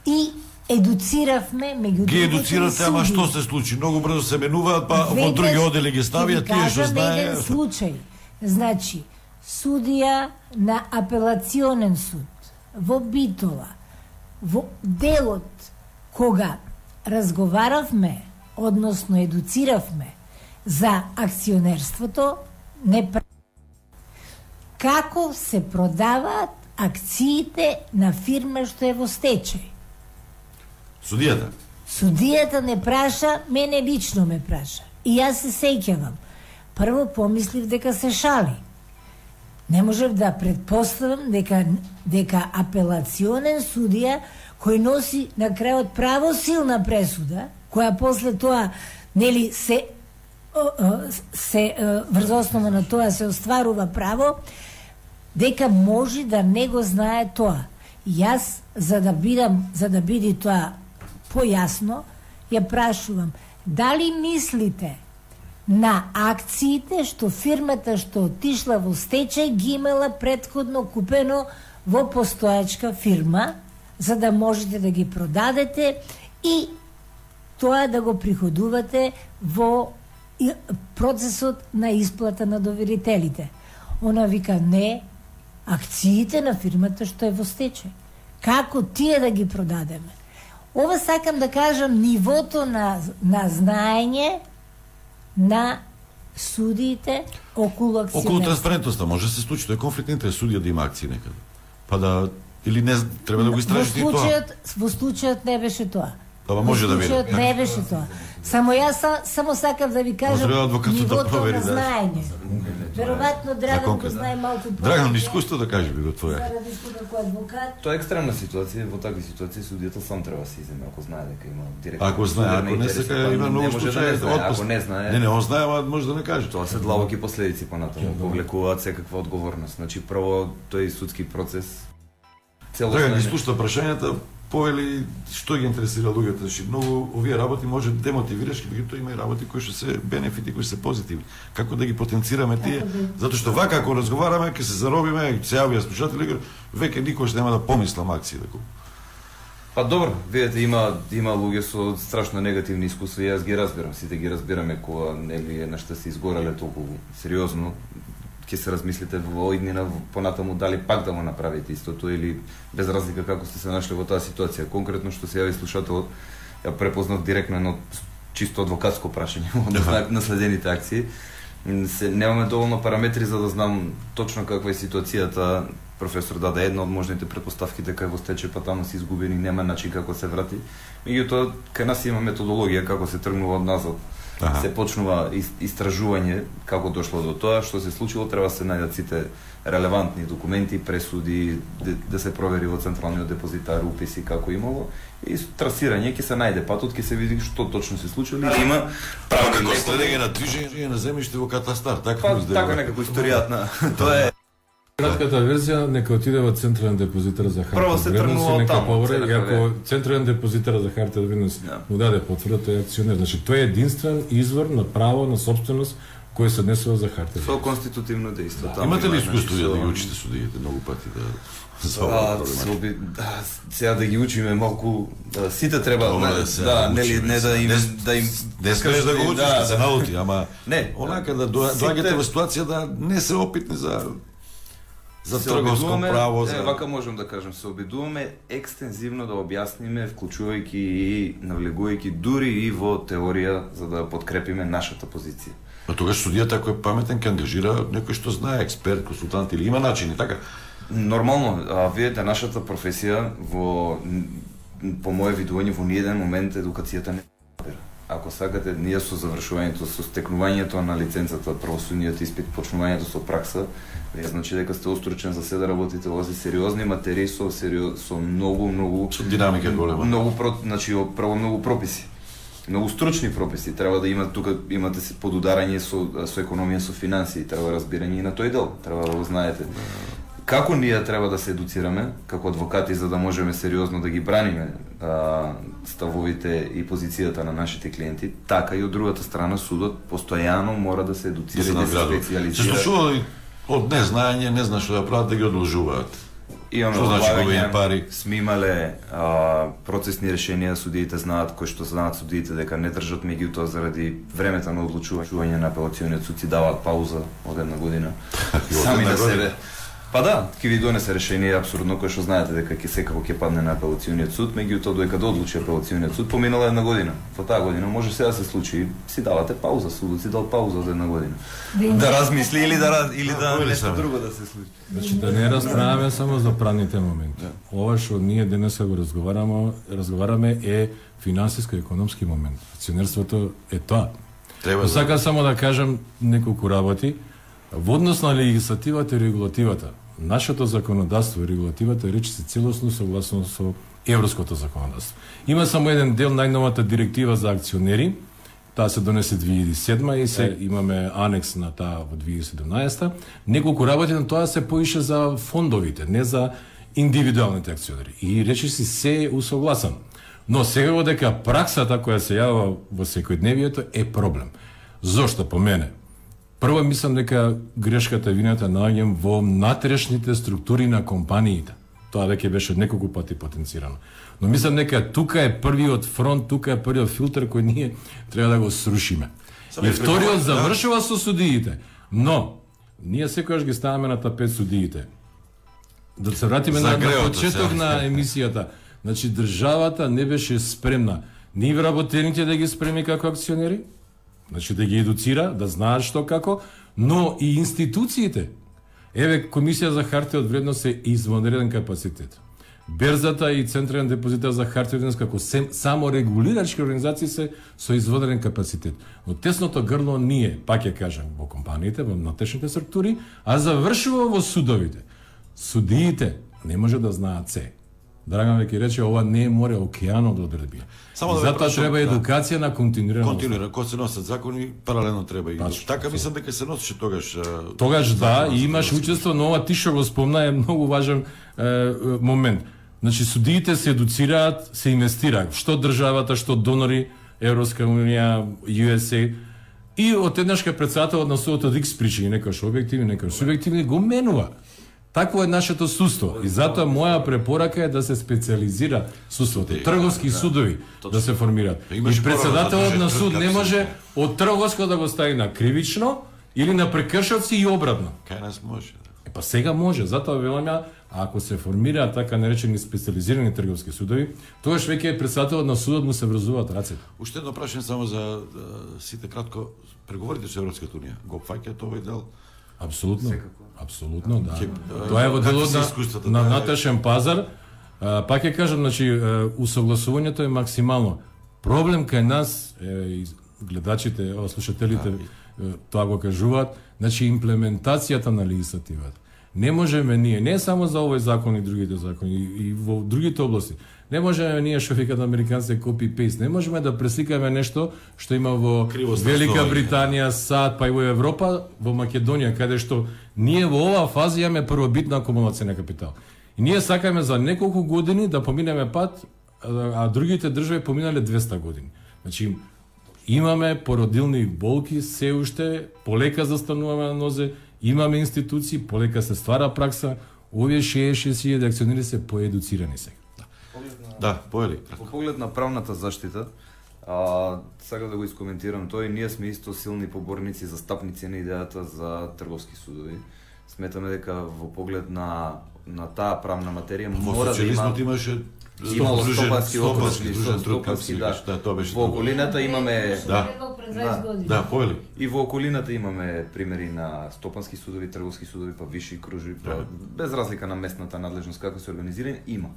[SPEAKER 12] и едуциравме меѓу
[SPEAKER 3] Ги едуцирате, ама што се случи? Многу брзо се менуваат, па во други одели ги ставиат, тие што знае...
[SPEAKER 12] еден случај. Значи, судија на апелационен суд во Битола, во делот кога разговаравме, односно едуциравме за акционерството, не како се продаваат акциите на фирма што е во стечај.
[SPEAKER 3] Судијата?
[SPEAKER 12] Судијата не праша, мене лично ме праша. И јас се сеќавам. Прво помислив дека се шали. Не можев да предпоставам дека дека апелационен судија кој носи на крајот правосилна пресуда, која после тоа нели се се врз основа на тоа се остварува право, дека може да не го знае тоа. Јас за да бидам за да биде тоа појасно, ја прашувам, дали мислите на акциите што фирмата што отишла во стечај ги имала предходно купено во постоечка фирма, за да можете да ги продадете и тоа да го приходувате во процесот на исплата на доверителите. Она вика не, акциите на фирмата што е во стечај. Како тие да ги продадеме? Ова сакам да кажам нивото на, на знаење на судиите околу акционерство.
[SPEAKER 3] Околу транспарентноста може да се случи, тоа е конфликт на интерес, судија да има акции некаде. Па да или не треба да го истражите
[SPEAKER 12] во
[SPEAKER 3] тоа.
[SPEAKER 12] случајот, во случајот не беше тоа.
[SPEAKER 3] Ама може да биде.
[SPEAKER 12] не беше тоа. Само јас са- само сакав да ви кажам
[SPEAKER 3] адвокатот да
[SPEAKER 12] нивото
[SPEAKER 3] провери,
[SPEAKER 12] на
[SPEAKER 3] да.
[SPEAKER 12] знаење. Веројатно Драган го знае малку
[SPEAKER 3] Драган искуство да каже би го твоја.
[SPEAKER 12] Заради што како адвокат.
[SPEAKER 18] Тоа е екстремна ситуација, во такви ситуации судијата сам треба да се иземе ако знае дека има директно.
[SPEAKER 3] Ако знае, ако не сека
[SPEAKER 18] па
[SPEAKER 3] има многу
[SPEAKER 18] може да
[SPEAKER 3] случаи отпуст.
[SPEAKER 18] ако не знае.
[SPEAKER 3] Не, не, он знае, ама може да не каже.
[SPEAKER 18] Тоа се длабоки последици понатаму, повлекуваат секаква одговорност. Значи прво тој судски процес целосно
[SPEAKER 3] Драган слушна прашањата, повели што ги интересира луѓето, значи многу овие работи може да демотивираш, меѓутоа има и работи кои што се бенефити, кои што се позитивни. Како да ги потенцираме тие? Затоа што вака ако разговараме, ќе се заробиме, се јавија слушатели, веќе никош нема да помислам акции да купам.
[SPEAKER 18] Па добро, видете има има луѓе со страшно негативни искуства и јас ги разбирам, сите ги разбираме кога нели нешта се изгореле толку сериозно ќе се размислите во иднина понатаму дали пак да го направите истото или без разлика како сте се нашли во таа ситуација. Конкретно што се јави слушателот, ја препознав директно едно чисто адвокатско прашање од на- наследените акции. Се, немаме доволно параметри за да знам точно каква е ситуацијата. Професор даде една од можните предпоставки дека е во стечај, па таму се изгубени, нема начин како се врати. Меѓутоа, кај нас има методологија како се тргнува од назад.
[SPEAKER 3] Аха.
[SPEAKER 18] Се почнува ис- истражување како дошло до тоа, што се случило, треба да се најдат сите релевантни документи, пресуди, да, да се провери во централниот депозитар уписи како имало и трасирање ќе се најде патот, ќе се види што точно се случило и има
[SPEAKER 3] Право
[SPEAKER 18] прави
[SPEAKER 3] како
[SPEAKER 18] лекови.
[SPEAKER 3] следење на движење на земјиште во катастар, така
[SPEAKER 18] Па,
[SPEAKER 3] ми изделува.
[SPEAKER 18] така некако историјат на тоа е
[SPEAKER 13] Кратката верзија нека отиде во Централен депозитар за хартија
[SPEAKER 18] Прво се
[SPEAKER 13] вредност
[SPEAKER 18] тргнува
[SPEAKER 13] и нека
[SPEAKER 18] таму,
[SPEAKER 13] повре и ако Централен депозитар за хартија вредност му даде потврда тој е акционер. Значи тој е единствен извор на право на собственост кој се однесува за хартија.
[SPEAKER 18] со конститутивно дејство. Таму
[SPEAKER 3] Имате ли искуство да ги учите судиите многу пати да за
[SPEAKER 18] се оби, да, сега да ги учиме малку, да, сите треба,
[SPEAKER 3] да се
[SPEAKER 18] да, нели, не да им,
[SPEAKER 3] не-
[SPEAKER 18] да им,
[SPEAKER 3] Не скажеш да го учиш, да, се наути, ама
[SPEAKER 18] Не,
[SPEAKER 3] онака да доаѓате во ситуација да не се опитни за за трговско право,
[SPEAKER 18] е,
[SPEAKER 3] за
[SPEAKER 18] вака можам да кажам, се обидуваме екстензивно да објасниме, вклучувајќи и навлегувајќи дури и во теорија за да подкрепиме нашата позиција.
[SPEAKER 3] Па тогаш судијата ако е паметен ќе ангажира некој што знае, експерт, консултант или има начини, така?
[SPEAKER 18] Нормално, а видите нашата професија во по мое видување во ниеден момент едукацијата не. Ако сакате, ние со завршувањето, со стекнувањето на лиценцата, правосудниот испит, почнувањето со пракса, вие значи дека сте остручен за се да работите во сериозни материи со сериоз, со многу многу
[SPEAKER 3] Со динамика голема.
[SPEAKER 18] Многу про, значи о, право многу прописи. Многу стручни прописи, треба да има тука имате се подударање со со економија, со финансии, треба разбирање и на тој дел, треба да го знаете. Како ние треба да се едуцираме како адвокати за да можеме сериозно да ги браниме а, ставовите и позицијата на нашите клиенти, така и од другата страна судот постојано мора да се едуцира и да се
[SPEAKER 3] надградува. Се
[SPEAKER 18] специјализира.
[SPEAKER 3] Од незнаење, не знаеш што да прават, да ги одложуваат.
[SPEAKER 18] Имаме
[SPEAKER 3] Што значи губење пари?
[SPEAKER 18] Сме имале а, процесни решенија, судиите знаат, кои што знаат судиите дека не држат меѓутоа заради времето на одлучување на апелациониот суд си даваат пауза од една година.
[SPEAKER 3] од
[SPEAKER 18] Сами на себе. Па да, ќе ви донесе решение апсурдно кој што знаете дека ќе секако ќе падне на апелациониот суд, меѓутоа додека да одлучи апелациониот суд поминала една година. Во таа година може сега да се случи, си давате пауза, судот си дал пауза за една година. Да размисли или да раз- или да нешто друго да се случи.
[SPEAKER 13] Значи да не расправаме само за правните моменти. Ова што ние денеска го разговараме, разговараме е финансиско-економски момент. Акционерството е тоа.
[SPEAKER 3] Треба
[SPEAKER 13] Но
[SPEAKER 3] да-
[SPEAKER 13] сакам само да кажам неколку работи. Во однос на легислативата и регулативата, нашето законодавство и регулативата е речиси целосно согласно со европското законодавство. Има само еден дел најновата директива за акционери, таа се донесе 2007 и се имаме анекс на таа во 2017. Неколку работи на тоа се поише за фондовите, не за индивидуалните акционери. И речиси се е усогласено. Но сега дека праксата која се јавува во секојдневието е проблем. Зошто по мене? Прво мислам дека грешката вината наоѓам во натрешните структури на компаниите. Тоа веќе беше неколку пати потенцирано. Но мислам дека тука е првиот фронт, тука е првиот филтер кој ние треба да го срушиме. И вториот
[SPEAKER 3] прекоја-
[SPEAKER 13] завршува со судиите. Но, ние секогаш ги ставаме на тапет судиите. Да се вратиме на, на
[SPEAKER 3] греото
[SPEAKER 13] почеток на емисијата. Значи, државата не беше спремна ни вработените да ги спреми како акционери, Значи да ги едуцира, да знаат што како, но и институциите. Еве Комисија за хартија од вредност е извонреден капацитет. Берзата и Централен депозитар за хартија од вредност како сем, само регулирачки организации се со изводен капацитет. Но тесното грло ние, пак ја кажам, во компаниите, во натешните структури, а завршува во судовите. Судиите не може да знаат се. Драган веќе рече ова не е море, океанот од одредби.
[SPEAKER 3] Само да
[SPEAKER 13] затоа треба
[SPEAKER 3] да.
[SPEAKER 13] едукација на континуирано.
[SPEAKER 3] Континуирано, кога се носат закони, паралелно треба и
[SPEAKER 13] Баш,
[SPEAKER 3] така мислам дека се носеше тогаш.
[SPEAKER 13] Тогаш да, и имаш учество, но ова ти што го спомна е многу важен е, момент. Значи судиите се едуцираат, се инвестираат, што државата, што донори Европска унија, USA и од еднашка председателот на судот од X причини, некојаш објективни, некојаш субјективни, го менува. Такво е нашето судство. И затоа моја препорака е да се специализира судството. Трговски судови да се формираат. И председателот
[SPEAKER 3] порано
[SPEAKER 13] на
[SPEAKER 3] да
[SPEAKER 13] суд не може од трговско да го стави на кривично или на прекршоци и обратно.
[SPEAKER 3] Кај нас може.
[SPEAKER 13] Е, па сега може, затоа велам ја, ако се формираат така наречени специализирани трговски судови, тогаш веќе председателот на судот му се врзуваат рацете.
[SPEAKER 3] Уште едно прашање само за да, сите кратко преговорите со Европската унија. Го фаќаат овој дел?
[SPEAKER 13] Апсолутно. Апсолутно, да.
[SPEAKER 3] Ќе-
[SPEAKER 13] Тоа е во делот на, на
[SPEAKER 3] да,
[SPEAKER 13] натешен пазар. А, пак ќе кажам, значи, усогласувањето е максимално. Проблем кај нас, е, гледачите, слушателите, е, тоа го кажуваат, значи имплементацијата на легислативата. Не можеме ние, не само за овој закон и другите закони, и, и во другите области, не можеме ние што викаат американците copy-paste, не можеме да пресликаме нешто што има во Велика. Британија, САД, па и во Европа, во Македонија, каде што ние во оваа фаза имаме првобитна акумулација на капитал. И ние сакаме за неколку години да поминеме пат, а, другите држави поминале 200 години. Значи, имаме породилни болки се уште, полека застануваме на нозе, имаме институции, полека се ствара пракса, овие 66.000 акционери се поедуцирани сега.
[SPEAKER 3] Да, поели.
[SPEAKER 18] Во поглед на правната заштита, а, сега да го искоментирам тој, ние сме исто силни поборници, застапници на идејата за трговски судови. Сметаме дека во поглед на на таа правна материја
[SPEAKER 3] Во
[SPEAKER 18] мора да има
[SPEAKER 3] имаше
[SPEAKER 18] имало
[SPEAKER 3] Сдружен-
[SPEAKER 18] стопански окружни стопански, да.
[SPEAKER 3] да, тоа беше
[SPEAKER 18] Во околината имаме
[SPEAKER 3] Да.
[SPEAKER 18] Да,
[SPEAKER 3] Да, поели.
[SPEAKER 18] И во околината имаме примери на стопански судови, трговски судови, па виши кружи, па
[SPEAKER 3] Да.
[SPEAKER 18] без разлика на местната надлежност како се организирани, има.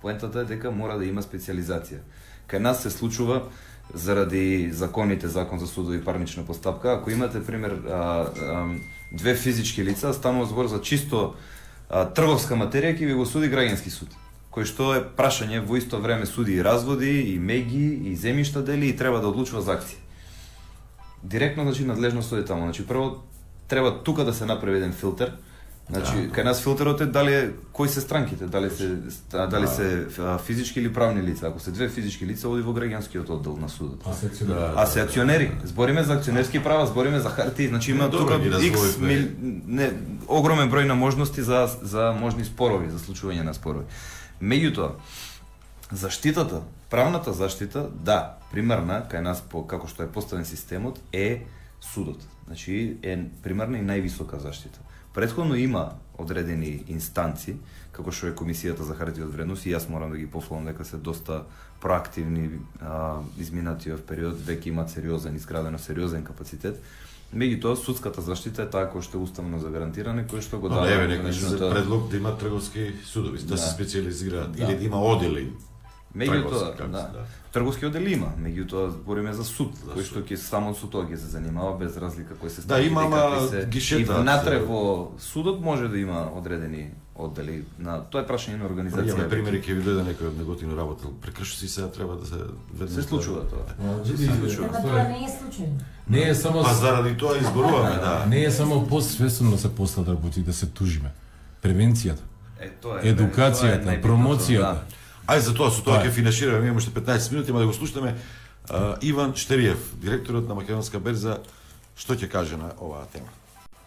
[SPEAKER 18] Поентата е дека мора да има специализација. Кај нас се случува заради законите, закон за судови и парнична постапка, ако имате пример а, а, две физички лица, станува збор за чисто а, трговска материја ќе ви го суди граѓански суд кој што е прашање во исто време суди и разводи, и меги, и земјишта дели и треба да одлучува за акција директно значи надлежност оди таму. Значи прво треба тука да се направи еден филтер. Значи
[SPEAKER 3] Да.
[SPEAKER 18] кај нас филтерот е дали е кои се странките, дали се дали
[SPEAKER 3] Да.
[SPEAKER 18] се физички или правни лица. Ако се две физички лица оди во граѓанскиот оддел на судот.
[SPEAKER 13] А се акционери.
[SPEAKER 3] Да,
[SPEAKER 18] А се акционери. Збориме за акционерски права, збориме за хартии, значи има тука X мил, не, огромен број на можности за за можни спорови, за случување на спорови. Меѓутоа, заштитата, правната заштита, да, примерна кај нас по како што е поставен системот е судот. Значи е примерна и највисока заштита. Предходно има одредени инстанци, како што е Комисијата за харти од вредност и јас морам да ги пофалам дека се доста проактивни а, изминатиот период, веќе имаат сериозен, изградено сериозен капацитет. Меѓутоа, судската заштита е таа која што е уставно загарантирана, која што го дава
[SPEAKER 3] еве некој
[SPEAKER 18] нешното-
[SPEAKER 3] за предлог да има трговски судови, да,
[SPEAKER 18] Да.
[SPEAKER 3] се специализираат
[SPEAKER 18] Да.
[SPEAKER 3] или да има одели.
[SPEAKER 18] Меѓутоа, да.
[SPEAKER 3] да.
[SPEAKER 18] Трговски одели има, меѓутоа збориме за суд, кој што ќе само со тоа ќе се занимава без разлика кој се
[SPEAKER 3] Да, има, ама
[SPEAKER 18] се
[SPEAKER 3] гишета
[SPEAKER 18] и внатре
[SPEAKER 3] се-
[SPEAKER 18] во судот може да има одредени оддели на тоа е прашање на организација.
[SPEAKER 3] Имаме примери ќе ви дојде некој од неготивно работел. Прекрши си сега треба да се веднаш
[SPEAKER 18] Се случува тоа.
[SPEAKER 13] Се
[SPEAKER 18] случува.
[SPEAKER 12] Тоа не е случајно.
[SPEAKER 13] Не е само
[SPEAKER 3] Па заради тоа изборуваме, да.
[SPEAKER 13] Не е само посвесно да се постат работи, да се тужиме. Превенцијата,
[SPEAKER 18] Е, тоа е,
[SPEAKER 13] едукацијата, промоцијата.
[SPEAKER 3] Ај за тоа, со тоа ќе финишираме, имаме уште 15 минути, има да го слушнеме. А, Иван Штериев, директорот на Македонска берза, што ќе каже на оваа тема?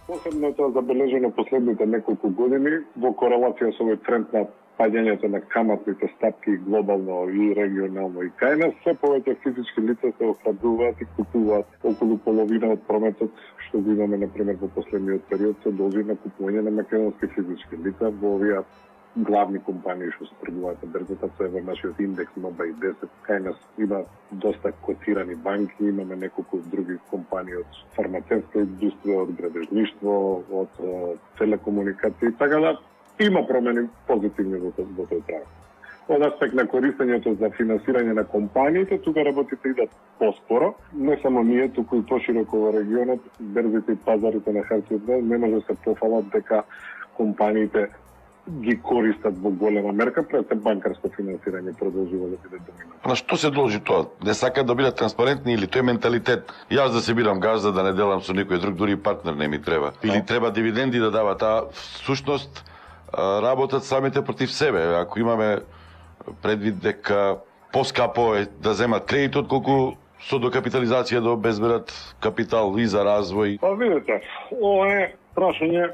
[SPEAKER 5] Посебно е тоа забележено последните неколку години во корелација со овој тренд на паѓањето на каматните стапки глобално и регионално и кај нас, се повеќе физички лица се охрабруваат и купуваат околу половина од прометот што го имаме, например, во последниот период, се должи на купување на македонски физички лица во овие
[SPEAKER 21] главни компании што се тргуваат на берзата, се во нашиот индекс МОБА и 10. Кај нас има доста котирани банки, имаме неколку други компании од фармацевска индустрија, од градежништво, од е, телекомуникации, така да има промени позитивни во, во тој правец. Од аспект на користењето за финансирање на компаниите, тука работите идат поспоро. Не само ние, туку и пошироко во регионот, берзите и пазарите на хартија не може да се пофалат дека компаниите ги користат во голема мерка, пред се банкарско финансирање продолжува да биде доминантно.
[SPEAKER 3] На што се должи тоа? Не сакаат да бидат транспарентни или тој менталитет? Јас да се бирам газда, да не делам со никој друг, дури партнер не ми треба. Или треба дивиденди да дава таа сушност работат самите против себе. Ако имаме предвид дека поскапо е да земат кредит отколку со докапитализација да обезберат капитал и за развој.
[SPEAKER 21] Па видите, ова е прашање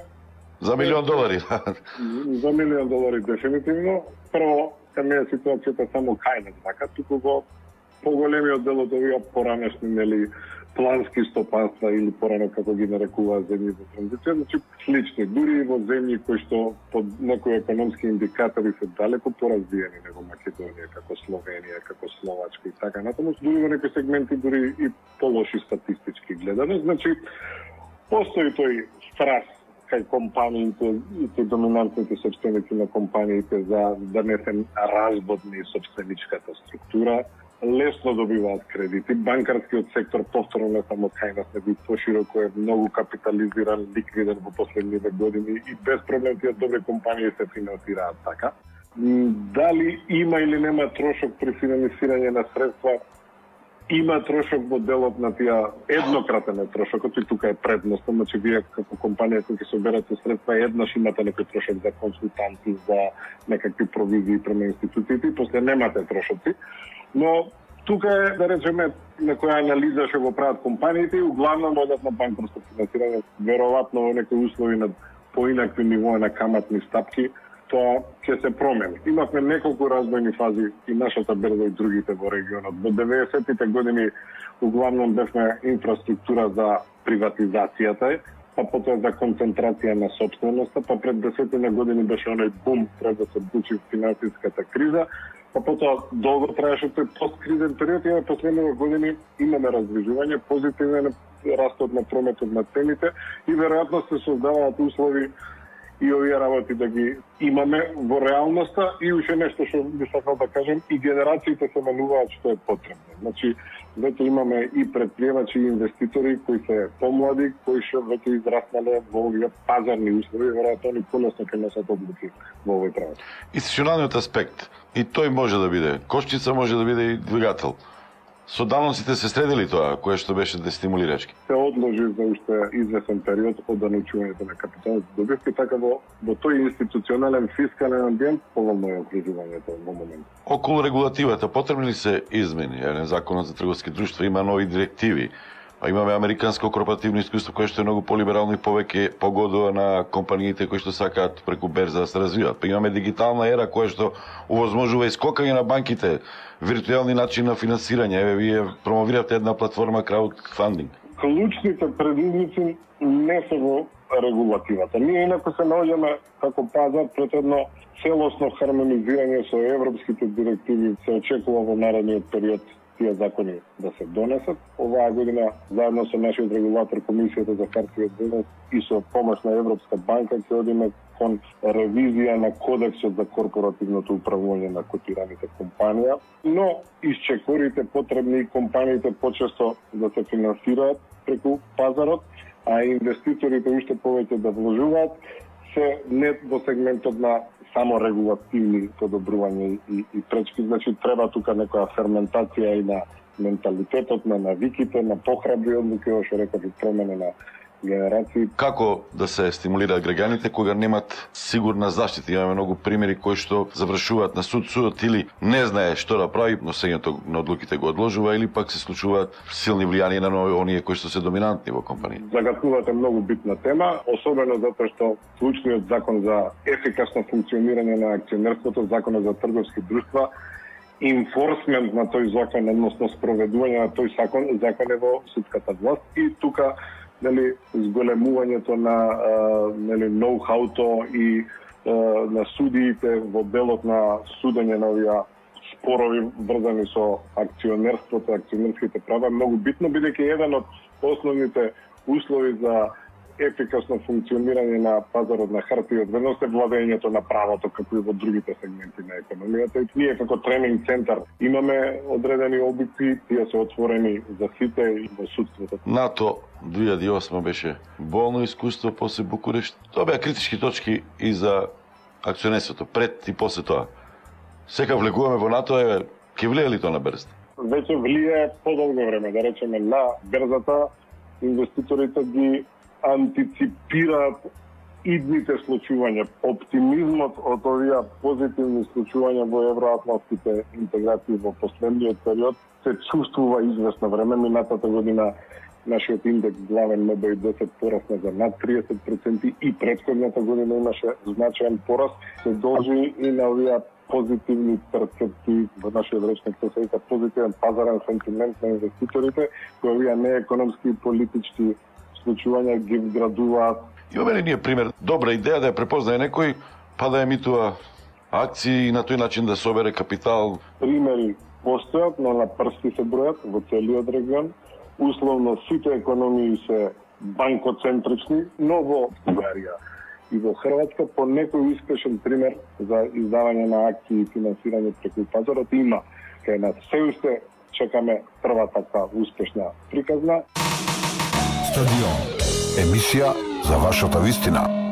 [SPEAKER 3] За милион долари.
[SPEAKER 21] за милион долари дефинитивно. Прво, не е ситуацијата само кај нас, така, туку го поголемиот дел од овие поранешни, нели, плански стопанства или порано како ги нарекуваат земји во транзиција, значи слични, дури и во земји кои што под некои економски индикатори се далеко поразвиени него Македонија, како Словенија, како Словачка и така натаму, дури во некои сегменти дури и полоши статистички гледано, значи постои тој страст Така кај компаниите и кај доминантните собственици на компаниите за да не се разбодни собственичката структура, лесно добиваат кредити. Банкарскиот сектор повторно не само кај нас, него и пошироко е многу капитализиран, ликвиден во последните години и без проблем тие добри компании се финансираат така. Дали има или нема трошок при финансирање на средства, има трошок во делот на тие еднократен е трошокот и тука е предност, значи вие како компанија кои ќе соберете средства еднаш имате некој трошок за консултанти, за некакви провизии према институциите и после немате трошоци. Но тука е, да речеме, некоја анализа што го прават компаниите и главно одат на банковско финансирање, веројатно во некои услови на поинакви нивоа на каматни стапки, тоа ќе се промени. Имавме неколку развојни фази и нашата берза и другите во регионот. Во 90-тите години углавном бевме инфраструктура за приватизацијата, па потоа за концентрација на собственоста, па пред десетина години беше оној бум пред да се вклучи финансиската криза, па потоа долго траеше тој посткризен период и на последните години имаме раздвижување, позитивен растот на прометот на цените и веројатно се создаваат услови и овие работи да ги имаме во реалноста и уште нешто што би сакал да кажам и генерациите се менуваат што е потребно. Значи веќе имаме и предприемачи и инвеститори кои се помлади, кои што веќе израснале во овие пазарни услови, веројатно они полесно ќе носат одлуки во овој правец.
[SPEAKER 3] Институционалниот аспект, и тој може да биде, кошчица може да биде и двигател. Со даноците се средили тоа, кое што беше дестимулирачки?
[SPEAKER 21] Се одложи за уште известен период од данучувањето на капиталните добивки, така во, во тој институционален фискален амбиент поволно е окружувањето во момент.
[SPEAKER 3] Околу регулативата потребни ли се измени? Еден законот за трговски друштва има нови директиви. Па имаме американско корпоративно искуство кое што е многу полиберално и повеќе погодува на компаниите кои што сакаат преку берза да се развиваат. Па имаме дигитална ера која што овозможува искокање на банките, виртуелни начини на финансирање. Еве вие промовиравте една платформа краудфандинг.
[SPEAKER 21] Клучните предизвици не се во регулативата. Ние инако се наоѓаме како пазар пред едно целосно хармонизирање со европските директиви се очекува во наредниот период тие закони да се донесат. Оваа година, заедно со нашиот регулатор Комисијата за хартија денес и со помош на Европска банка, ќе одиме кон ревизија на кодексот за корпоративното управување на котираните компанија, но исчекорите потребни и компаниите почесто да се финансираат преку пазарот, а инвеститорите уште повеќе да вложуваат, се не во сегментот на само регулативни подобрувања и, и пречки, значи треба тука некоја ферментација и на менталитетот, на навиките, на похрабри одлуки, што реков, и промена на генерации.
[SPEAKER 3] Како да се стимулираат граѓаните кога немат сигурна заштита? Имаме многу примери кои што завршуваат на суд, судот или не знае што да прави, но сењето на одлуките го одложува или пак се случуваат силни влијанија на оние кои што се доминантни во компанија.
[SPEAKER 21] Загатнувате многу битна тема, особено затоа што случниот закон за ефикасно функционирање на акционерството, законот за трговски друштва, инфорсмент на тој закон, односно спроведување на тој закон, закон е во судската власт и тука нели зголемувањето на нели ноу-хауто и на судиите во делот на судење на овие спорови врзани со акционерството, акционерските права е многу битно бидејќи еден од основните услови за ефикасно функционирање на пазарот на хартија од вредност е владењето на правото како и во другите сегменти на економијата. И ние како тренинг центар имаме одредени обици, тие се отворени за сите и во судството.
[SPEAKER 3] НАТО 2008 беше болно искуство после Букурешт. Тоа беа критички точки и за акционерството пред и после тоа. Сега влегуваме во НАТО, е, ќе влие ли тоа на берзата?
[SPEAKER 21] Веќе влие подолго време, да речеме, на берзата инвеститорите ги антиципираат идните случувања. Оптимизмот од овие позитивни случувања во евроатлантските интеграции во последниот период се чувствува известно време. Минатата година нашиот индекс главен МБИ 10 порасна за над 30% и предходната година имаше значаен пораст. Се должи и на овие позитивни перцепции во нашиот речник се сеќа позитивен пазарен сентимент на инвеститорите, кои овие неекономски и политички случувања ги вградуваат.
[SPEAKER 3] Имаме ли ние пример добра идеја да ја препознае некој, па да емитува акции и на тој начин да собере капитал?
[SPEAKER 21] Примери постојат, но на прсти се бројат во целиот регион. Условно сите економии се банкоцентрични, но во Бугарија и во Хрватска по некој успешен пример за издавање на акции и финансирање преку пазарот има. Кај нас се уште чекаме прва така успешна приказна.
[SPEAKER 2] Стадион. Емисија за вашата вистина.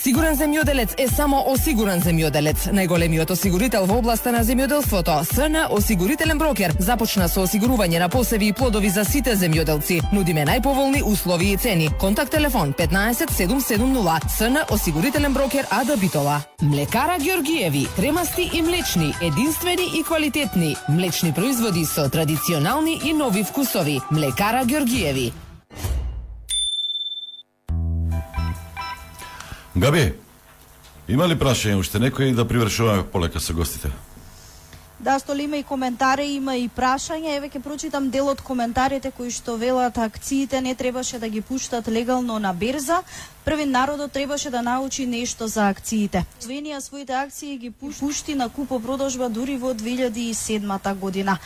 [SPEAKER 10] Сигурен земјоделец е само осигурен земјоделец. Најголемиот осигурител во областа на земјоделството, СН Осигурителен брокер, започна со осигурување на посеви и плодови за сите земјоделци. Нудиме најповолни услови и цени. Контакт телефон 15 770. СН Осигурителен брокер Ада Битола. Млекара Георгиеви, кремасти и млечни, единствени и квалитетни. Млечни производи со традиционални и нови вкусови. Млекара Георгиеви.
[SPEAKER 3] Габи, има ли прашање уште некој да привршуваме полека со гостите?
[SPEAKER 11] Да, Столи има и коментари, има и прашања. Еве ќе прочитам дел од коментарите кои што велат акциите не требаше да ги пуштат легално на берза. Први народот требаше да научи нешто за акциите. Словенија своите акции ги пушти на купо-продажба дури во 2007 година.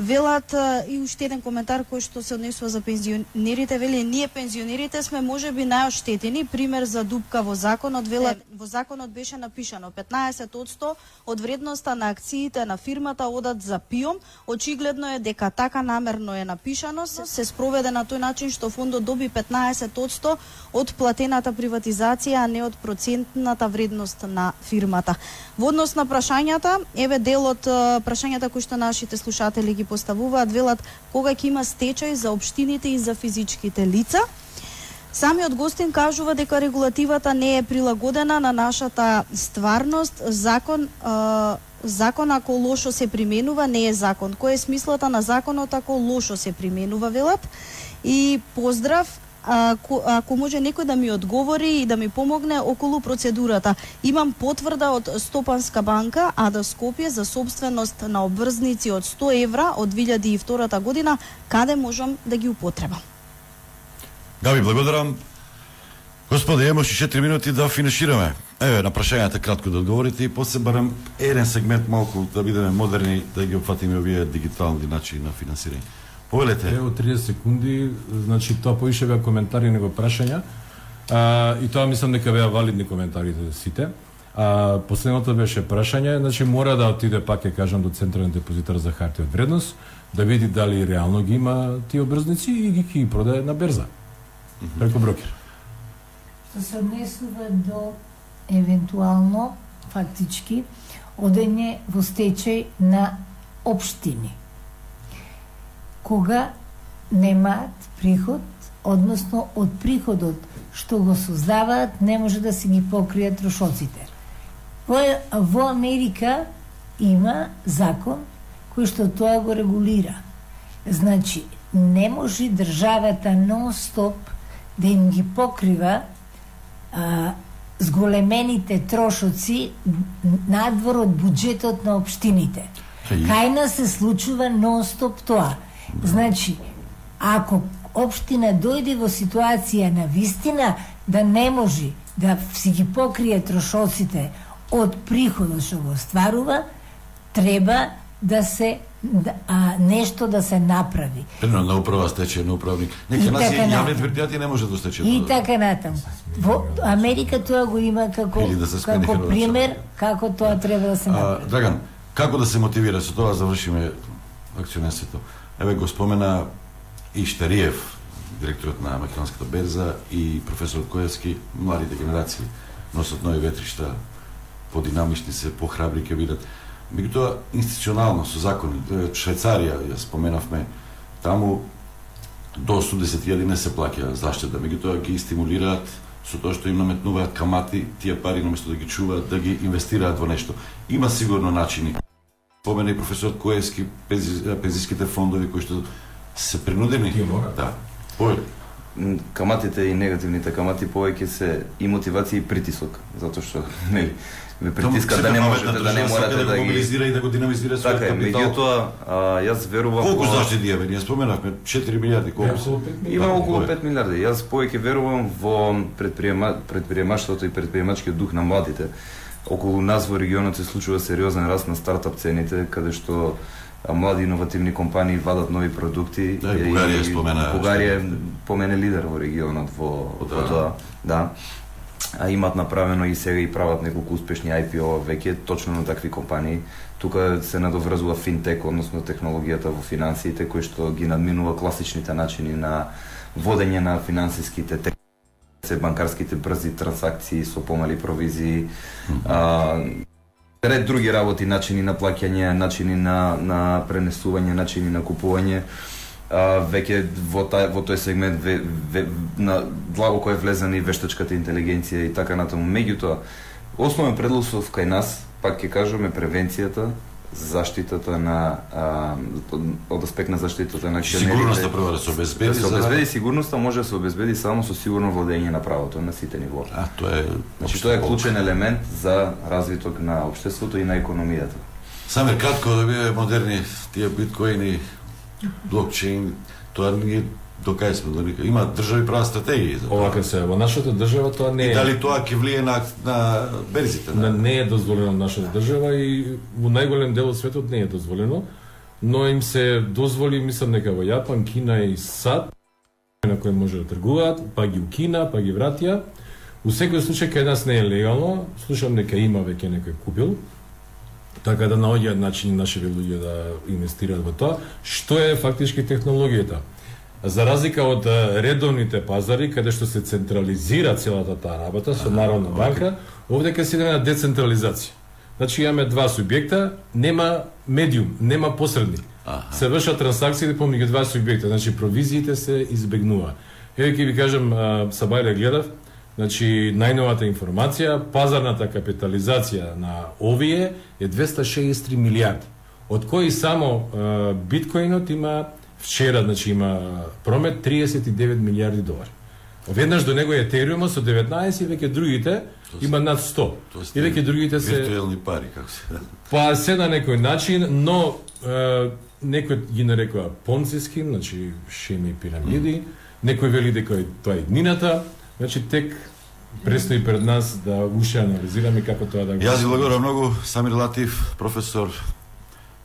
[SPEAKER 11] Велат и уште еден коментар кој што се однесува за пензионерите, вели ние пензионерите сме можеби најоштетени, пример за дупка во законот, велат во законот беше напишано 15% од вредноста на акциите на фирмата одат за пиом, очигледно е дека така намерно е напишано, се, спроведе на тој начин што фондот доби 15% од платената приватизација, а не од процентната вредност на фирмата. Во однос на прашањата, еве дел од прашањата кои што нашите слушатели ги поставуваат, велат кога ќе има стечај за општините и за физичките лица. Самиот гостин кажува дека регулативата не е прилагодена на нашата стварност. Закон е, закон ако лошо се применува не е закон. Кој е смислата на законот ако лошо се применува велат? И поздрав ако, ако може некој да ми одговори и да ми помогне околу процедурата. Имам потврда од Стопанска банка, а да Скопје за собственост на обврзници од 100 евра од 2002 година, каде можам да ги употребам?
[SPEAKER 3] Габи, благодарам. Господи, имаш 4 минути да финишираме. Еве, на прашањата кратко да одговорите и после барам еден сегмент малку да бидеме модерни, да ги опфатиме овие дигитални начини на финансирање. Повелете.
[SPEAKER 13] Ево 30 секунди, значи тоа поише беа коментари него прашања. А, и тоа мислам дека беа валидни коментарите сите. А, последното беше прашање, значи мора да отиде пак ќе кажам до централен депозитар за хартија од вредност, да види дали реално ги има тие обрзници и ги ги продаде на берза. Mm -hmm. Преко брокер.
[SPEAKER 12] Што се однесува до евентуално фактички одење во стечај на општини кога немаат приход, односно од приходот што го создаваат не може да се ги покријат трошоците. Во, во Америка има закон кој што тоа го регулира. Значи, не може државата нон-стоп да им ги покрива а, зголемените трошоци надвор од буџетот на општините. Кај нас се случува нон-стоп тоа Значи, ако општина дојде во ситуација на вистина да не може да си ги покрие трошоците од приходот што го стварува, треба да се да, а, нешто да се направи.
[SPEAKER 3] Примерно на управа стече на управник. Нека нас
[SPEAKER 12] така
[SPEAKER 3] јавни предпријатија не може да стече.
[SPEAKER 12] И така натаму. Во Америка тоа го има како
[SPEAKER 3] да
[SPEAKER 12] како пример како тоа треба да се
[SPEAKER 3] А,
[SPEAKER 12] направи.
[SPEAKER 3] Драган, како да се мотивира со тоа завршиме акционерството? Еве го спомена и Штариев, директорот на Македонската берза и професорот Коевски, младите генерации носат нови ветришта, подинамични се, похрабри ќе бидат. Меѓутоа, институционално со закони, Швајцарија, ја споменавме, таму до 80.000 не се плаќа заштета, меѓутоа ги стимулираат со тоа што им наметнуваат камати, тие пари наместо да ги чуваат, да ги инвестираат во нешто. Има сигурно начини. Спомена и професорот Коевски пензи, пензиските фондови кои што се принудени. Да. Појде.
[SPEAKER 18] М, каматите и негативните камати повеќе се и мотивација и притисок, затоа што нели ве притискат да не можете да не морате
[SPEAKER 3] да,
[SPEAKER 18] да
[SPEAKER 3] го
[SPEAKER 18] ги
[SPEAKER 3] мобилизира и да го динамизира својот
[SPEAKER 18] Така е,
[SPEAKER 3] капитал.
[SPEAKER 18] меѓутоа а, јас верувам
[SPEAKER 3] Колку
[SPEAKER 18] во-
[SPEAKER 3] заштити имаме? Ние споменавме 4 милиарди, колку се?
[SPEAKER 18] Има
[SPEAKER 3] Да,
[SPEAKER 18] околу
[SPEAKER 3] кој е?
[SPEAKER 18] 5 милиарди. Јас повеќе верувам во предприема, предприемаштвото и предприемачкиот дух на младите. Околу нас во регионот се случува сериозен раст на стартап цените, каде што млади иновативни компании вадат нови продукти.
[SPEAKER 3] Да, и Бугарија спомена,
[SPEAKER 18] Бугарија е помене лидер во регионот во, во
[SPEAKER 3] Да.
[SPEAKER 18] тоа. Да. А имат направено и сега и прават неколку успешни IPO веќе точно на такви компании. Тука се надоврзува финтек, односно технологијата во финансиите, кој што ги надминува класичните начини на водење на финансиските се банкарските брзи трансакции со помали провизии, а, ред други работи, начини на плаќање, начини на, на пренесување, начини на купување. А, веќе во, тај, во тој сегмент ве, ве, на длабоко е влезена и вештачката интелигенција и така натаму. Меѓутоа, основен предлог кај нас, пак ќе кажам, е превенцијата, заштитата на а, од аспект на заштитата на акционерите.
[SPEAKER 3] Сигурноста прво да се обезбеди,
[SPEAKER 18] Да се
[SPEAKER 3] за-
[SPEAKER 18] обезбеди сигурноста може да се обезбеди само со сигурно владење на правото на сите нивоа.
[SPEAKER 3] А, тоа е
[SPEAKER 18] Значи тоа е клучен елемент за развиток на општеството и на економијата.
[SPEAKER 3] Саме кратко да биде модерни тие биткоини, блокчейн, тоа ние до кај сме дали има држави прават стратегии за тоа.
[SPEAKER 13] Овака се, во нашата држава тоа не
[SPEAKER 3] И
[SPEAKER 13] е.
[SPEAKER 3] дали тоа ќе влие на на берзите?
[SPEAKER 13] На, не е дозволено на нашата држава и во најголем дел од светот не е дозволено, но им се дозволи, мислам дека во Јапан, Кина и САД на кои може да тргуваат, па ги укина, па ги вратија. У секој случај кај нас не е легално, слушам дека има веќе некој купил, така да наоѓаат начини нашите луѓе да инвестираат во тоа, што е фактички технологијата. За разлика од редовните пазари, каде што се централизира целата таа работа со Народна банка, овде ќе се иде на децентрализација. Значи имаме два субјекта, нема медиум, нема посредник. Се вршат трансакциите помеѓу два субјекта, значи провизиите се избегнува. Еве ќе ви кажам, Сабајле гледав, Значи, најновата информација, пазарната капитализација на овие е 263 милиарди, од кои само биткоинот има вчера, значи има промет 39 милиарди долари. Веднаш до него е Етериумот со 19 и веќе другите има над 100. И веќе другите се
[SPEAKER 3] виртуелни пари како се.
[SPEAKER 13] Па се на некој начин, но е, некој ги нарекува понци значи шеми пирамиди, некој вели дека е тоа е иднината, значи тек престои пред нас да уште анализираме како тоа да го
[SPEAKER 3] Јас ви благодарам многу, Самир Латив, професор,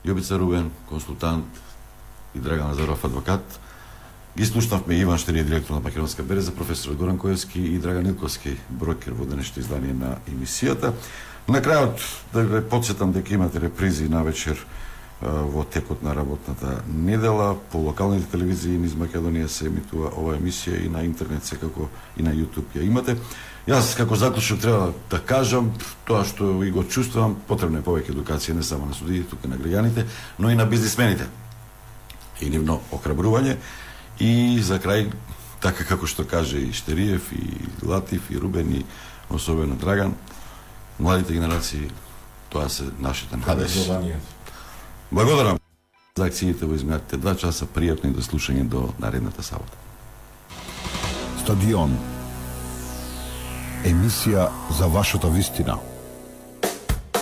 [SPEAKER 3] Јобица Рубен, консултант и Драган Назаров, адвокат. Ги слушнавме Иван Штериев, директор на Македонска береза, професор Горан Коевски и Драган Илковски, брокер во денешното издание на емисијата. На крајот да ве подсетам дека имате репризи на вечер во текот на работната недела по локалните телевизии низ Македонија се емитува оваа емисија и на интернет секако и на YouTube ја имате. Јас како заклучок треба да кажам тоа што и го чувствувам, потребна е повеќе едукација не само на судиите, тука на граѓаните, но и на бизнисмените. И нивно охрабрување и за крај така како што каже и Штериев и Латив и Рубен и особено Драган, младите генерации тоа се нашите надежи.
[SPEAKER 13] Образованието.
[SPEAKER 3] Благодарам за акциите во изминатите два часа, пријатно и до слушање до наредната сабота.
[SPEAKER 2] Стадион. Емисија за вашата вистина.